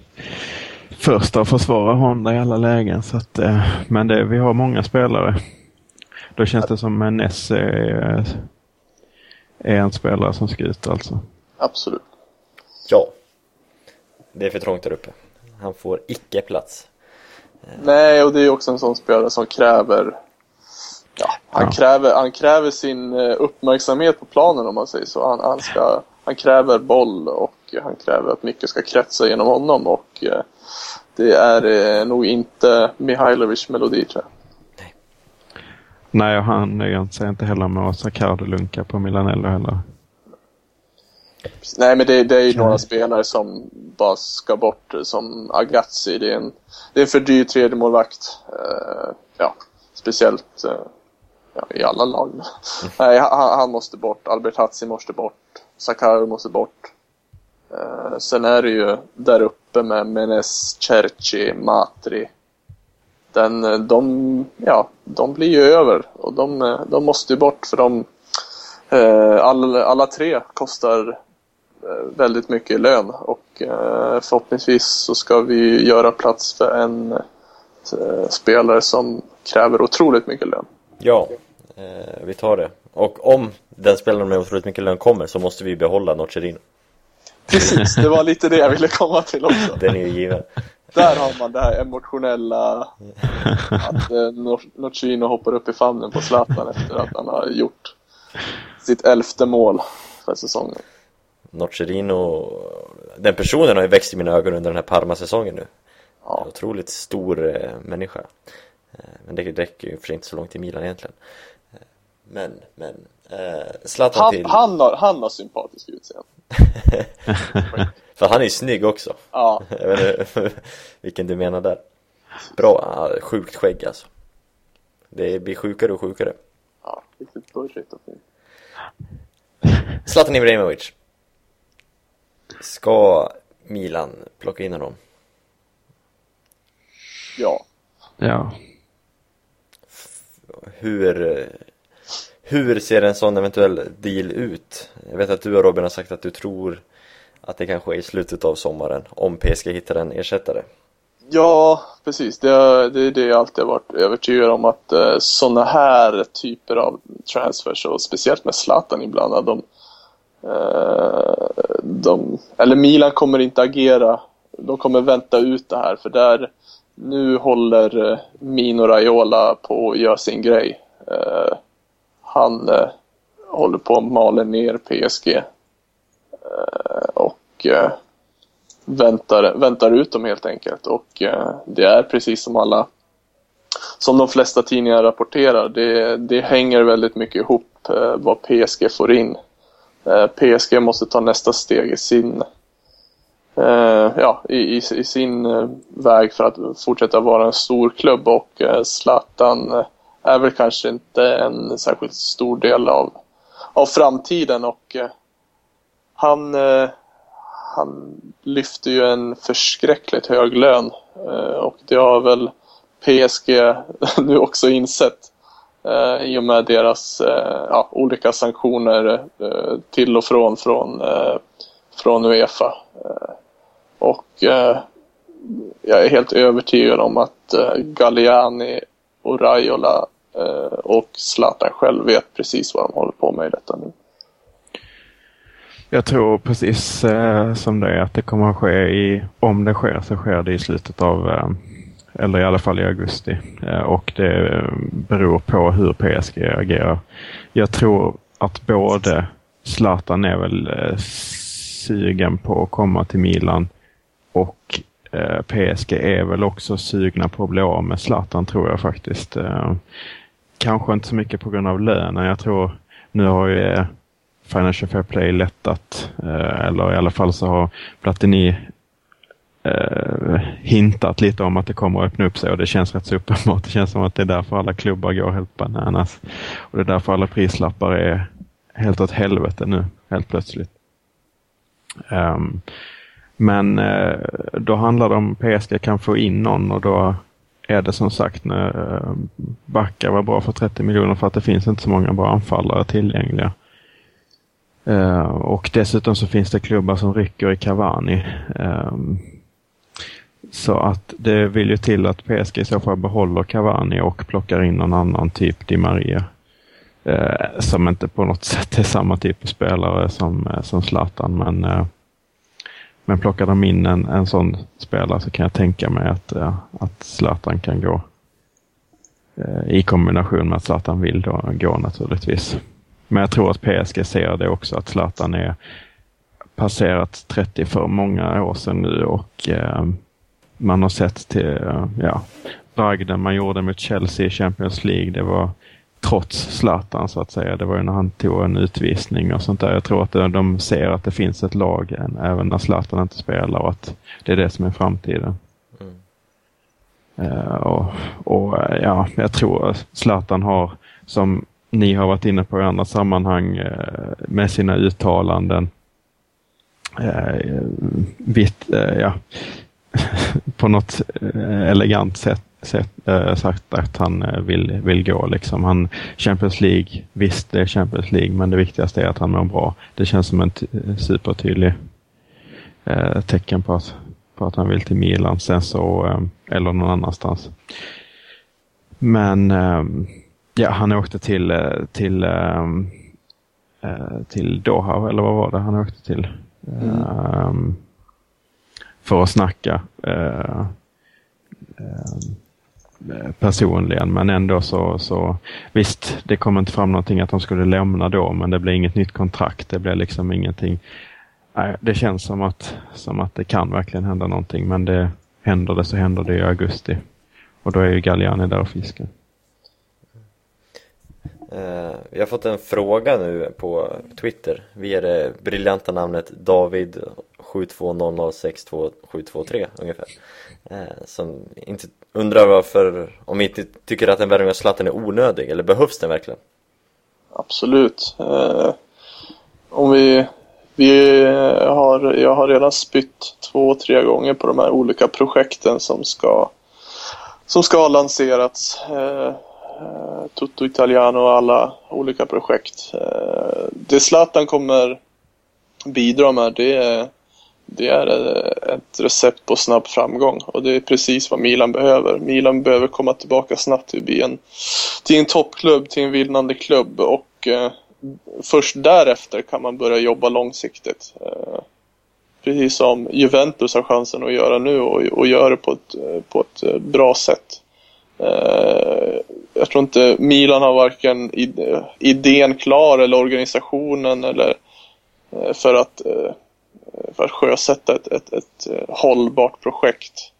första att försvara Honda i alla lägen. Så att, eh, men det, vi har många spelare. Då känns det som en S är, är en spelare som ska ut alltså. Absolut. Ja. Det är för trångt där uppe. Han får icke plats. Nej, och det är också en sån spelare som kräver Ja, han, Ja. Kräver, han kräver sin eh, uppmärksamhet på planen om man säger så. Han, han, ska, han kräver boll och han kräver att mycket ska kretsa genom honom och eh, det är eh, nog inte Mihailovic melodi tror jag. Nej, och han nöjer sig inte heller med att Sacardo lunka på Milanello heller. Nej men det, det är ju några spelare som bara ska bort som Agazzi. Det är en, det är en för dyr tredje målvakt. Eh, ja, speciellt eh, ja, i alla lag. Nej, han, han måste bort. Albert Hatzi måste bort. Sakaro måste bort. Eh, sen är det ju där uppe med Menes, Cerci, Matri. Den, eh, de, ja, de blir ju över och de, eh, de måste ju bort för de eh, alla, alla tre kostar väldigt mycket i lön och förhoppningsvis så ska vi göra plats för en spelare som kräver otroligt mycket lön. Ja, vi tar det. Och om den spelaren med otroligt mycket lön kommer så måste vi behålla Nocerino. Precis, det var lite det jag ville komma till också. Den är ju given. Där har man det här emotionella att eh, Nocino hoppar upp i famnen på Zlatan efter att han har gjort sitt elfte mål för säsongen. Nocerino, den personen har ju växt i mina ögon under den här Parma-säsongen nu. Ja. Otroligt stor eh, människa. Eh, men det räcker ju för inte så långt till Milan egentligen. Eh, men, men. Eh, Zlatan Han, till... han, har, han har sympatisk utseende. (laughs) För han är ju snygg också. Ja, (laughs) Jag vet inte (laughs) vilken du menar där. Bra, sjukt skägg alltså. Det blir sjukare och sjukare. ja riktigt burrigt och fint. Zlatan Ibrahimovic. Ska Milan plocka in honom? Ja. Ja, Hur, hur ser en sån eventuell deal ut? Jag vet att du och Robin har sagt att du tror att det kanske är i slutet av sommaren om PSG hittar en ersättare. Ja, precis. Det, är det jag alltid har varit övertygad om att eh, sådana här typer av transfers och speciellt med Zlatan ibland, de, eh, de, eller Milan kommer inte agera. De kommer vänta ut det här för där nu håller eh, Mino Raiola på att göra sin grej. Eh, han eh, håller på att mala ner PSG. Eh, och eh, väntar, väntar ut dem helt enkelt. Och eh, det är precis som alla, som de flesta tidningar rapporterar, det, det hänger väldigt mycket ihop eh, vad PSG får in. Eh, PSG måste ta nästa steg i sin, eh, ja, i, i, i sin eh, väg för att fortsätta vara en stor klubb och eh, Zlatan eh, är väl kanske inte en särskilt stor del av, av framtiden och eh, han eh, han lyfter ju en förskräckligt hög lön eh, och det har väl PSG (laughs) nu också insett eh, i och med deras eh, ja, olika sanktioner eh, till och från från, eh, från Uefa. Eh, och jag är helt övertygad om att Galliani och Raiola och Zlatan själv vet precis vad de håller på med i detta nu jag tror precis eh, som det är att det kommer att ske i, om det sker så sker det i slutet av, eh, eller i alla fall i augusti. Eh, och det eh, beror på hur PSG agerar. Jag tror att både Zlatan är väl eh, sugen på att komma till Milan och eh, PSG är väl också sugna på att bli av med Zlatan tror jag faktiskt. Eh, kanske inte så mycket på grund av lönen. Jag tror nu har ju eh, Financial Fair Play lättat. Eh, eller i alla fall så har Platini eh, hintat lite om att det kommer att öppna upp sig och det känns rätt så uppenbart. (laughs) Det känns som att det är därför alla klubbar går helt bananas. Och det är därför alla prislappar är helt åt helvete nu, helt plötsligt. Um, men eh, då handlar det om PSG kan få in någon och då är det som sagt eh, när uh, Backa var bra för 30 miljoner för att det finns inte så många bra anfallare tillgängliga. Uh, och dessutom så finns det klubbar som rycker i Cavani. Um, så att det vill ju till att PSG i så fall behåller Cavani och plockar in någon annan typ Di Maria. Eh, som inte på något (laughs) sätt är samma typ av spelare som, eh, som Zlatan. Men, eh, men plockar de in en, en sån spelare så kan jag tänka mig att, eh, att Zlatan kan gå eh, i kombination med att Zlatan vill då gå naturligtvis. Men jag tror att PSG ser det också att Zlatan är passerat 30 för många år sedan nu och eh, man har sett till ja, bragden man gjorde mot Chelsea i Champions League. Det var trots Zlatan så att säga. Det var ju när han tog en utvisning och sånt där. Jag tror att de ser att det finns ett lag även när Zlatan inte spelar och att det är det som är framtiden. Mm. Uh, och, och ja, jag tror Zlatan har, som ni har varit inne på i andra sammanhang, eh, med sina uttalanden, eh, vitt, eh, ja, (laughs) på något elegant sätt sätt sagt att han vill, vill gå. Liksom. Han, Champions League, visst det är Champions League men det viktigaste är att han mår bra. Det känns som en supertydlig tecken på att, på att han vill till Milan sen så, eller någon annanstans. Men ehm, ja, han åkte till, till, till Doha, eller vad var det han åkte till? Mm. för att snacka. Eh, personligen men ändå så, så visst det kom inte fram någonting att de skulle lämna då men det blev inget nytt kontrakt. Det blev liksom ingenting. Det känns som att, som att det kan verkligen hända någonting men det händer det så händer det i augusti. Och då är ju Galliani där och fiskar. Eh, uh, vi har fått en fråga nu på Twitter via det briljanta namnet David 720062723 ungefär. Eh, som inte undrar varför, om vi inte tycker att en värvning av Zlatan är onödig, eller behövs den verkligen? Absolut. Eh, om vi, vi har, jag har redan spytt två, tre gånger på de här olika projekten som ska, som ska ha lanserats. Eh, Tutto Italiano och alla olika projekt. Eh, det Zlatan kommer bidra med det är, det är ett recept på snabb framgång och det är precis vad Milan behöver. Milan behöver komma tillbaka snabbt till, en, till en toppklubb, till en vinnande klubb och eh, först därefter kan man börja jobba långsiktigt. Eh, precis som Juventus har chansen att göra nu och, och gör det på ett, på ett bra sätt. Eh, jag tror inte Milan har varken idén klar eller organisationen eller eh, för att, eh, för att sjösätta ett, ett, ett eh, hållbart projekt.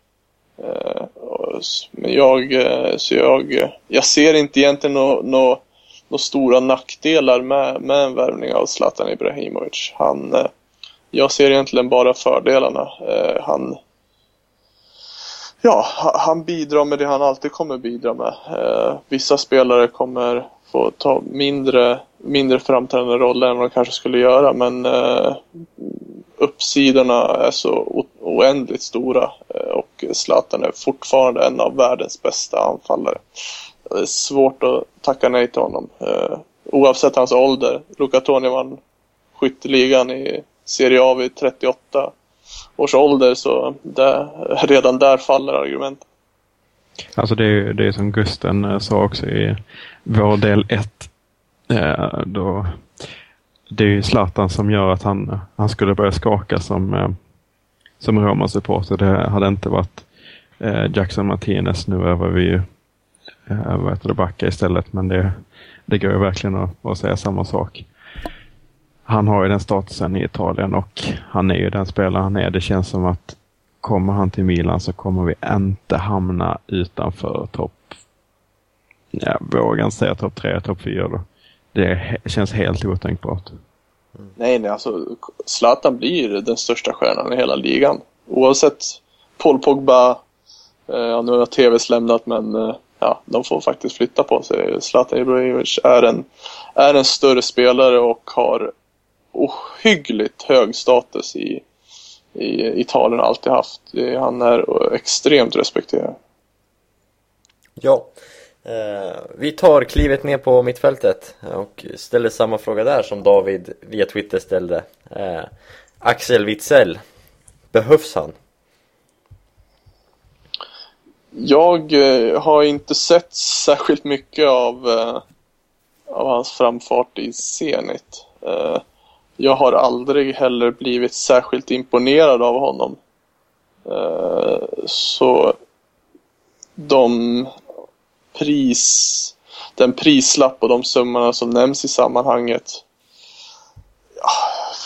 Men jag, så jag, jag ser inte egentligen några nå, nå stora nackdelar med, med en värvning av Zlatan Ibrahimovic. Han, jag ser egentligen bara fördelarna. Han, ja, han bidrar med det han alltid kommer bidra med. Eh, vissa spelare kommer få ta mindre, mindre framträdande roller än vad de kanske skulle göra men eh, uppsidorna är så oändligt stora eh, och Zlatan är fortfarande en av världens bästa anfallare. Det är svårt att tacka nej till honom. Eh, oavsett hans ålder. Luca Toni vann skytteligan i Serie A vid 38 års ålder så där, (laughs) redan där faller argumentet. Alltså det är det är som Gusten eh, sa också i vår del 1. Eh, då, det är ju Zlatan som gör att han, han skulle börja skaka som, eh, som Roma-supporter. Det hade inte varit eh, Jackson Martinez. Nu övar vi ju eh, backa istället men det, det går ju verkligen att, att säga samma sak. Han har ju den statusen i Italien och han är ju den spelare han är. Det känns som att kommer han till Milan så kommer vi inte hamna utanför topp, jag vågar inte säga topp tre, topp fyra då. Det känns helt otänkbart. Nej, nej, alltså Zlatan blir den största stjärnan i hela ligan. Oavsett Paul Pogba, eh, nu har TVs lämnat men eh, ja, de får faktiskt flytta på sig. Zlatan Ibrahimovic är en, är en större spelare och har ohyggligt hög status i, i Italien och alltid haft. Han är extremt respekterad. Ja, eh, vi tar klivet ner på mittfältet och ställer samma fråga där som David via Twitter ställde. Eh, Axel Witzell, behövs han? Jag eh, har inte sett särskilt mycket av, av hans framfart i Zenit. Jag har aldrig heller blivit särskilt imponerad av honom. Eh, så de pris, den prislapp och de summorna som nämns i sammanhanget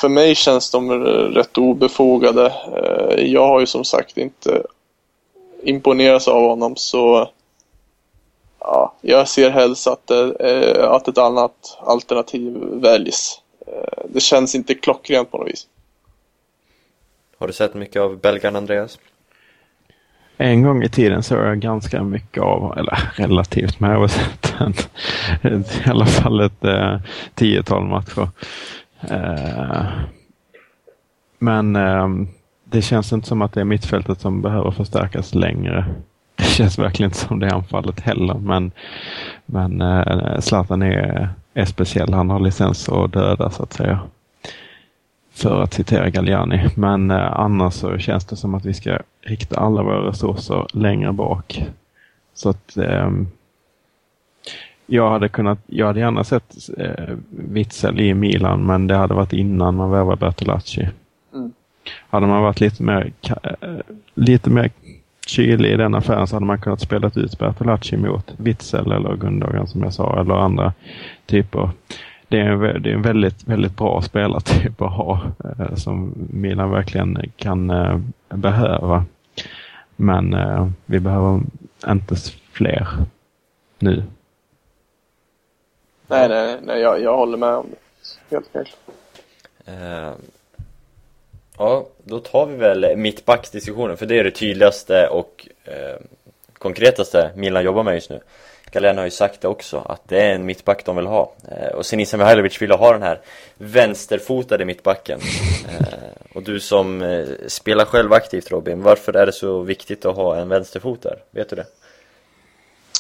för mig känns de rätt obefogade. Eh, jag har ju som sagt inte imponerats av honom så ja, jag ser helst att, eh, att ett annat alternativ väljs. Eh, det känns inte klockrent på något vis. Har du sett mycket av belgaren Andreas? En gång i tiden såg jag ganska mycket av, eller relativt, men jag har sett en, i alla fall ett eh, tiotal matcher. Eh, men eh, det känns inte som att det är mittfältet som behöver förstärkas längre. Det känns verkligen inte som det är anfallet heller, men, men eh, Zlatan är, är speciell. Han har licens att döda så att säga. För att citera Galliani. Men eh, annars så känns det som att vi ska rikta alla våra resurser längre bak. Så att eh, jag hade kunnat, jag hade gärna sett eh, Witzel i Milan men det hade varit innan man värvade Bertolacci. Mm. Hade man varit lite mer, eh, lite mer kylig i den affären så hade man kunnat spela ut Bertolacci mot Witzel eller Gundogan som jag sa eller andra typer. Det är en, det är en väldigt, väldigt bra spelartyp att ha eh, som Milan verkligen kan eh, behöva. Men eh, vi behöver inte fler nu. Nej, nej, nej jag, jag håller med om det. Helt klart. Ja, då tar vi väl mittbacksdiskussionen för det är det tydligaste och eh, konkretaste Milan jobbar med just nu. Galena har ju sagt det också, att det är en mittback de vill ha. Eh, och Sinisa Mihailovic vill ha den här vänsterfotade mittbacken. Eh, och du som eh, spelar själv aktivt Robin, varför är det så viktigt att ha en vänsterfot där? Vet du det?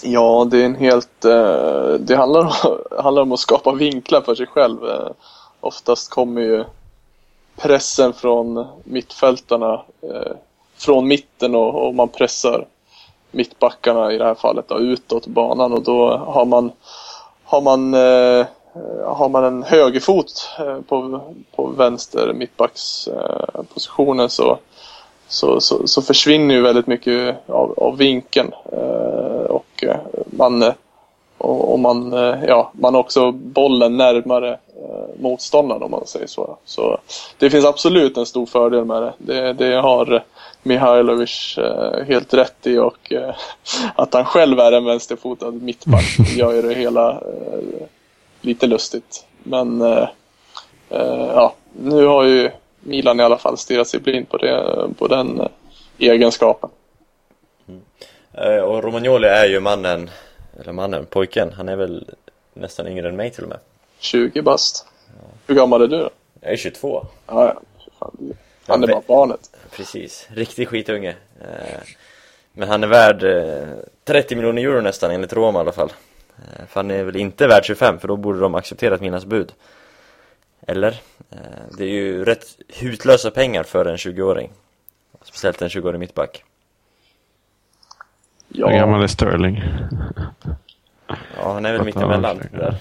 Ja, det är en helt... Eh, det handlar om, (laughs) handlar om att skapa vinklar för sig själv. Eh, oftast kommer ju pressen från mittfältarna eh, från mitten och, och man pressar mittbackarna i det här fallet då, utåt banan och då har man har man, eh, har man en högerfot eh, på, på vänster mittbackspositionen eh, så, så, så, så, försvinner ju väldigt mycket av, av vinkeln. Eh, och man, eh, och, och, man, ja, man har också bollen närmare motståndaren om man säger så. Så det finns absolut en stor fördel med det. Det, det har Mihailovic helt rätt i och att han själv är en vänsterfotad mittback (laughs) gör ju det hela lite lustigt. Men ja, nu har ju Milan i alla fall stirrat sig blind på, det, på den egenskapen. Mm. Och Romagnoli är ju mannen, eller mannen, pojken, han är väl nästan yngre än mig till och med. 20 bast. Ja. Hur gammal är du? Då? Jag är 22 Ja, ja. Fan, han är bara barnet. Precis, riktig skitunge. Eh, Men han är värd 30 miljoner euro nästan enligt Roma i alla fall. För han är väl inte värd 25 för då borde de accepterat mina bud. Eller? Det är ju rätt hutlösa pengar för en 20-åring Speciellt en 20-årig mittback Ja. Hur gammal är Sterling? Ja, han är väl mittemellan där,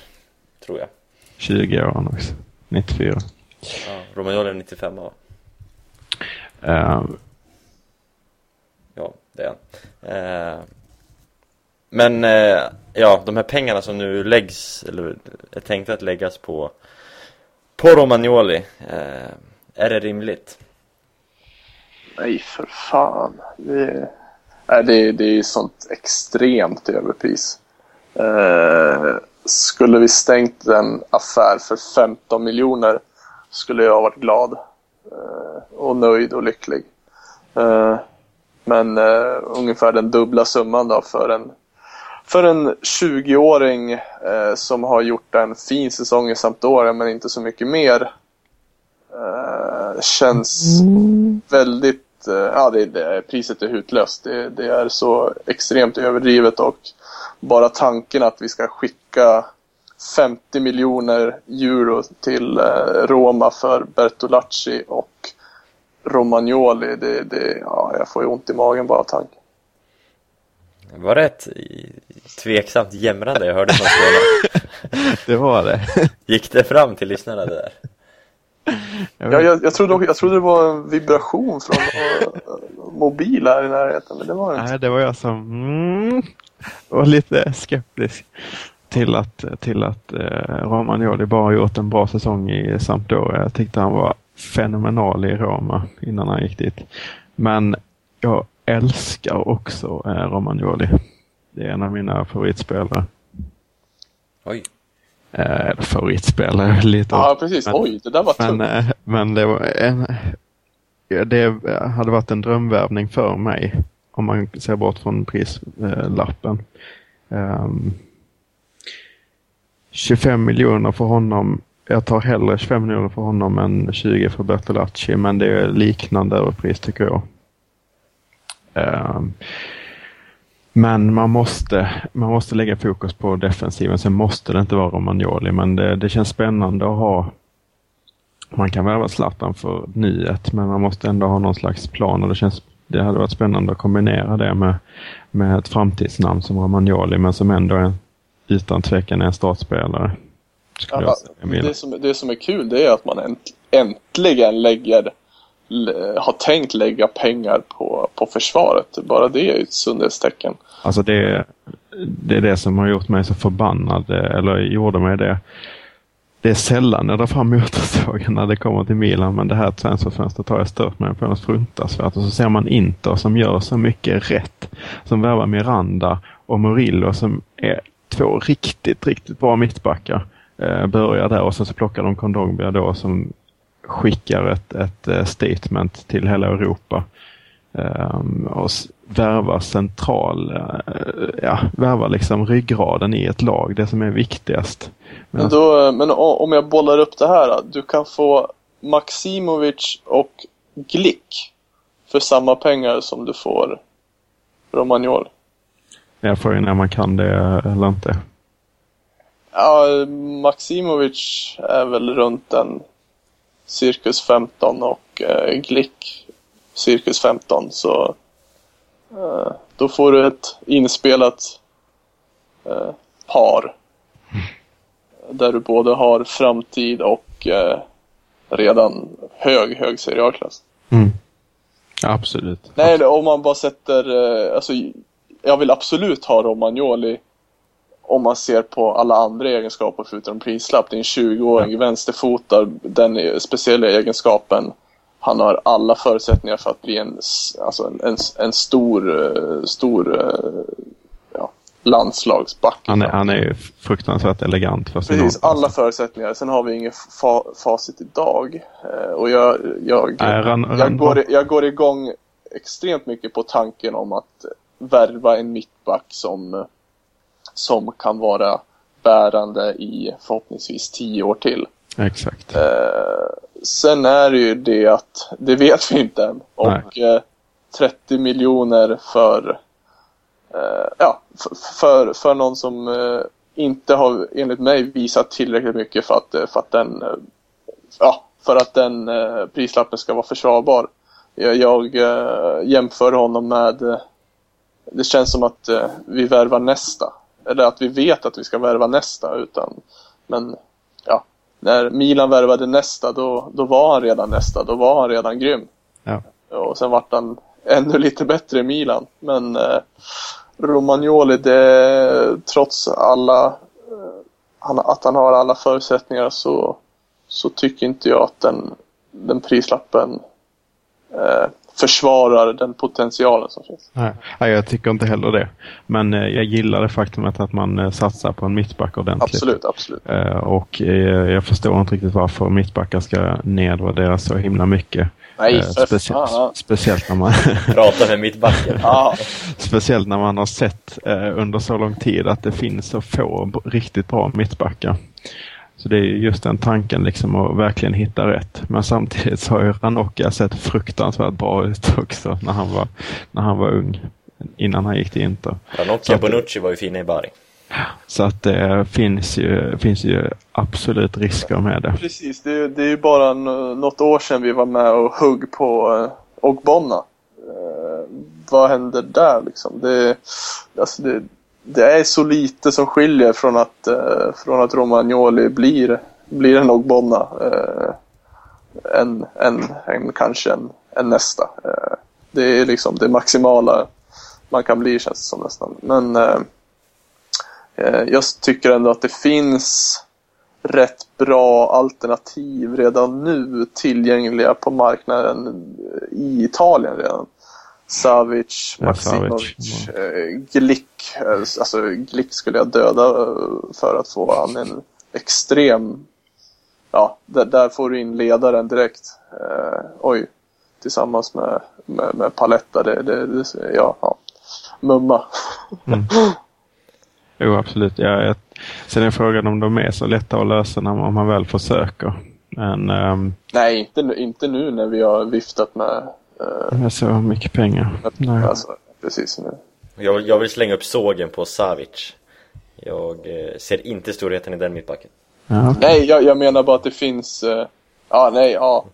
tror jag. 20 år han också. 94. Ja, Romagnoli är 95 år. Uh, Ja, det är han. Eh, men eh, ja, de här pengarna som nu läggs, eller är tänkta att läggas på på Romagnoli, eh, är det rimligt? Nej, för fan. Det, nej, det, det är sånt extremt överpris. Eh, skulle vi stängt en affär för 15 miljoner skulle jag ha varit glad. Eh, och nöjd och lycklig. Eh, men eh, ungefär den dubbla summan då för en, för en 20-åring eh, som har gjort en fin säsong i Sampdoria men inte så mycket mer. Eh, känns väldigt, eh, ja det, det, priset är hutlöst. Det, det är så extremt överdrivet och bara tanken att vi ska skicka 50 miljoner euro till eh, Roma för Bertolacci och Romagnoli, det, det, ja, jag får ju ont i magen bara av tanken. Var det ett tveksamt jämrande jag hörde från? (laughs) Det var det. Gick det fram till lyssnarna det där? Ja, jag, jag, trodde, jag trodde det var en vibration från uh, mobil här i närheten, men det var det inte. Nej, det var jag som mm, var lite skeptisk till att, till att eh, Romagnoli bara gjort en bra säsong i Sampdoria. Jag tyckte han var fenomenal i Roma innan han gick dit. Men jag älskar också eh, Romagnoli. Det är en av mina favoritspelare. Oj. Eh, eller favoritspelare, (laughs) lite Ja, precis. Men- Oj, det där var men, eh, men det var en, det hade varit en drömvärvning för mig. Om man ser bort från prislappen. Um, 25 miljoner för honom. Jag tar hellre 25 miljoner för honom än 20 för Bertolacci. Men det är liknande överpris tycker jag. Ehm, men man måste, man måste lägga fokus på defensiven. Sen måste det inte vara Romagnoli. Men det, det känns spännande att ha man kan värva Zlatan för nyhet men man måste ändå ha någon slags plan och det känns det hade varit spännande att kombinera det med, med ett framtidsnamn som Romagnoli men som ändå är utan tvekan är en startspelare. Ja, det, som, det som är kul det är att man änt, äntligen lägger, har tänkt lägga pengar på, på försvaret. Bara det är ett sundhetstecken. Alltså det, det är det som har gjort mig så förbannad, eller gjorde mig det. Det är sällan jag drar fram motorsågen när det kommer till Milan, men det här transferfönstret har jag stört mig på något fruktansvärt. Och så ser man Inter som gör så mycket rätt. Som värvar Miranda och Murillo som är två riktigt, riktigt bra mittbackar. Eh, börjar där och sen så plockar de Kondogbia då som skickar ett, ett eh, statement till hela Europa. Um, och s- värva central, eh, ja, värva liksom ryggraden i ett lag, det som är viktigast. Men, då, men o- om jag bollar upp det här. Du kan få Maximovic och Glick för samma pengar som du får Romagnol. Jag får ju när man kan det eller inte. Ja, Maximovic är väl runt en cirkus 15 och eh, Glick cirkus 15 så eh, då får du ett inspelat eh, par. Där du både har framtid och eh, redan hög, hög serialklass. Mm. Absolut. Nej, om man bara sätter, eh, alltså jag vill absolut ha Romagnoli om man ser på alla andra egenskaper förutom prislapp. Det är en 20-åring, vänsterfotad, den speciella egenskapen. Han har alla förutsättningar för att bli en, alltså en, en, en stor, eh, stor eh, ja, landslagsback. Han är, han är ju fruktansvärt elegant sin Precis, alla förutsättningar. Sen har vi inget fa facit idag. Eh, och jag, jag, Nej, Ran- jag, Ran- går, jag går igång extremt mycket på tanken om att värva en mittback som, som kan vara bärande i förhoppningsvis tio år till. Exakt. Eh, sen är det ju det att det vet vi inte än. Och eh, 30 miljoner för eh, ja, för, för någon som eh, inte har enligt mig visat tillräckligt mycket för att, eh, för att den eh, ja, för att den prislappen ska vara försvarbar. Jag, jag jämför honom med det känns som att vi värvar nästa. Eller att vi vet att vi ska värva nästa utan men ja, när Milan värvade nästa då, då var han redan nästa, då var han redan grym. Ja. Och sen vart han ännu lite bättre i Milan. Men eh, Romagnoli, det, trots alla, eh, han, att han har alla förutsättningar så, så tycker inte jag att den, den prislappen eh, försvarar den potentialen som finns. Nej, jag tycker inte heller det. Men eh, jag gillar det faktumet att man eh, satsar på en mittback ordentligt. Absolut, absolut. Eh, och jag förstår inte riktigt varför mittbackar ska nedvärderas så himla mycket. Nej, specie- speciellt när man (laughs) Prata med mittbacken. Ja, Speciellt när man har sett under så lång tid att det finns så få riktigt bra mittbackar. Så det är just den tanken liksom att verkligen hitta rätt. Men samtidigt så har ju Ranocchia sett fruktansvärt bra ut också när han var, när han var ung. Innan han gick till Inter. Ranocchia och Bonucci var ju fina i Bari. Så att det finns ju, finns ju absolut risker med det. precis. Det, är- det är ju bara något år sedan vi var med och hugg på eh, Ogbonna. Eh, vad händer där liksom? Det, alltså det, det är så lite som skiljer från att, eh, från att Romagnoli blir, blir en Ogbonna. Eh, en, en, en, kanske en, en nästa. Eh, det är liksom det maximala man kan bli känns det som nästan. Men eh, eh jag tycker ändå att det finns rätt bra alternativ redan nu tillgängliga på marknaden i Italien redan. Savic, Ja, Maximovic, Savic. eh, Glick. Eh, Alltså Glick skulle jag döda eh, för att få han en extrem... Ja, där, där får du in ledaren direkt. Eh, oj, tillsammans med, med, med Paletta. Det, det, det, ja, ja. Mumma. Jo, absolut. Jag, jag, sen är frågan om de är så lätta att lösa när man, om man väl försöker. Men ehm, Nej, inte, inte nu när vi har viftat med... Med så mycket pengar. Nej. alltså, precis nu. Jag, vill- jag vill slänga upp sågen på Savic. Jag eh, ser inte storheten i den mittbacken. Ja, Nej, jag, jag menar bara att det finns... Eh, ja, nej, ja.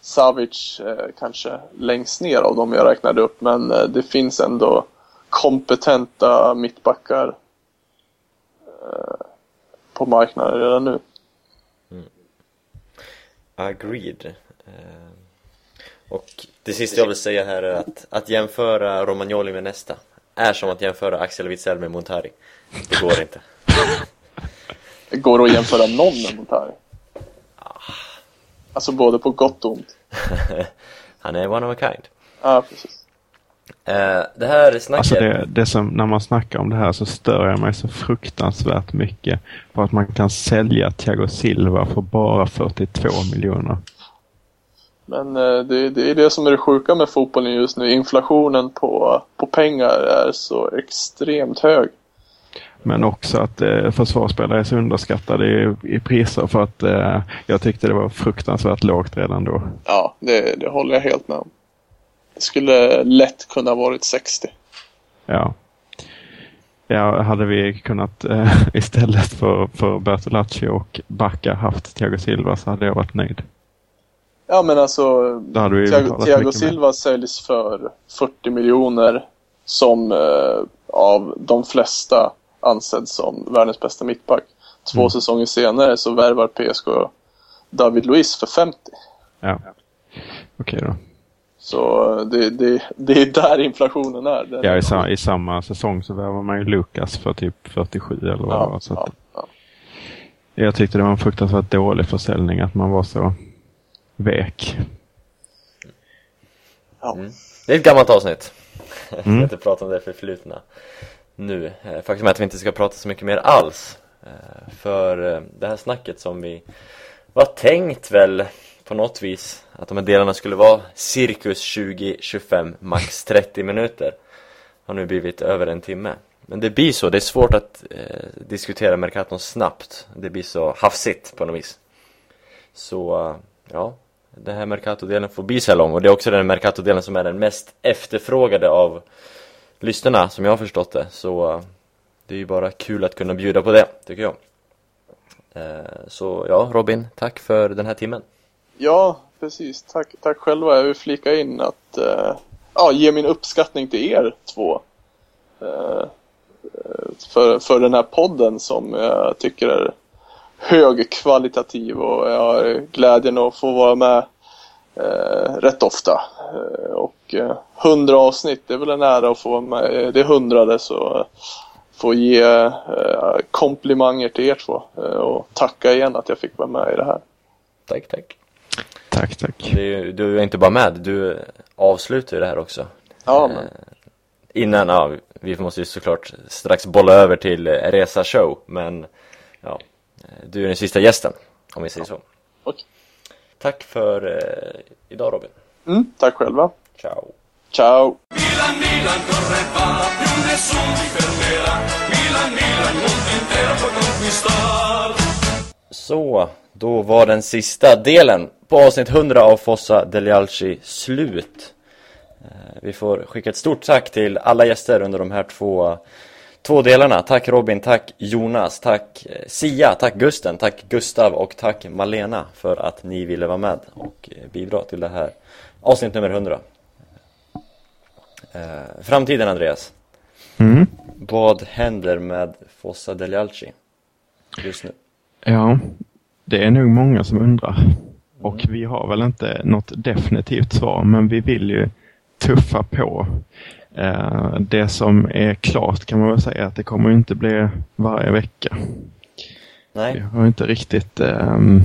Savic eh, kanske längst ner av dem jag räknade upp. Men eh, det finns ändå kompetenta mittbackar eh, på marknaden redan nu. Agreed. Eh, Och det sista jag vill säga här är att, att jämföra Romagnoli med nästa är som att jämföra Axel Witsell med Montari. Det går inte. Det går att jämföra någon med Montari. Alltså både på gott och ont. (laughs) Han är one of a kind. Ja, precis. Eh, det här snacket... Alltså det, det som, när man snackar om det här så stör jag mig så fruktansvärt mycket på att man kan sälja Thiago Silva för bara 42 miljoner. Men eh, det, det är det som är det sjuka med fotbollen just nu. Inflationen på, på pengar är så extremt hög. Men också att eh, försvarsspelare är så underskattade i, i priser för att eh, jag tyckte det var fruktansvärt lågt redan då. Ja, det, det håller jag helt med om. Det skulle lätt kunna varit 60. Ja. Ja, hade vi kunnat eh, (laughs) istället för, för Bertolacci och Bacca haft Thiago Silva så hade jag varit nöjd. Ja men alltså, Thiago, Thiago. Silva säljs för 40 miljoner som eh, av de flesta ansedd som världens bästa mittback. Två Mm. säsonger senare så värvar PSG David Luiz för 50. Ja. Okej då. Så eh, det, det, det är där inflationen är. Den Ja, i, sa, i samma säsong så värvar man ju Lukas för typ 47 eller vad ja, Så ja, ja. jag tyckte det var en fruktansvärt dålig försäljning att man var så vek. Ja. Det är ett gammalt avsnitt. (laughs) Jag ska Mm. inte prata om det förflutna nu. Eh, Faktum är att vi inte ska prata så mycket mer alls. Eh, För eh, det här snacket som vi var tänkt väl på något vis att de här delarna skulle vara cirkus 20-25, max (laughs) 30 minuter. Har nu blivit över en timme. Men det blir så, det är svårt att eh, diskutera Mercaton snabbt. Det blir så hafsigt på något vis. Så ja, den här Mercato-delen får bli så här lång och det är också den Mercato-delen som är den mest efterfrågade av lyssnarna som jag har förstått det. Så eh, det är ju bara kul att kunna bjuda på det, tycker jag. Eh, så ja, Robin, tack för den här timmen. Ja, precis. Tack, tack själva. Jag vill flika in att eh, ja, ge min uppskattning till er två. För, för den här podden som jag tycker är högkvalitativ och jag har glädjen att få vara med eh, rätt ofta. Eh, och eh, 100 avsnitt, det är väl en ära att få vara med. Det är hundrade så eh, få ge eh, komplimanger till er två eh, och tacka igen att jag fick vara med i det här. Tack, tack. Tack, tack. Ju- du är inte bara med, du avslutar ju det här också. Ja, men Eh, Innan, ja, vi måste ju såklart strax bolla över till eh, Resa Show, men ja, eh, du är den sista gästen, om vi säger så. Okej. Tack för eh, idag Robin. mm, tack själva. Ciao. Ciao! Milan, Milan corre va, più nessuno ti fermerà. Milan, Milan, mondo intero puoi conquistar. Så, då var den sista delen på avsnitt 100 av Fossa Delialci slut. Eh, Vi får skicka ett stort tack till alla gäster under de här två, två delarna. Tack Robin, tack Jonas, tack eh, Sia, tack Gusten, tack Gustav och tack Malena för att ni ville vara med och eh, bidra till det här avsnitt nummer 100. Eh, Framtiden Andreas, Mm. vad händer med Fossa Delialci just nu? Ja, det är nog många som undrar. Och vi har väl inte något definitivt svar, men vi vill ju tuffa på. Eh, Det som är klart kan man väl säga att det kommer inte bli varje vecka. Vi Nej, har inte riktigt ehm,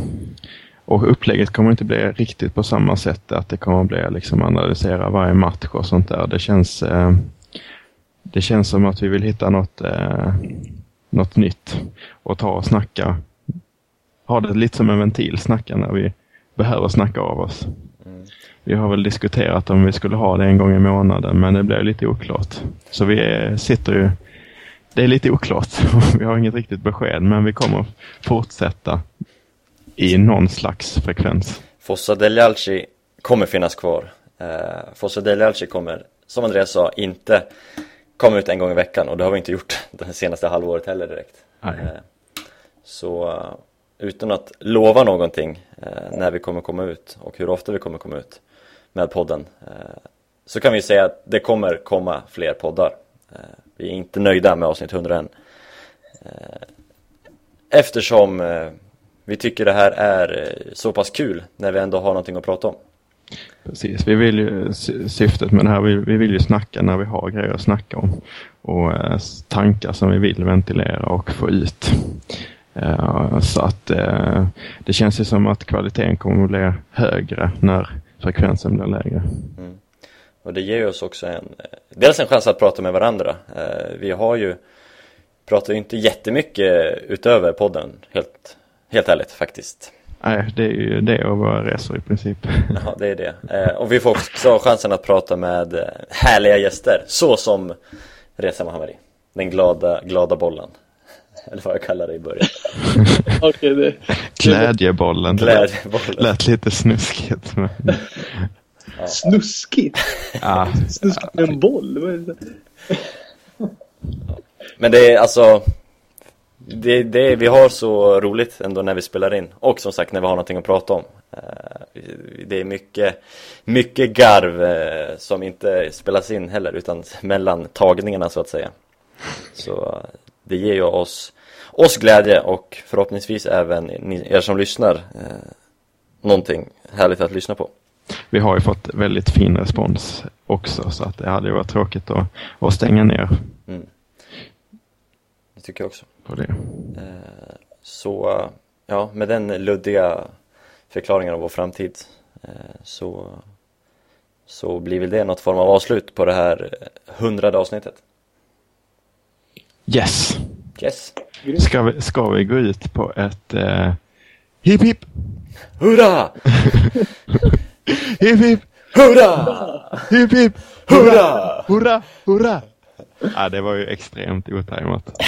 och upplägget kommer inte bli riktigt på samma sätt att det kommer bli liksom analysera varje match och sånt där. Det känns, eh, det känns som att vi vill hitta något, eh, något nytt och ta och snacka. Ha det lite som en ventil, snacka när vi behöver snacka av oss. Vi har väl diskuterat om vi skulle ha det en gång i månaden men det blir lite oklart. Så vi är, sitter ju det är lite oklart. (laughs) Vi har inget riktigt besked, men vi kommer fortsätta i någon slags frekvens. Fossa Delialci kommer finnas kvar. Eh, Fossa Delialci kommer, som Andreas sa, inte komma ut en gång i veckan och det har vi inte gjort (laughs) det senaste halvåret heller direkt. Eh, så eh, utan att lova någonting eh, när vi kommer komma ut och hur ofta vi kommer komma ut med podden eh, så kan vi säga att det kommer komma fler poddar. Eh, vi är inte nöjda med avsnitt 100 än. Eh, eftersom vi tycker det här är så pass kul när vi ändå har någonting att prata om. Precis, vi vill ju, syftet med det här, vi, vi vill ju snacka när vi har grejer att snacka om. Och tankar som vi vill ventilera och få ut. Så att det känns ju som att kvaliteten kommer att bli högre när frekvensen blir lägre. Och det ger oss också en, dels en chans att prata med varandra. Eh, Vi har ju, pratar ju inte jättemycket utöver podden, helt, helt ärligt faktiskt. Nej, det är ju det och våra resor i princip. (laughs) Ja, det är det. Eh, Och vi får också chansen att prata med eh, härliga gäster, så som Reza Mohammadi. Den glada, glada bollen. Eller vad jag kallar det i början. (laughs) Okej, det... Glädjebollen. Det lät, Glädjebollen. lät lite snuskigt. Men, Snuskigt? (laughs) ja, Snuskigt med en boll? Men det är alltså det, det, Vi har så roligt ändå när vi spelar in och som sagt när vi har någonting att prata om Eh, Det är mycket, mycket garv eh, som inte spelas in heller utan mellan tagningarna så att säga Så det ger ju oss, oss glädje och förhoppningsvis även ni, er som lyssnar eh, Någonting härligt att lyssna på vi har ju fått väldigt fin respons också så att det hade ju varit tråkigt att, att stänga ner Det tycker jag också på det. Eh, Så, ja, med den luddiga förklaringen av vår framtid eh, så, så blir väl det något form av avslut på det här hundrade avsnittet. Yes! Yes! Ska vi, ska vi gå ut på ett eh, hipp hipp, Hurra! (laughs) hipp hipp, Hurra! hipp hipp, Hurra! hurra, hurra! Ja, det var ju extremt otajmat.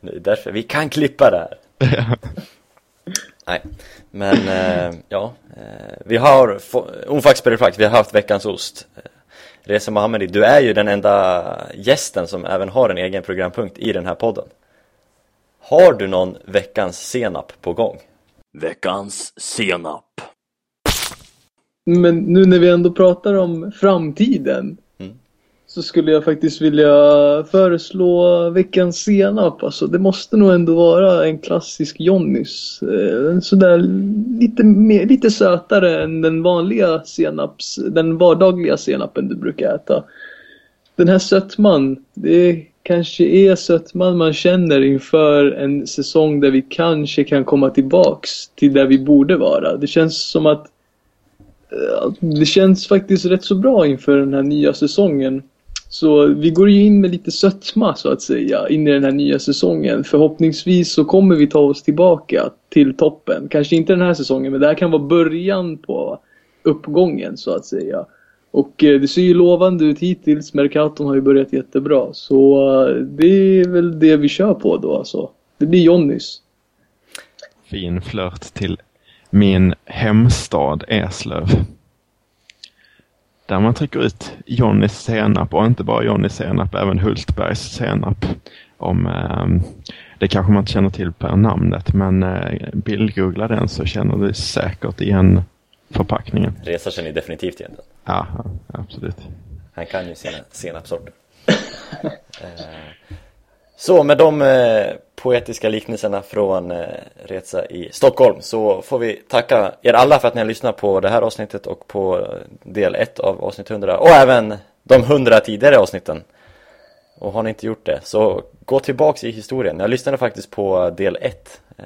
Det är därför vi kan klippa det här. (laughs) Nej, men eh, ja, eh, vi har, Onfax Perifax, vi har haft veckans ost. Reza Mohammadi, du är ju den enda gästen som även har en egen programpunkt i den här podden. Har du någon veckans senap på gång? Veckans senap. Men nu när vi ändå pratar om framtiden. Så skulle jag faktiskt vilja föreslå veckans senap. Alltså, det måste nog ändå vara en klassisk Johnnys. Eh, En sådär lite, mer, lite sötare än den vanliga senaps, den vardagliga senapen du brukar äta. Den här sötman, det kanske är sötman man känner inför en säsong där vi kanske kan komma tillbaks till där vi borde vara. Det känns som att eh, det känns faktiskt rätt så bra inför den här nya säsongen. Så vi går ju in med lite sötma så att säga in i den här nya säsongen. Förhoppningsvis så kommer vi ta oss tillbaka till toppen. Kanske inte den här säsongen men det här kan vara början på uppgången så att säga. Och eh, det ser ju lovande ut hittills. Mercaton har ju börjat jättebra. Så eh, det är väl det vi kör på då alltså. Det blir Johnnys. Fin flört till min hemstad Eslöv. Där man trycker ut Johnnys senap och inte bara Johnnys senap, även Hultbergs senap. Om, eh, det kanske man inte känner till per namnet, men eh, bildgoogla den så känner du säkert igen förpackningen. Resa känner definitivt igen den. Ja, ja, absolut. Han kan ju sina senapssorter. (laughs) eh, så med de eh, poetiska liknelserna från eh, Resa i Stockholm så får vi tacka er alla för att ni har lyssnat på det här avsnittet och på eh, del 1 av avsnitt 100 och även de 100 tidigare avsnitten. Och har ni inte gjort det så gå tillbaks i historien. Jag lyssnade faktiskt på del 1 eh,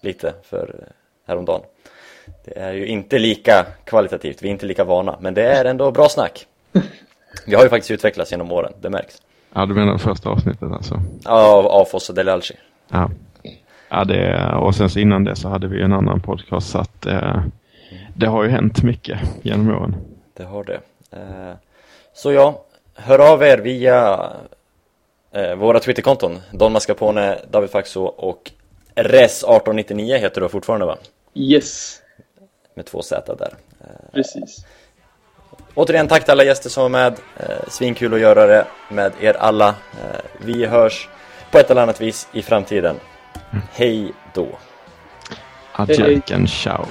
lite för eh, häromdagen. Det är ju inte lika kvalitativt, vi är inte lika vana, men det är ändå bra snack. (laughs) Vi har ju faktiskt utvecklats genom åren, det märks. Ja, du menar första avsnittet alltså? Av, av Fosse Delalci. Ja. ja det, och sen så innan det så hade vi en annan podcast så att eh, det har ju hänt mycket genom åren. Det har det. Eh, så ja, hör av er via eh, våra Twitterkonton. Don Mascarpone, David Faxo och Res1899 heter du fortfarande va? Yes, Med två Z där. precis. Återigen tack till alla gäster som var med. Eh, svinkul att göra det med er alla. Eh, vi hörs på ett eller annat vis i framtiden. Hej då! Adjöken, ciao.